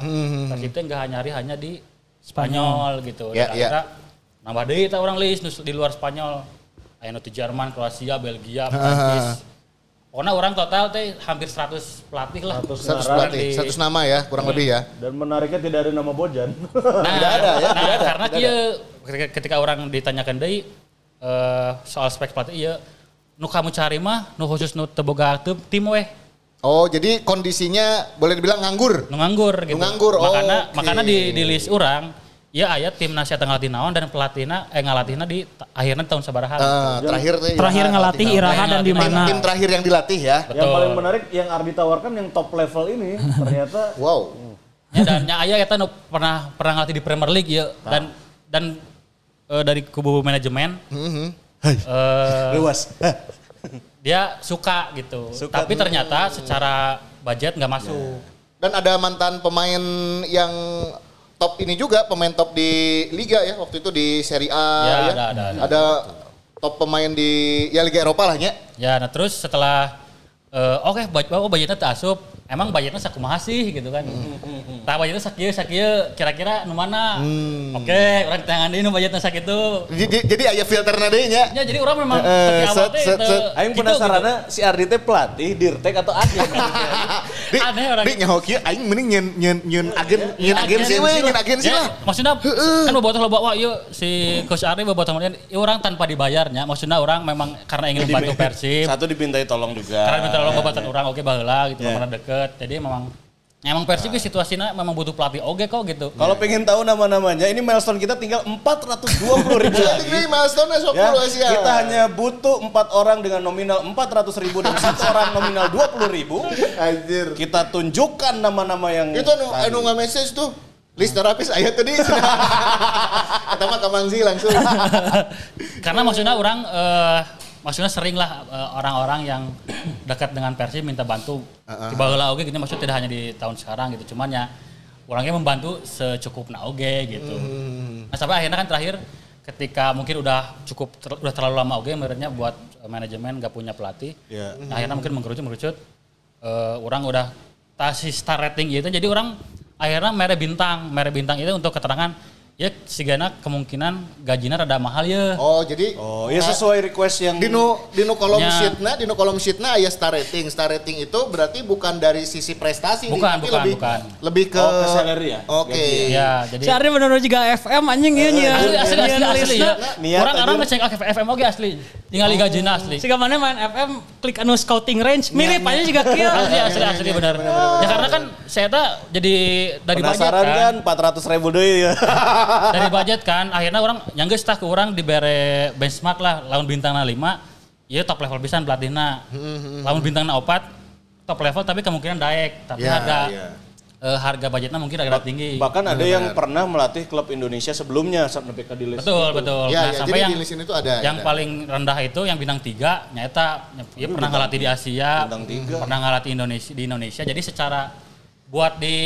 Persib teh nggak hanya hanya di Spanyol gitu. Ya, Dan ya. akhirnya nambah deui ta orang list di luar Spanyol. Aya nu ti Jerman, Kroasia, Belgia, Prancis. Pokoknya orang total teh hampir 100 pelatih lah. 100 Orang pelatih, di- 100 nama ya, kurang lebih ya. Dan menariknya tidak ada nama Bojan. Nah, nah, karena kia ketika, ketika orang ditanyakan deui eh, soal spek pelatih iya nu kamu cari mah nu khusus nu teboga tim, tim weh Oh, jadi kondisinya boleh dibilang nganggur. nu nganggur gitu. Nu nganggur, oh, Makanya oke. makanya di, di list orang ya aya tim nasihat ngelatih naon dan pelatihna eh ngalatihna di akhirnya tahun sabaraha. Eh, terakhir Terakhir Iraha ngelatih latih. Iraha dan di Tim, mana? tim terakhir yang dilatih ya. Betul. Yang paling menarik yang Ardi tawarkan yang top level ini ternyata Wow. Ya, dan nya aya eta nu pernah pernah ngelatih di Premier League ya dan dan eh, dari kubu manajemen eh, luas. dia suka gitu. Suka. Tapi ternyata secara budget nggak masuk. Dan ada mantan pemain yang top ini juga pemain top di liga ya waktu itu di Serie A Ya, ya. ada, ada, ada. Ada top pemain di ya Liga Eropa lah ya. Ya, nah terus setelah eh, oke budget oh budgetnya tak asup, emang budgetnya sakumaha sih gitu kan. Tah budgetnya sakieu sakieu kira-kira nu mana? Oke, orang tangan ini budgetnya sakitu. Jadi, jadi aya filter deui nya. Ya jadi orang memang Eh, awal set, set, teu set. Aing gitu, penasaran si Ardi teh pelatih, dirtek atau atlet. Di, Aneh orang. Di nyaho kieu aing mending nyen nyen nyen agen nyen agensi we, nyen agensi Ya, lah. Maksudnya kan bobotoh loba wah yuk si Coach Ari bobotoh kemudian ieu orang tanpa dibayarnya. Maksudnya orang memang karena ingin membantu Persib. Satu dipintai tolong juga. Karena minta tolong babatan orang oke baheula gitu pernah deket. Jadi memang emang Persib Nah. situasinya memang butuh pelatih oke kok gitu. Kalau pengen tahu nama-namanya, ini milestone kita tinggal 420 ribu lagi. Ini milestone Ya, Asia. kita hanya butuh empat orang dengan nominal 400 ribu dan satu orang nominal 20 ribu. Anjir. Kita tunjukkan nama-nama yang Itu anu anu nge-message tuh. List terapis aya tadi. Mah Kamangzi langsung. Karena maksudnya orang eh, maksudnya sering lah eh, orang-orang yang dekat dengan Persib minta bantu. Di baheula oge gitu maksudnya tidak hanya di tahun sekarang gitu. Cuman ya orangnya membantu secukupnya oge gitu. Nah, sampai akhirnya kan terakhir ketika mungkin udah cukup ter- udah terlalu lama oge menurutnya buat eh, manajemen gak punya pelatih. Ya. Nah, akhirnya mungkin mengerucut mengerucut eh, orang udah kasih star rating gitu. Jadi orang akhirnya mere bintang, mere bintang itu untuk keterangan ya sigana kemungkinan gajinya rada mahal ya. Oh, jadi Oh, ya sesuai request yang Dino Dino kolom Ya. sheetna, Dino kolom sheetna aya star rating. Star rating itu berarti bukan dari sisi prestasi nih, Bukan, tapi bukan, lebih bukan. lebih ke Oh, ke salary ya? Oke. Ya, jadi Si Ardi bener juga FM anjing ieu nya. asli asli asli, asli ya. Niat Orang aja. orang ngecek FM oke asli. Tinggal gajina asli. Siga mana main FM klik anu scouting range mirip aja juga kieu. Asli asli asli benar. Ya karena kan saya tak jadi dari budget penasaran kan. kan 400 ribu deh ya. Dari budget kan akhirnya orang yang geus tah ke orang dibere benchmark lah lawan bintangna 5 ya top level pisan pelatihna. Lawan bintangna 4 top level tapi kemungkinan daek tapi Ya, harga ya. eh, harga budgetnya mungkin agak tinggi. Bahkan ada yang pernah melatih klub Indonesia sebelumnya sampai PK di list. Betul, betul. Ya, nah, ya, sampai jadi yang di list tuh ada- yang ada. paling rendah itu yang bintang tiga, nyata ya pernah ngelatih di Asia, bintang tiga. pernah ngelatih Indonesia di Indonesia. Jadi secara buat di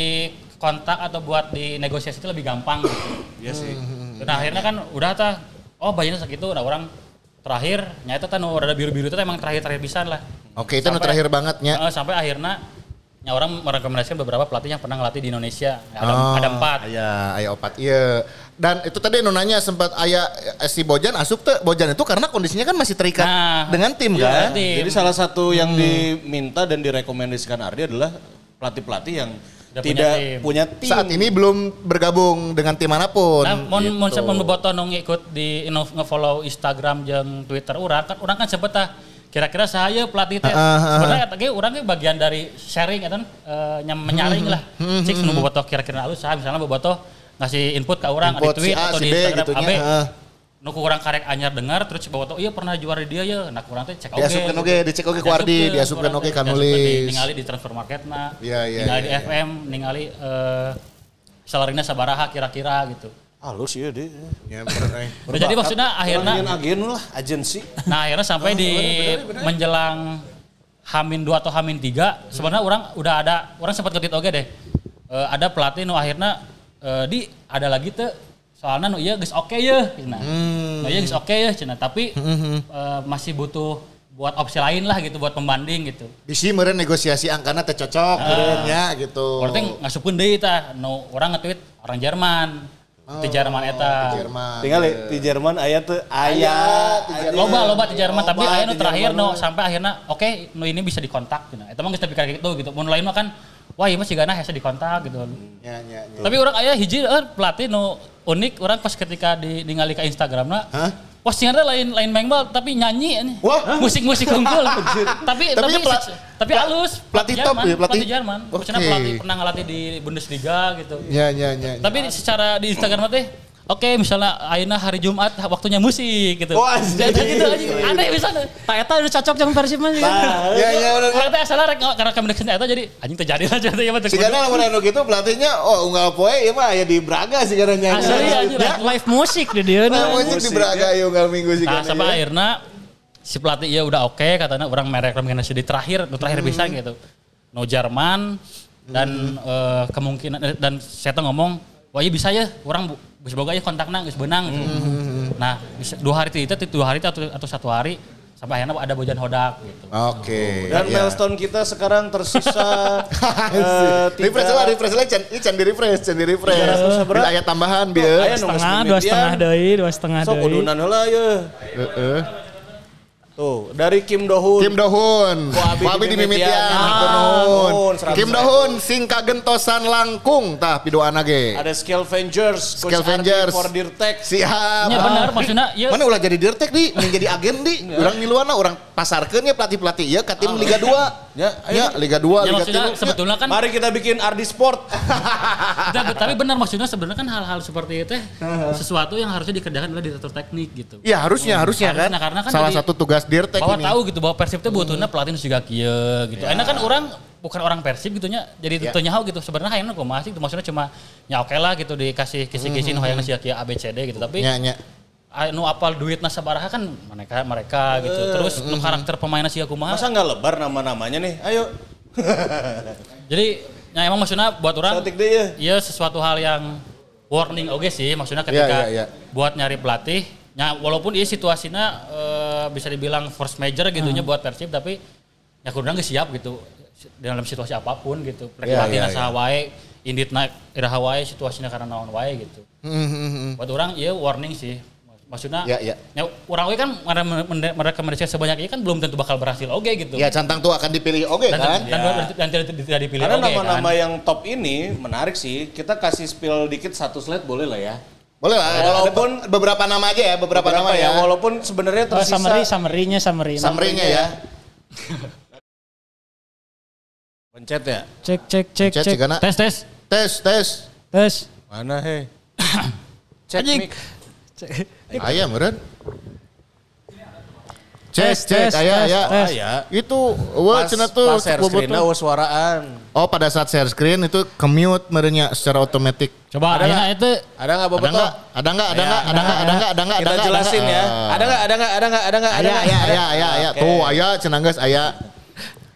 kontak atau buat di negosiasi itu lebih gampang gitu. Iya sih. Nah, akhirnya kan udah tah, oh bayarnya segitu, udah orang terakhir nyata kan rada biru-biru itu emang terakhir-terakhir pisan lah. Oke, itu nu Sampai- terakhir bangetnya. Eh, sampai akhirnya ya orang merekomendasikan beberapa pelatih yang pernah ngelatih di Indonesia. Ada, Oh, ada empat. Aya, aya opat. Iya. Dan itu tadi nu nanya sempat aya eh, si Bojan asup teh. Bojan itu karena kondisinya kan masih terikat Nah, dengan tim Iya, kan. tim. Jadi salah satu yang diminta dan direkomendasikan Ardi adalah pelatih-pelatih yang Udah punya tidak tim. punya tim. Saat ini belum bergabung dengan tim mana pun. Nah, mau gitu. mau mau bobotoh nu ngikut di nge-follow Instagram jeung Twitter urang kan urang kan sempet tah kira-kira saya pelatih teh Ah, ah, ah. sebenarnya ge bagian dari sharing eta eh, nyam menyaring lah Hmm, cik nu bobotoh kira-kira halus saha misalnya bobotoh ngasih input ke urang di si tweet A, atau si di B Instagram gitunya, AB heeh. Nu ku urang karek anyar dengar terus bobotoh iya pernah juara dia ya nah urang teh cek oge Diasupkeun oge, dicek oge ku Ardi, diasupkeun oge ka Diasupkeun nulis. ningali di transfer marketna Iya, iya, ningali di iya. FM ningali eh salarina sabaraha kira-kira gitu halus ya deh. Ya, bener, eh. Jadi maksudnya akhirnya agen lah, agensi. Nah akhirnya sampai di menjelang Hamin 2 atau Hamin 3 sebenarnya orang udah ada orang sempat ketit oke deh. Eh, ada pelatih nu akhirnya eh, di ada lagi tuh soalnya nu iya geus oke ya cenah. Hmm. Nu iya geus oke ya cenah tapi eh, masih butuh buat opsi lain lah gitu buat pembanding gitu. Bisi meureun negosiasi angkana teh cocok meureun nya gitu. Berarti ngasupkeun deui tah nu orang nge-tweet orang Jerman. Di Jerman eta. Di Jerman. Tinggal di- di Jerman aya tuh aya. loba loba di Jerman tapi akhirnya di terakhir Jerman. no sampai akhirnya oke nu ini bisa dikontak gitu. Eta mah geus pikir gitu gitu. Mun lain mah kan wah ieu mah sigana hese dikontak gitu. Ya, ya, ya. Tapi orang aya hiji eh, pelatih nu unik orang pas ketika di ningali ka Instagramna Hah? postingannya lain lain main bal tapi nyanyi ini. Wah. musik-musik unggul. tapi Tapi tapi tapi halus. pelatih top Jerman, ya, pelatih- Jerman. Maksudnya pelatih pernah ngelatih di Bundesliga gitu. Ya, ya, ya. Tapi secara di Instagram teh Oke, misalnya Aina hari Jumat waktunya musik gitu. Wah, anjing. Jadi gitu anjing. Aneh bisa. Tak eta udah cocok jeung Persib mah. Ya, ya, udah. Teh asalnya rek karena rekomendasi eta jadi anjing terjadi lah jadi ya mah teu Si kudu. Gana lamun anu gitu pelatihnya oh unggal poe ieu mah aya di Braga si Gana nyanyi. Asli, anjing. Ya, Live musik di dieu. Nah, musik di Braga ya unggal minggu si Nah, sampai ya. akhirnya si pelatih ya udah oke katanya orang merek rekomendasi di terakhir, di terakhir bisa gitu. No Jerman dan eh, kemungkinan dan saya tuh ngomong wah iya bisa ya orang bu- geus boga ya kontakna geus beunang gitu. Nah, bisa dua hari itu dua hari atau atau satu hari sampai akhirnya ada bojan hodak gitu. Oke. Dan iya. milestone kita sekarang tersisa eh, tiga- refresh lah, refresh lah, can, ini can di refresh, can di refresh. 300 Bila ayat tambahan biar. Geus Setengah, dua setengah deui, dua setengah Sok deui. kudunan heula ya. Heeh. Tuh, dari Kim Do-hoon. Kim Dohun, Ku abi Wabi di mimitian. Ah, nuhun, seratus Kim Dohun, sing kagentosan langkung, tah pidoana ge. Ada Scalvengers, Coach Scalvengers. Ardi for Dirtek. Siap. Ya benar maksudnya ya Mana ulah jadi dirtek di, mending jadi agen di. Urang ngiluana, orang pasarkeun ya pelatih-pelatih ya ke tim Liga 2. Ya. Ya, Liga 2, ya Liga maksudnya 3. sebetulnya kan Mari kita bikin Ardi Sport. Tapi, tapi benar maksudnya sebenarnya kan hal-hal seperti itu teh sesuatu yang harusnya dikerjakan oleh direktur teknik gitu. Ya harusnya, harusnya kan. Harusnya, karena kan Salah satu tugas dirtek Bahwa ini. tahu gitu bahwa Persib teh butuhnya pelatih nu siga kieu gitu. Enak kan orang bukan orang Persib gitu nya jadi Ya. yeah. nyaho gitu. Sebenarnya hayangna kumaha sih gitu. Maksudnya cuma ya oke lah gitu dikasih kisi-kisi nu hayangna siga kieu ABCD gitu. Tapi Nya, nya. Anu apal duitna sabaraha kan mereka mereka gitu. Terus nu karakter pemainnya siga kumaha. Masa nggak lebar nama-namanya nih? Ayo. Jadi ya emang maksudnya buat orang deh ya. Iya sesuatu hal yang warning oke sih maksudnya ketika iya, iya. buat nyari pelatih ya walaupun ini situasinya eh, bisa dibilang force major gitunya buat Persib tapi ya kurang gak siap gitu dalam situasi apa pun gitu. Rek Iya, pelatihna iya, saha wae, indit naik iraha wae situasinya karena naon wae gitu. Buat orang iya warning sih. Maksudnya Iya, iya. ya orang we kan mere- mereka mereka sebanyak ini kan belum tentu bakal berhasil oke gitu. Ya cantang tuh akan dipilih oke dan, kan. dan, dan, dan tidak, tidak dipilih Karena nama-nama kan. yang top ini menarik sih. Kita kasih spill dikit satu slide boleh lah ya. Boleh lah, Walaupun- ada beberapa nama aja ya, beberapa, nama ya. Walaupun sebenarnya Oh, tersisa. summary, summary-nya, summary. Summary-nya ya. Pencet ya. Cek, cek, cek, Cek cek. cigana. Tes tes. Tes, tes. Tes. Mana he? Cek mic. Cek, Tes, cek, tes, ayah, tes, ya. tes. Ah, ya. Itu, wah, cina tuh. pas share screen oh suaraan. Oh, pada saat share screen itu ke-mute merenya secara otomatis. Coba Ada ayeuna itu Ada nggak Ada Bobotoh? nggak? Ada nggak? Ada nggak? Ada nggak? Ada nggak? Ada nggak? Kita Ada nggak? jelasin ya. Ada nggak? Ada nggak? Ada nggak? Ada nggak? Ada Ayah, nggak? ayah, ayah, ayah, ayah. Oke. Tuh, ayah, cenah geus, ayah.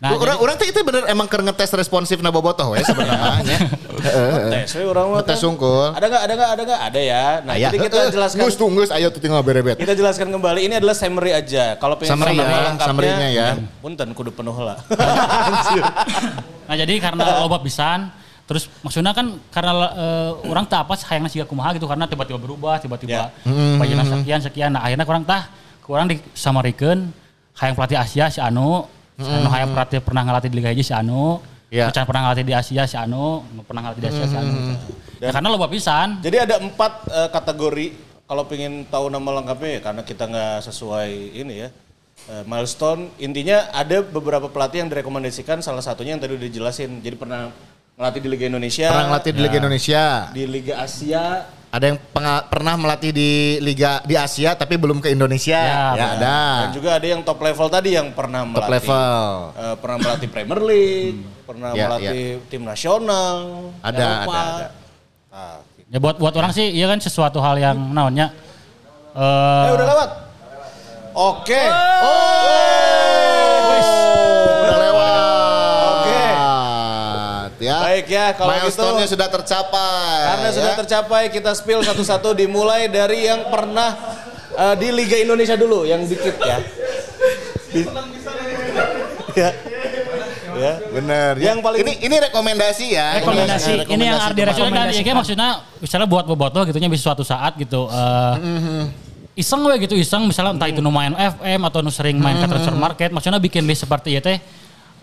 Nah, orang orang tuh itu bener emang keur ngetes responsif na bobotoh we sebenarnya. Tes we orang mah Ngetes kan. sungkul. Ada nggak? Ada nggak? Ada nggak? Ada ya. Nah, jadi kita Heeh. jelaskan Geus tuh, geus ayo tinggal berebet. Kita jelaskan kembali, ini adalah summary aja. Kalau pengen Summary ya, summary-nya ya. Punten kudu penuh lah. Nah jadi karena loba pisan, terus maksudnya kan karena eh, orang tak apa hayangna siga kumaha gitu karena tiba-tiba berubah, tiba-tiba Ya. pajana sekian sekian. Nah akhirnya kurang tah kurang disamarikeun hayang pelatih Asia si Anu, si Anu hayang pelatih pernah ngelatih di Liga Hiji si Anu, Ya. Macan pernah ngelatih di Asia si Anu, nu pernah ngelatih di Asia si Anu. gitu. Ya, karena loba pisan. Jadi ada empat eh, kategori kalau pengen tahu nama lengkapnya ya karena kita nggak sesuai ini ya. eh, milestone intinya ada beberapa pelatih yang direkomendasikan salah satunya yang tadi udah dijelasin. Jadi pernah ngelatih di Liga Indonesia, Pernah ngelatih di Liga Indonesia. di Liga Asia, Ada yang pernah melatih di Liga di Asia tapi belum ke Indonesia. Ya, Ya, ada. dan juga ada yang top level tadi yang pernah Top melatih level. eh, pernah melatih Premier League, pernah Ya, melatih tim nasional, Ada, Eropa. ada, ada. Nah, Ya buat buat orang sih iya kan sesuatu hal yang naonnya eh eh udah lewat. Oke. Udah Ya. Baik ya, kalau gitu- Milestone-nya sudah tercapai. Karena ya. sudah tercapai kita spill satu-satu dimulai dari yang pernah eh, di Liga Indonesia dulu yang dikit ya. Di- ya. Ya. Bener. Yang paling- ini ini rekomendasi ya. Rekomendasi. Ini Ini yang Ardi rekomendasikan. ya, maksudnya misalnya buat boboto gitu nya bisa suatu saat gitu eh, iseng we gitu iseng misalnya entah itu nu main FM atau nu sering main ke transfer market maksudnya bikin list seperti itu teh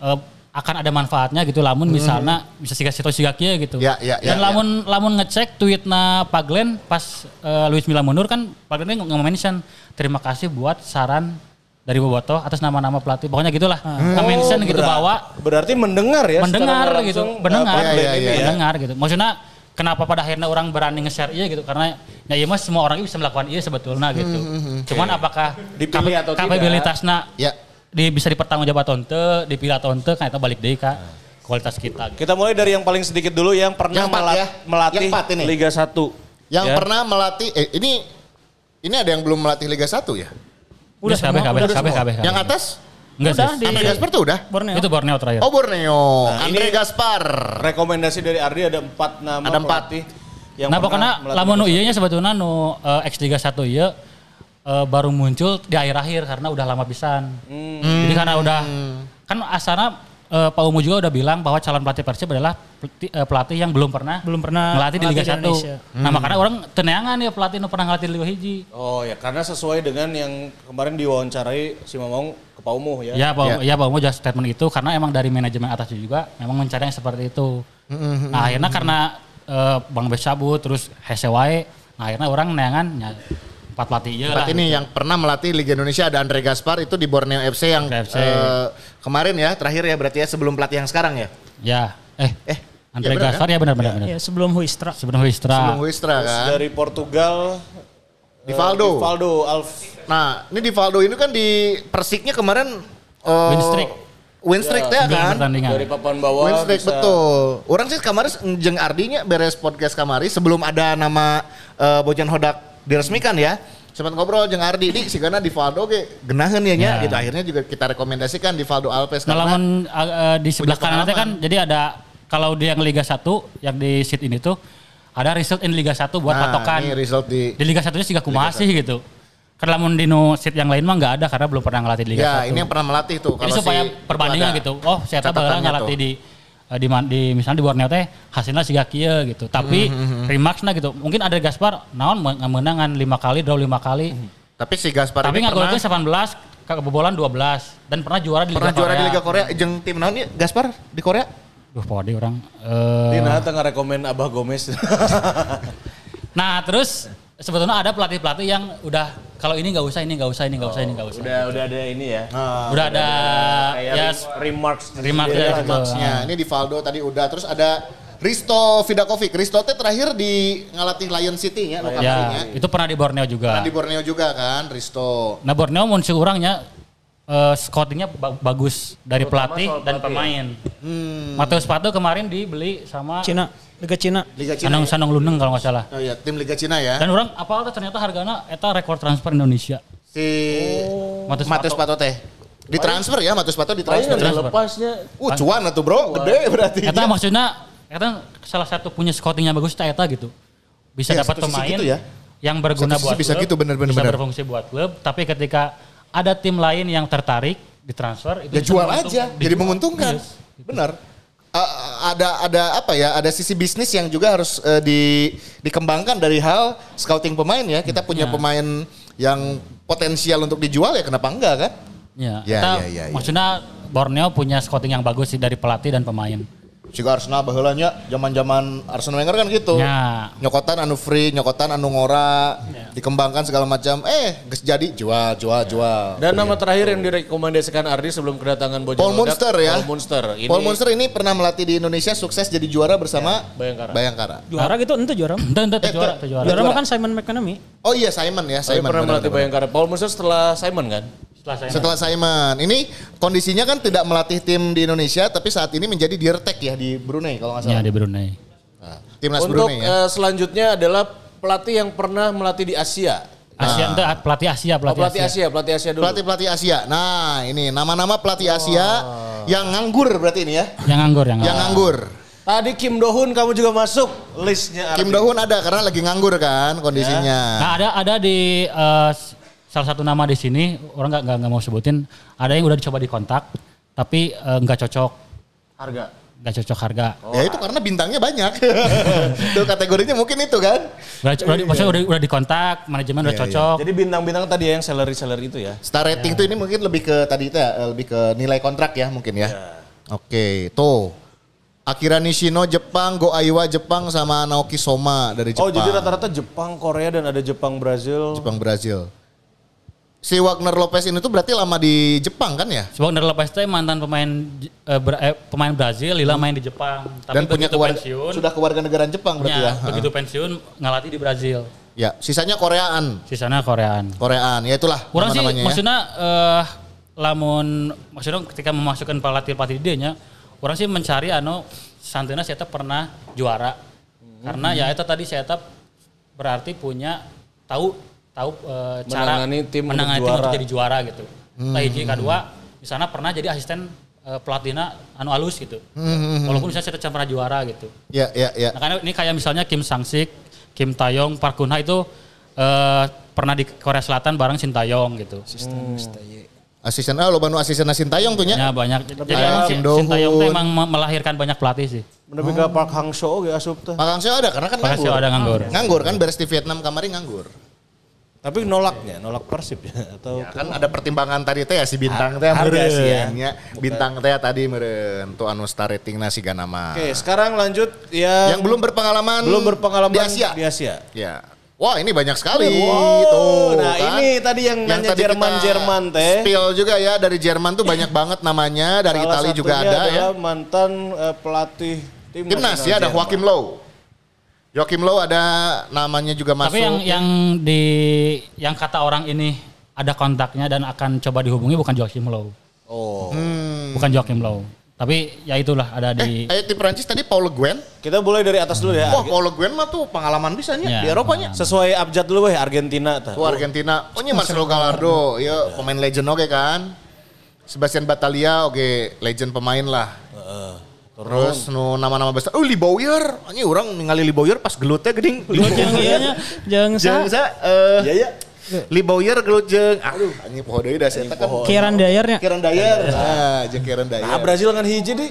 eh, akan ada manfaatnya gitu lamun misalnya bisa siga situ siga kieu gitu. Ya, ya, ya, Dan lamun lamun ngecek tweetna Pak Glenn pas eh, Luis Milla mundur kan Pak Glenn nge-mention terima kasih buat saran dari Boboto atas nama-nama pelatih. Pokoknya gitulah. Nge-mention gitu berat- bahwa Berarti mendengar ya. mendengar gitu, mendengar, eh, Glenn Iya, ini iya, ya. mendengar gitu. Maksudnya kenapa pada akhirnya orang berani nge-share iya gitu karena ya iya mah semua orang bisa melakukan iya sebetulnya gitu. Cuman apakah Dipilih atau tidak? kapabilitasna Ya. Di, bisa dipertanggungjawab atau ente, dipilih atau ente kan itu balik deh kak kualitas kita. Gitu. Kita mulai dari yang paling sedikit dulu yang pernah Yang melat- ya. melatih Yang ini. Liga 1. Yang Ya. pernah melatih eh ini ini ada yang belum melatih Liga 1 ya? Udah KB KB udah KB KB. Yang atas? enggak Udah, sih. di- Andre Gaspar tuh udah? Borneo. Itu Borneo terakhir. Oh Borneo, Nah, Andre ini- Gaspar. Rekomendasi dari Ardi ada empat nama Ada empat. pelatih yang nah pokoknya lamun ieu nya sebetulnya nu eh, X Liga 1 ieu eh, baru muncul di akhir-akhir karena udah lama pisan. Hmm. Jadi karena udah kan asana eh, Pak Umu juga udah bilang bahwa calon pelatih Persib adalah pelatih, eh, pelatih yang belum pernah Belum pernah melatih di Liga melatih di 1. Indonesia. Nah, makanya orang teneangan ya pelatih nu pernah ngelatih di Liga hiji. Oh ya karena sesuai dengan yang kemarin diwawancarai si Mamong ke Pak Umuh ya. Ya, Pak, ya. Pak Umu juga statement itu karena emang dari manajemen atas juga memang mencari yang seperti itu. Nah, akhirnya karena Bang Bes cabut terus hese wae, nah, akhirnya orang neangan ya, empat pelatih ieu lah. Berarti ini yang pernah melatih Liga Indonesia ada Andre Gaspar itu di Borneo FC yang FC. eh, kemarin ya terakhir ya berarti ya sebelum pelatih yang sekarang ya. Ya, eh, Eh, Andre ya Gaspar ya benar-benar benar. Ya sebelum Huistra. Sebelum Wistra. Sebelum Terus kan. dari Portugal Di Valdo. eh, Valdo Alf Nah, ini di Valdo ini kan di Persiknya kemarin eh, Win streak. Win streak teh Sembilan kan. pertandingan. dari papan bawah Win streak bisa betul. Orang sih kemarin jeng Ardinya beres podcast kamari sebelum ada nama eh, Bojan Hodak diresmikan ya. Sempat ngobrol jeng Ardi di si karena di Valdo ge genaheun ya nya Ya. gitu. Akhirnya juga kita rekomendasikan di Valdo Alves Nah, karena uh, di sebelah kanan kan jadi ada kalau dia yang Liga 1 yang di seat ini tuh ada result in Liga 1 buat Nah, patokan. ini result di Di Liga 1-nya sih gak kumaha sih gitu. Karena lamun di seat yang lain mah nggak ada karena belum pernah ngelatih di Liga Ya, 1. ini yang pernah melatih tuh. Jadi Kalau supaya si- perbandingan gitu. Oh, saya tahu ngelatih tuh. di di, man- di misalnya di Borneo teh hasilnya sih kieu gitu. Tapi Hmm, remarksnya gitu. Mungkin ada Gaspar naon men- menangan 5 kali draw 5 kali. Tapi si Gaspar Tapi nggak pernah, golnya 18, kebobolan 12 dan pernah juara di pernah Liga juara Korea. di Liga Korea. Jeng tim naon ya Gaspar di Korea? Duh, pokoknya orang. eh, Dina tengah rekomen Abah Gomez. Nah terus sebetulnya ada pelatih-pelatih yang udah kalau ini nggak usah, ini nggak usah, ini nggak usah, ini nggak usah. udah udah ada ini ya. Udah ada Kayak ya re- remarks remark sendiri ya, gitu. Maksnya ini di Valdo tadi udah terus ada Risto Vidakovic. Risto teh terakhir di ngelatih Lion City ya ya lokasinya. itu pernah di Borneo juga. Pernah di Borneo juga kan Risto. Nah Borneo muncul orangnya eh, scoutingnya ba- bagus dari Terutama pelatih dan pelatih pemain. Hmm. Mateus Pato kemarin dibeli sama Cina, Liga Cina. Liga Cina. Sanong ya? Sanong Luneng kalau nggak salah. Oh iya, tim Liga Cina ya. Dan orang apa ternyata harganya eta rekor transfer Indonesia. si Mateus Matius Pato. Pato teh. Ditransfer ya Matius Pato Paling ditransfer. ada lepasnya. Uh, cuan atuh bro, gede berarti. Eta maksudnya eta salah satu punya scoutingnya bagus eta eta gitu. Bisa Iya, dapat pemain gitu ya. yang berguna Satu buat bisa klub, gitu, bener, bener, bisa bener. berfungsi buat klub, tapi ketika ada tim lain yang tertarik ditransfer itu Ya jual aja, jadi menguntungkan. Yes. Benar. A- ada ada apa ya? Ada sisi bisnis yang juga harus eh, di dikembangkan dari hal scouting pemain ya. Kita punya Ya. pemain yang potensial untuk dijual ya kenapa enggak kan? Ya, Ya, kita ya, ya, ya. maksudnya Borneo punya scouting yang bagus sih dari pelatih dan pemain. Juga Arsenal baheula nya zaman-zaman Arsene Wenger kan gitu. Ya. Nyokotan anu free, nyokotan anu ngora, Ya. dikembangkan segala macam. Eh, geus jadi jual, jual, jual. Dan nama terakhir yang direkomendasikan Ardi sebelum kedatangan Bojan Paul Hodak, Munster ya. Paul Munster. Ini Paul Munster ini pernah melatih di Indonesia, sukses jadi juara bersama Bayangkara. Bayangkara. Juara gitu ente juara. Ente ente Eh, juara, tuh. juara. Juara mah kan Simon McManamy. Oh iya Simon ya, Saya Simon. pernah melatih. Bayangkara. Paul Munster setelah Simon kan? Setelah Simon, ini kondisinya kan tidak melatih tim di Indonesia, tapi saat ini menjadi dirtek ya di Brunei kalau nggak ya salah. di Brunei. Nah, timnas Untuk Brunei ya. eh, selanjutnya adalah pelatih yang pernah melatih di Asia. Asia ente pelatih Asia, Oh, pelatih, pelatih Asia. Asia, pelatih Asia dulu. Pelatih pelatih Asia. Nah ini nama-nama pelatih Asia yang nganggur berarti ini ya, Yang nganggur, yang yang nganggur. nganggur. Tadi Kim Do-hun kamu juga masuk listnya. Kim. Do-hun ada karena lagi nganggur kan kondisinya. Nah ada ada di eh, salah satu nama di sini orang nggak nggak mau sebutin. Ada yang udah dicoba dikontak tapi eh, nggak cocok Harga. nggak cocok harga. Ya itu karena bintangnya banyak. Tuh kategorinya mungkin itu kan. Udah, udah, maksudnya udah, udah dikontak manajemen udah Iya, iya. cocok. Jadi bintang-bintang tadi ya yang salary-salary itu ya. Star rating tuh ini mungkin lebih ke tadi itu ya, lebih ke nilai kontrak ya mungkin ya. Oke, tuh. Akira Nishino Jepang, Go Aiwa Jepang sama Naoki Soma dari Jepang. Oh jadi rata-rata Jepang, Korea dan ada Jepang, Brazil. Jepang Brazil. Si Wagner Lopez ini tuh berarti lama di Jepang kan ya? Sebab dari Lopez teh mantan pemain eh, Bra- eh, pemain Brazil, Lila main di Jepang. Tapi Dan punya keluarga, pensiun, sudah kewarganegaraan Jepang berarti ya. ya, begitu pensiun ngalatih di Brazil. Ya, sisanya Koreaan. Sisanya Koreaan. Koreaan, ya itulah Orang sih ya. maksudnya eh lamun maksudnya ketika memasukkan pelatih pelatih dia nya, orang sih mencari anu santina saya pernah juara. Karena ya itu tadi saya berarti punya tahu tahu eh, cara Menangani tim untuk menangani tim juara. untuk jadi juara gitu. Nah, hiji kedua di sana pernah jadi asisten eh, pelatihnya anu alus gitu. Walaupun misalnya saya pernah juara gitu. Ya, ya, ya. Nah, karena ini kayak misalnya Kim Sang Sik, Kim Taeyong, Park Kun Ha itu eh, pernah di Korea Selatan bareng Shin Taeyong gitu. Asisten ah lo banu asisten Sintayong tuh nya. Ya banyak. Jadi Kayak emang Taeyong tuh emang me- melahirkan banyak pelatih sih. Menepi ke Park Hang Seo ge asup teh. Pak Kang Seo ada karena kan Makasih nganggur. ada nganggur. Nganggur kan beres di Vietnam kemarin nganggur. Tapi nolaknya, nolak Persib ya atau Ya, kan ada pertimbangan tadi teh ya si bintang teh meureun sih ya. Bintang teh tadi meureun tuh anu star ratingna si Ganama. Oke, sekarang lanjut ya Yang belum berpengalaman belum berpengalaman di Asia. Di Asia. Ya. Wah ini banyak sekali Wow, tuh nah kan. ini tadi yang nanya tadi kita Jerman-Jerman teh. Spill juga ya dari Jerman tuh banyak banget namanya, dari Salah Italia juga satunya ada ya. mantan eh, pelatih timnas, Timnas ya ada Jerman. Joachim Low. Joachim Low ada namanya juga masuk. Tapi yang yang di yang kata orang ini ada kontaknya dan akan coba dihubungi bukan Joachim Low. Oh. Bukan Joachim Low. Tapi ya itulah ada eh, di kayak tim Prancis tadi Paul Le Guen. Kita mulai dari atas dulu ya. Wah, Paul Le Guen mah tuh pengalaman bisa nya Ya, di Eropanya. Sesuai abjad dulu weh Argentina tah. Tuh Argentina. Oh ini Marcelo Gallardo, ya pemain legend oke kan. Sebastian Batalia oke legend pemain lah. Terus nu nama-nama besar. Oh, Lee Bowyer. Ini orang ningali Lee Bowyer pas gelutnya geuning. Jangan iya nya, jangan Jeung sa. sa eh Iya ya. Lee Bowyer gelut jeung aduh anjing poho deui dah saya kan. Kieran Dayarnya. Kieran Dyer. Nah, jeung Kieran Dyer. Nah, Brazil kan hiji di.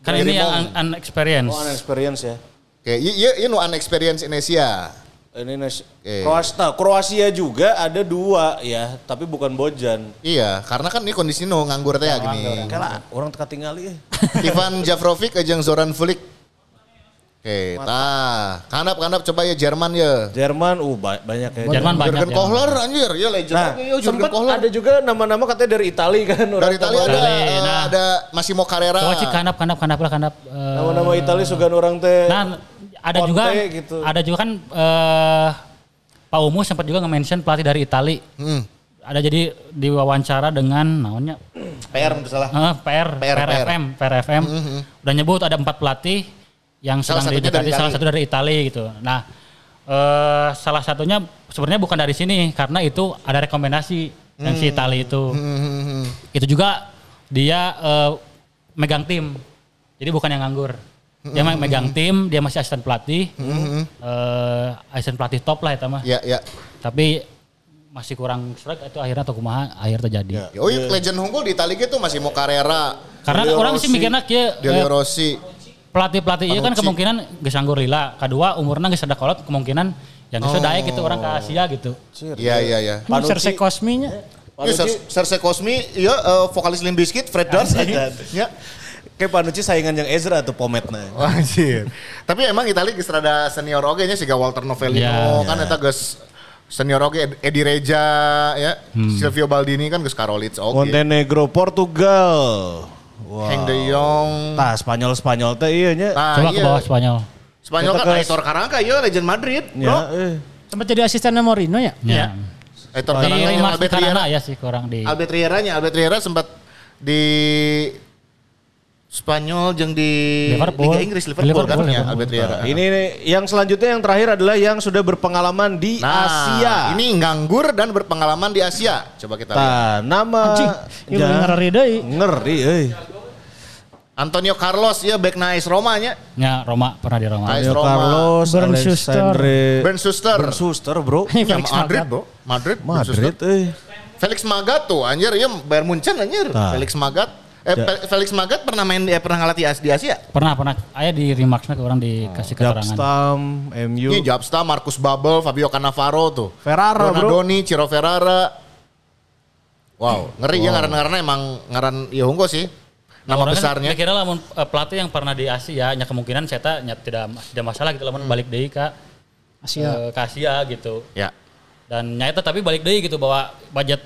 kan ini yang un- unexperienced. Oh, experience ya. Oke, ieu ieu ieu nu unexperienced Indonesia. Ini nas- Oke. Kroasia, nah, Kroasia juga ada dua ya, tapi bukan Bojan. Iya, karena kan ini kondisi nu nganggur teh ya gini. Kalah orang teka tinggali ya. Ivan Javrovic jeung Zoran Vulic. Oke, tah. Kanap-kanap coba ya Jerman ya. Jerman, uh ba- banyak ya. Jerman banyak. Jurgen Jerman. Kohler anjir, ya legend. Nah, Jurgen sempat Kohler. ada juga nama-nama katanya dari Italia kan. orang Dari Italia ada, eh, nah. ada Massimo Carrera. Coba cik kanap kanap kanap lah kanap. eh, Nama-nama Italia sugan orang teh. Nah, ada Conte juga gitu. ada juga kan eh Pak Umu sempat juga nge-mention pelatih dari Itali. Hmm. Ada jadi diwawancara dengan namanya PR untuk salah. eh, PR, PR, PRFM, PRFM. Udah nyebut ada empat pelatih yang Salah sedang didekati dari salah satu dari Itali gitu. Nah, eh salah satunya sebenarnya bukan dari sini karena itu ada rekomendasi yang si Itali itu. Hmm. Itu juga dia eh, megang tim. Jadi bukan yang nganggur. Dia Hmm. me- megang tim, dia masih asisten pelatih. Eh, asisten pelatih top lah itu mah. Ya, ya. Tapi masih kurang strike itu akhirnya atau kumaha akhir terjadi. Oh, iya, legend unggul di Italia gitu Massimo Carrera, Karena Delio orang sih Rossi. mikirnya kia Delio eh, Rossi. pelatih-pelatih iya kan Panucci. kemungkinan geus anggur lila. Kedua umurnya geus ada kolot kemungkinan yang geus Oh. daek gitu orang ke Asia gitu. Iya, iya, iya. Ini Cersei Cosmi-nya. Iya, Cer- Cersei Cosmi, iya eh, vokalis Limp Bizkit, Fred Durst. Ya. Kayak Panucci saingan yang Ezra tuh pometna. Wah, Anjir. Tapi emang Italia geus rada senior oge nya siga Walter Novellino Ya. kan eta geus senior oge Ed- Edi Reja ya, Silvio Baldini kan geus Karolits oge. Montenegro, Portugal. Wah. Heng De Jong. Tah Spanyol Spanyol teh iya nya. Nah, Coba ke iya. bawah Spanyol. Spanyol Kita kan ke- Aitor Carranca iya legend Madrid, Ya, bro. eh. Sempat jadi asistennya Mourinho ya? Ya. Aitor Di Carranca yang Albert Riera. Ya sih kurang di Albert Riera nya, Albert Riera sempat di Spanyol jeung di Liverpool. Liga Inggris Liverpool, Liverpool, kan ya Liverpool. Albert Riera. Ini yang selanjutnya yang terakhir adalah yang sudah berpengalaman di Nah, Asia. ini nganggur dan berpengalaman di Asia. Coba kita lihat. Tah, nama Anjing, ini ngeri deui. Ngeri euy. Antonio Carlos ya back nice Roma nya. Ya Roma pernah di Roma. Nice Antonio Roma. Carlos, Bernd Schuster. Ben Schuster. Ben Schuster, Bro. Ya, Madrid, bro. Madrid. Madrid. Felix Magath tuh anjir ya Bayern Munchen anjir. Nah. Felix Magath. Eh, Ja- Fe- Felix Magath pernah main eh, pernah ngelatih As- di Asia. Pernah pernah. Ayah di Remaxnya ke orang dikasih keterangan. Japstam, MU. Ini Jabsta, Marcus Babbel, Fabio Cannavaro tuh. Ferrara, bro. Donadoni, Ciro Ferrara. Wow, ngeri ya ngaran-ngaranna emang ngaran ya unggul sih. Nama kan besarnya. Kira lamun eh, pelatih yang pernah di Asia, nya kemungkinan saya tak nya tidak tidak masalah gitu lamun balik deui ka Asia. eh, ke Asia gitu. Ya. Dan nyata tapi balik deui gitu bahwa budget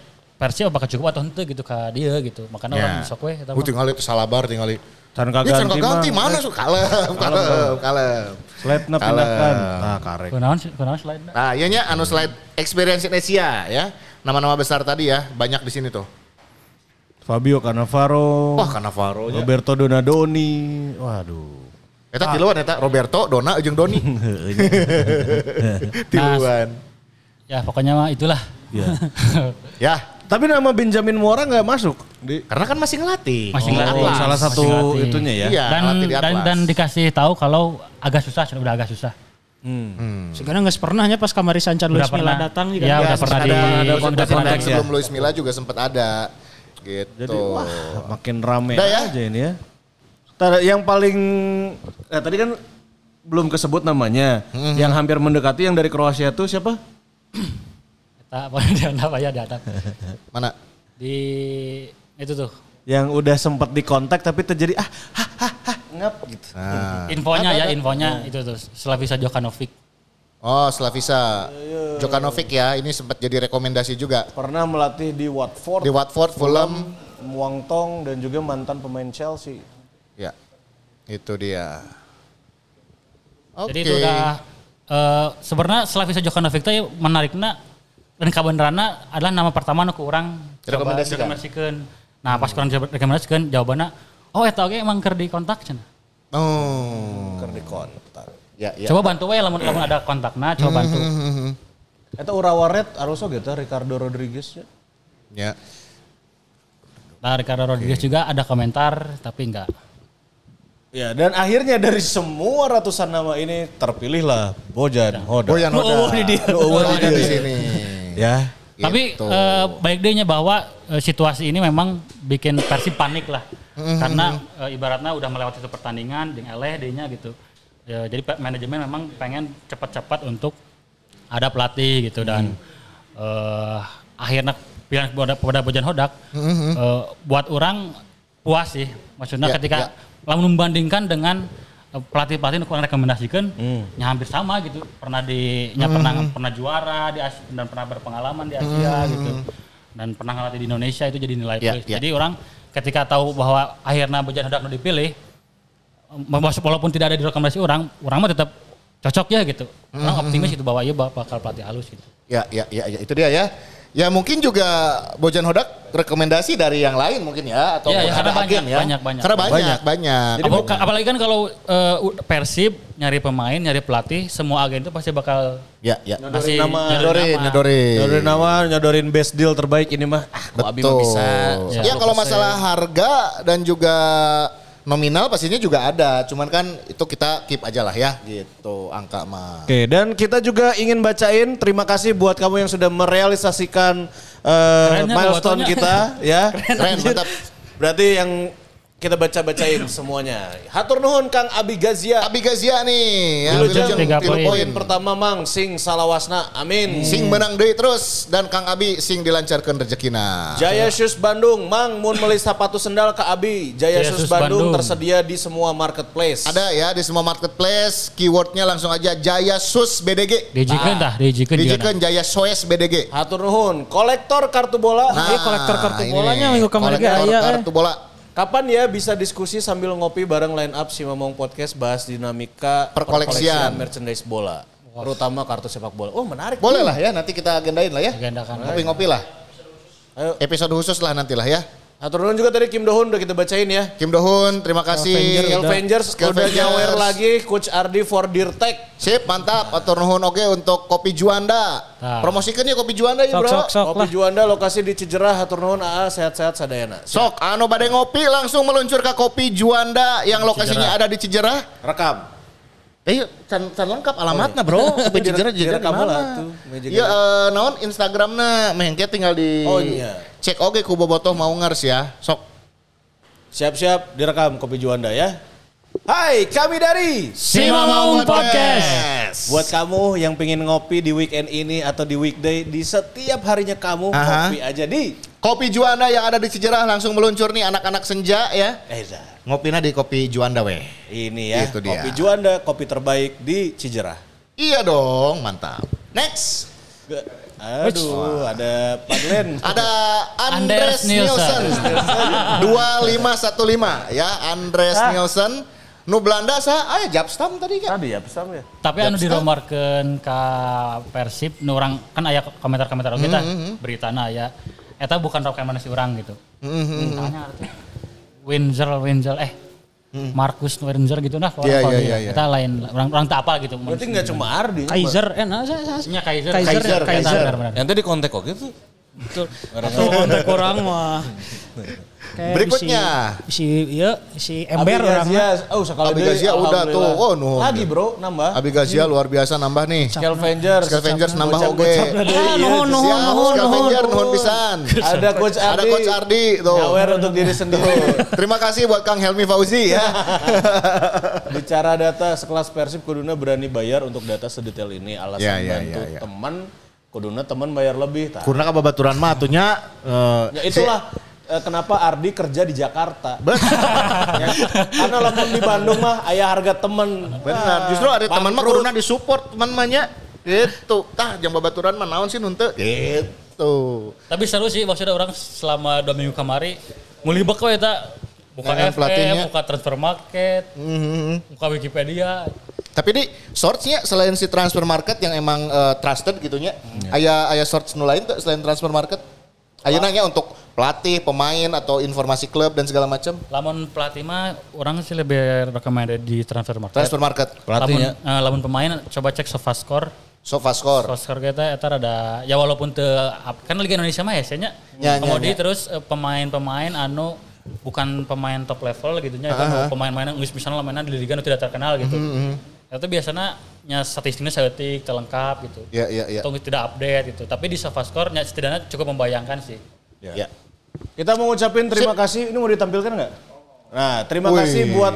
Persib apakah cukup atau henteu gitu ka dia gitu. Makanya orang Ya. sok we eta Uh, tinggal itu salabar tinggal. Can Ya, can kaganti ganti mah. mana su kalem, kalem, kalem. Slide-na Kalem. pindahkan. Nah, karek. Kunaon kunaon slide Nah, iya nya anu slide experience Indonesia ya. Nama-nama besar tadi ya, banyak di sini tuh. Fabio Cannavaro. Wah, Cannavaro nya. Roberto Donadoni. Waduh. Eta tiluan eta Roberto, Dona, jeung Doni. tiluan. Ya pokoknya mah itulah. Ya. Ya, Tapi nama Benjamin Mora nggak masuk di karena kan masih ngelatih. Masih Di ngelatih. Salah satu Masih ngelatih. itunya ya. Iya, dan di dan Atlas. dan dikasih tahu kalau agak susah sudah agak susah. Sekarang nggak pernahnya pas kamari Sancan Luis Milla pernah. datang juga. Ya, udah sempat pernah ada, di- ada kontak kontak di- sebelum Luis Milla juga sempat ada. Gitu. Jadi wah makin rame Udah ya? aja ini ya. Yang paling eh, tadi kan belum kesebut namanya. Yang hampir mendekati yang dari Kroasia tuh siapa? Kita apa dia apa ya di atas. Mana? Di itu tuh. Yang udah sempat dikontak tapi terjadi ah hah hah hah ngap gitu. Nah. Infonya ya, infonya itu tuh Slavisa Jokanovic. Oh, Slavisa. Jokanovic ya, ini sempat jadi rekomendasi juga. Pernah melatih di Watford, Di Watford, Fulham. Muangtong dan juga mantan pemain Chelsea. Ya, itu dia. Oke. Jadi itu udah eh, sebenarnya Slavisa Jokanovic teh menariknya dan kabenerana adalah nama pertama nu ku urang coba Rekomendasikan. rekomendasikeun. Nah, pas kurang rekomendasikeun jawabannya oh eta oge emang keur di kontak cenah. Oh. Keur di kontak. Ya, ya. Coba bantu we lamun lamun ada kontakna coba bantu. Eta Urawa Red harus oge teh Ricardo Rodriguez ya. Ya. Nah, Ricardo Rodriguez juga ada komentar tapi enggak. Ya dan akhirnya dari semua ratusan nama ini terpilihlah Bojan Hoda. Boyan Hoda. Oh, ini dia. Oh, ada di sini. Ya. Tapi Gitu. eh, baik dehnya bahwa eh, situasi ini memang bikin Persib panik lah. Mm-hmm. Karena eh, ibaratnya udah melewati satu pertandingan dengan eleh dehnya gitu. Ya, jadi manajemen memang pengen cepat-cepat untuk ada pelatih gitu dan Mm. eh, akhirnya pilihan kepada, kepada Bojan Hodak Mm-hmm. eh, buat orang puas sih. Maksudnya Ya, ketika ya. lamun membandingkan dengan eh, pelatih-pelatih yang kurang rekomendasikan, Hmm. ya hampir sama gitu. Pernah di, nya pernah pernah juara di Asia, dan pernah berpengalaman di Asia gitu. Dan pernah ngelatih di Indonesia itu jadi nilai Hmm. Ya, plus. ya. Jadi orang ketika tahu bahwa akhirnya Bojan Hodak nu dipilih, walaupun tidak ada di rekomendasi orang, orang mah tetap cocok ya gitu. Hmm, Orang optimis itu bahwa iya bakal pelatih halus gitu. Ya, ya, ya, ya, itu dia ya. Ya mungkin juga Bojan Hodak rekomendasi dari yang lain mungkin ya atau Iya, ya, ada banyak, agen ya. banyak, banyak. Karena banyak, banyak. Apa- apalagi kan kalau eh, Persib nyari pemain, nyari pelatih, semua agen itu pasti bakal Ya, ya. ngasih nama. Nyodorin, nama. nyodorin. Nyodorin nama, nyodorin best deal terbaik ini mah. Ah, kok Abi mah Betul. bisa. Ya, kalau masalah harga dan juga nominal pastinya juga ada. Cuman kan itu kita keep aja lah ya gitu angka mah. Oke, dan kita juga ingin bacain terima kasih buat kamu yang sudah merealisasikan eh, Kerennya milestone kita ya. Keren, mantap. Berarti yang kita baca-bacain semuanya. Hatur nuhun Kang Abi Gazia. Abi Gazia nih, ya, Wilujeng Wilujeng tiga tilu poin. Poin pertama Mang sing salawasna. Amin. Sing menang deui terus dan Kang Abi sing dilancarkan rezekina. Jaya Shoes Bandung, Mang mun beli sepatu sendal ke Abi. Jaya, Jaya Shoes Shoes Bandung, Bandung. tersedia di semua marketplace. Ada ya di semua marketplace, keywordnya langsung aja Jaya Sus BDG. Dijikan tah, dijikan juga. Dijikan Jaya Soes BDG. Hatur nuhun, kolektor kartu bola. Iya, kolektor kartu ini bolanya minggu kemarin kolektor ge aya, eh. kartu bola. Kapan ya bisa diskusi sambil ngopi bareng line up si Mamong Podcast bahas dinamika Perkoleksian. merchandise bola. Terutama kartu sepak bola. Oh menarik. Boleh lah ya, nanti kita agendain lah ya. Agendakan. Ngopi-ngopi lah. Ayo. Episode khusus lah nanti lah ya. Hatur nuhun juga tadi Kim Dohun udah kita bacain ya. Kim Dohun, terima kasih. Avengers udah Avengers. nyawer lagi Coach Ardi for Dirtek. Sip, mantap. Atur nuhun oke untuk Kopi Juanda. Nah. Promosikan ya Kopi Juanda ya Sok bro. sok sok Kopi lah. Juanda lokasi di Cijerah Hatur nuhun AA sehat-sehat sadayana. Sok, anu badai ngopi langsung meluncur ke Kopi Juanda yang lokasinya ada di Cijerah. Rekam. Eh, can, can lengkap alamatnya bro. Cijerah di Direkam mana? lah tuh, meja Iya, eh, naon Instagramnya mehengke tinggal di Oh, iya. cek oke ku bobotoh mau ngers ya. Sok. Siap-siap direkam Kopi Juanda ya. Hai, kami dari Si Mamong Podcast. Buat kamu yang pengen ngopi di weekend ini atau di weekday di setiap harinya kamu Aha. ngopi aja di Kopi Juanda yang ada di Cijerah langsung meluncur nih anak-anak senja ya. Eza. Ngopinya di Kopi Juanda weh. Ini ya, Itu dia. kopi Juanda, kopi terbaik di Cijerah. Iya dong, mantap. Next. Ge- Aduh, ada Pak Glenn. Ada Anders Andres Nielsen. Nielsen. 2515 ya, Andres Ah. Nielsen. Nu Belanda sa aya Japstam tadi kan. Tadi ya pesan ya. Tapi anu diromarkeun ka Persib nu urang kan aya komentar-komentar oge tah Mm-hmm, beritana aya eta bukan rekomendasi urang gitu. Mm-hmm, Tanya arti. Windsor Windsor eh Markus Windsor gitu nah kalau iya, dia. iya, iya. Eta lain orang orang tak apa gitu. Berarti nggak cuma Ardi. Kaiser, eh nah, saya, saya, Kaiser, Kaiser, Kaiser, Kaiser. benar. Yang tadi kontak kok gitu. Betul. Atau kontak orang mah. Kayak Berikutnya. Si, si iya, si ember orang mah. Abigazia, oh sekali Abi Gazia udah tuh. Oh, nuhun. Lagi bro, nambah. Abi Gazia luar biasa nambah nih. Scavengers. Scavengers nambah oge. Ah, iya. nuhun, nuhun, Siap, nuhun, Scavenger nuhun. nuhun pisan. Ada coach Ardi. Ada Coach Ardi tuh. Nyawer untuk diri sendiri. Terima kasih buat Kang Helmi Fauzi ya. Bicara data sekelas Persib kuduna berani bayar untuk data sedetail ini alasan bantu teman kuduna teman bayar lebih tah. Kurna kababaturan mah atunya eh, Ya itulah eh, kenapa Ardi kerja di Jakarta. Ya, karena lamun di Bandung mah ayah harga temen. Benar, justru ada teman mah kuruna disupport teman mahnya. Gitu. Tah jang babaturan mah naon sih nunte? Gitu. Tapi seru sih maksudnya orang selama dua minggu kemari ngulibek we eta buka Dengan FM, buka transfer market, Mhm. buka Wikipedia. Tapi di source-nya selain si transfer market yang emang eh, trusted gitunya, aya aya source nu lain tuh selain transfer market. Aya nanya untuk pelatih, pemain atau informasi klub dan segala macam. Lamun pelatih mah orang sih lebih recommended di transfer market. Transfer market. Lamun, eh, lamun pemain coba cek SofaScore. SofaScore. SofaScore kita eta ada ya walaupun te kan Liga Indonesia mah ya nya. Ya, ya, Kemudian ya. terus eh, pemain-pemain anu bukan pemain top level gitu nya uh pemain-pemain yang misalnya mainan di liga nu tidak terkenal gitu. Itu biasanya nya statistiknya seetik, terlengkap gitu. Ya, ya, ya. Atau tidak update gitu. Tapi di SofaScore nya setidaknya cukup membayangkan sih. Ya. Kita mau ngucapin terima kasih. Ini mau ditampilkan nggak? Nah, terima kasih buat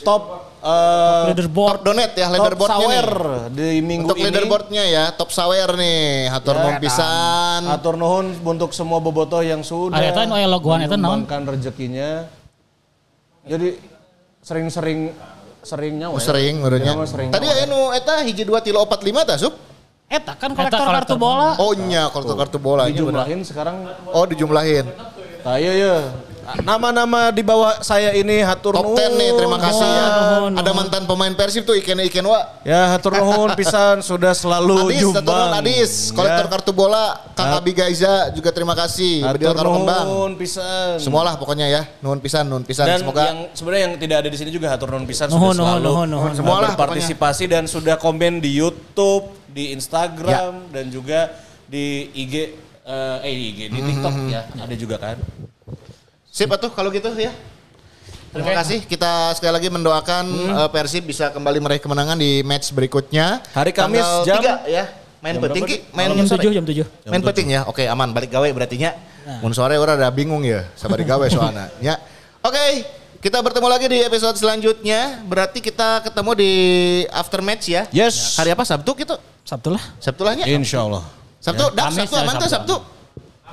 top eh, Leaderboard. Top donate ya top leaderboardnya sawer di minggu Untuk ini. leaderboardnya ya, top sawer nih. Hatur nuhun pisan. Atur nuhun untuk semua bobotoh yang sudah Ari eta nu aya logoan eta rezekinya. Jadi sering-sering sering nyawa. Oh, sering menurutnya. Tadi aya nu eta hiji 2 tilo 45 tah, Sup? Eta kan Eta kolektor kolektor kartu bola. Oh nya, kartu kartu bola. Dijumlahin sekarang. Oh, dijumlahin. Nah, iya iya. Nama-nama di bawah saya ini hatur Top nuhun. 10 nih, terima kasih ya. nuhun, Ada mantan pemain Persib tuh Iken Iken wa. Ya hatur nuhun pisan sudah selalu Adis, nyumbang. Taturun Adis, kolektor Ya. kartu bola, Kang. Abi Gaiza juga terima kasih. Hatur nuhun pisan. Semualah pokoknya ya, nuhun pisan, nuhun pisan. Dan Semoga yang sebenarnya yang tidak ada di sini juga hatur nuhun pisan Nuhun, sudah nuhun, selalu nuhun, nuhun. Semualah berpartisipasi dan sudah komen di YouTube, di Instagram Ya. dan juga di IG eh, eh di IG di Hmm. TikTok ya ada juga kan. Sip atuh kalau gitu ya. Terima Oke. kasih. Kita sekali lagi mendoakan eh, Persib bisa kembali meraih kemenangan di match berikutnya. Hari Kamis Tanggal jam- 3 ya. Main jam penting ki, main Jam sore. 7 jam 7. Main penting ya. Oke, aman. Balik gawe berarti nya. Mun sore orang udah bingung ya, sabar gawe soalnya. ya. Oke, kita bertemu lagi di episode selanjutnya. Berarti kita ketemu di after match ya. Yes. Hari apa? Sabtu gitu. Sabtu lah. Sabtu lah ya. Insya Allah. Sabtu, dah Kamis Sabtu ya, aman tuh Sabtu. Sabtu.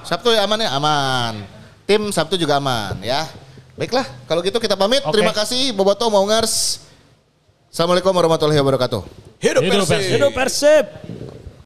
Sabtu ya aman ya, aman. Tim Sabtu juga aman ya. Baiklah, kalau gitu kita pamit. Oke. Terima kasih Boboto Maungers. Assalamualaikum warahmatullahi wabarakatuh. Hidup Hidup. Persib. Hidup Persib.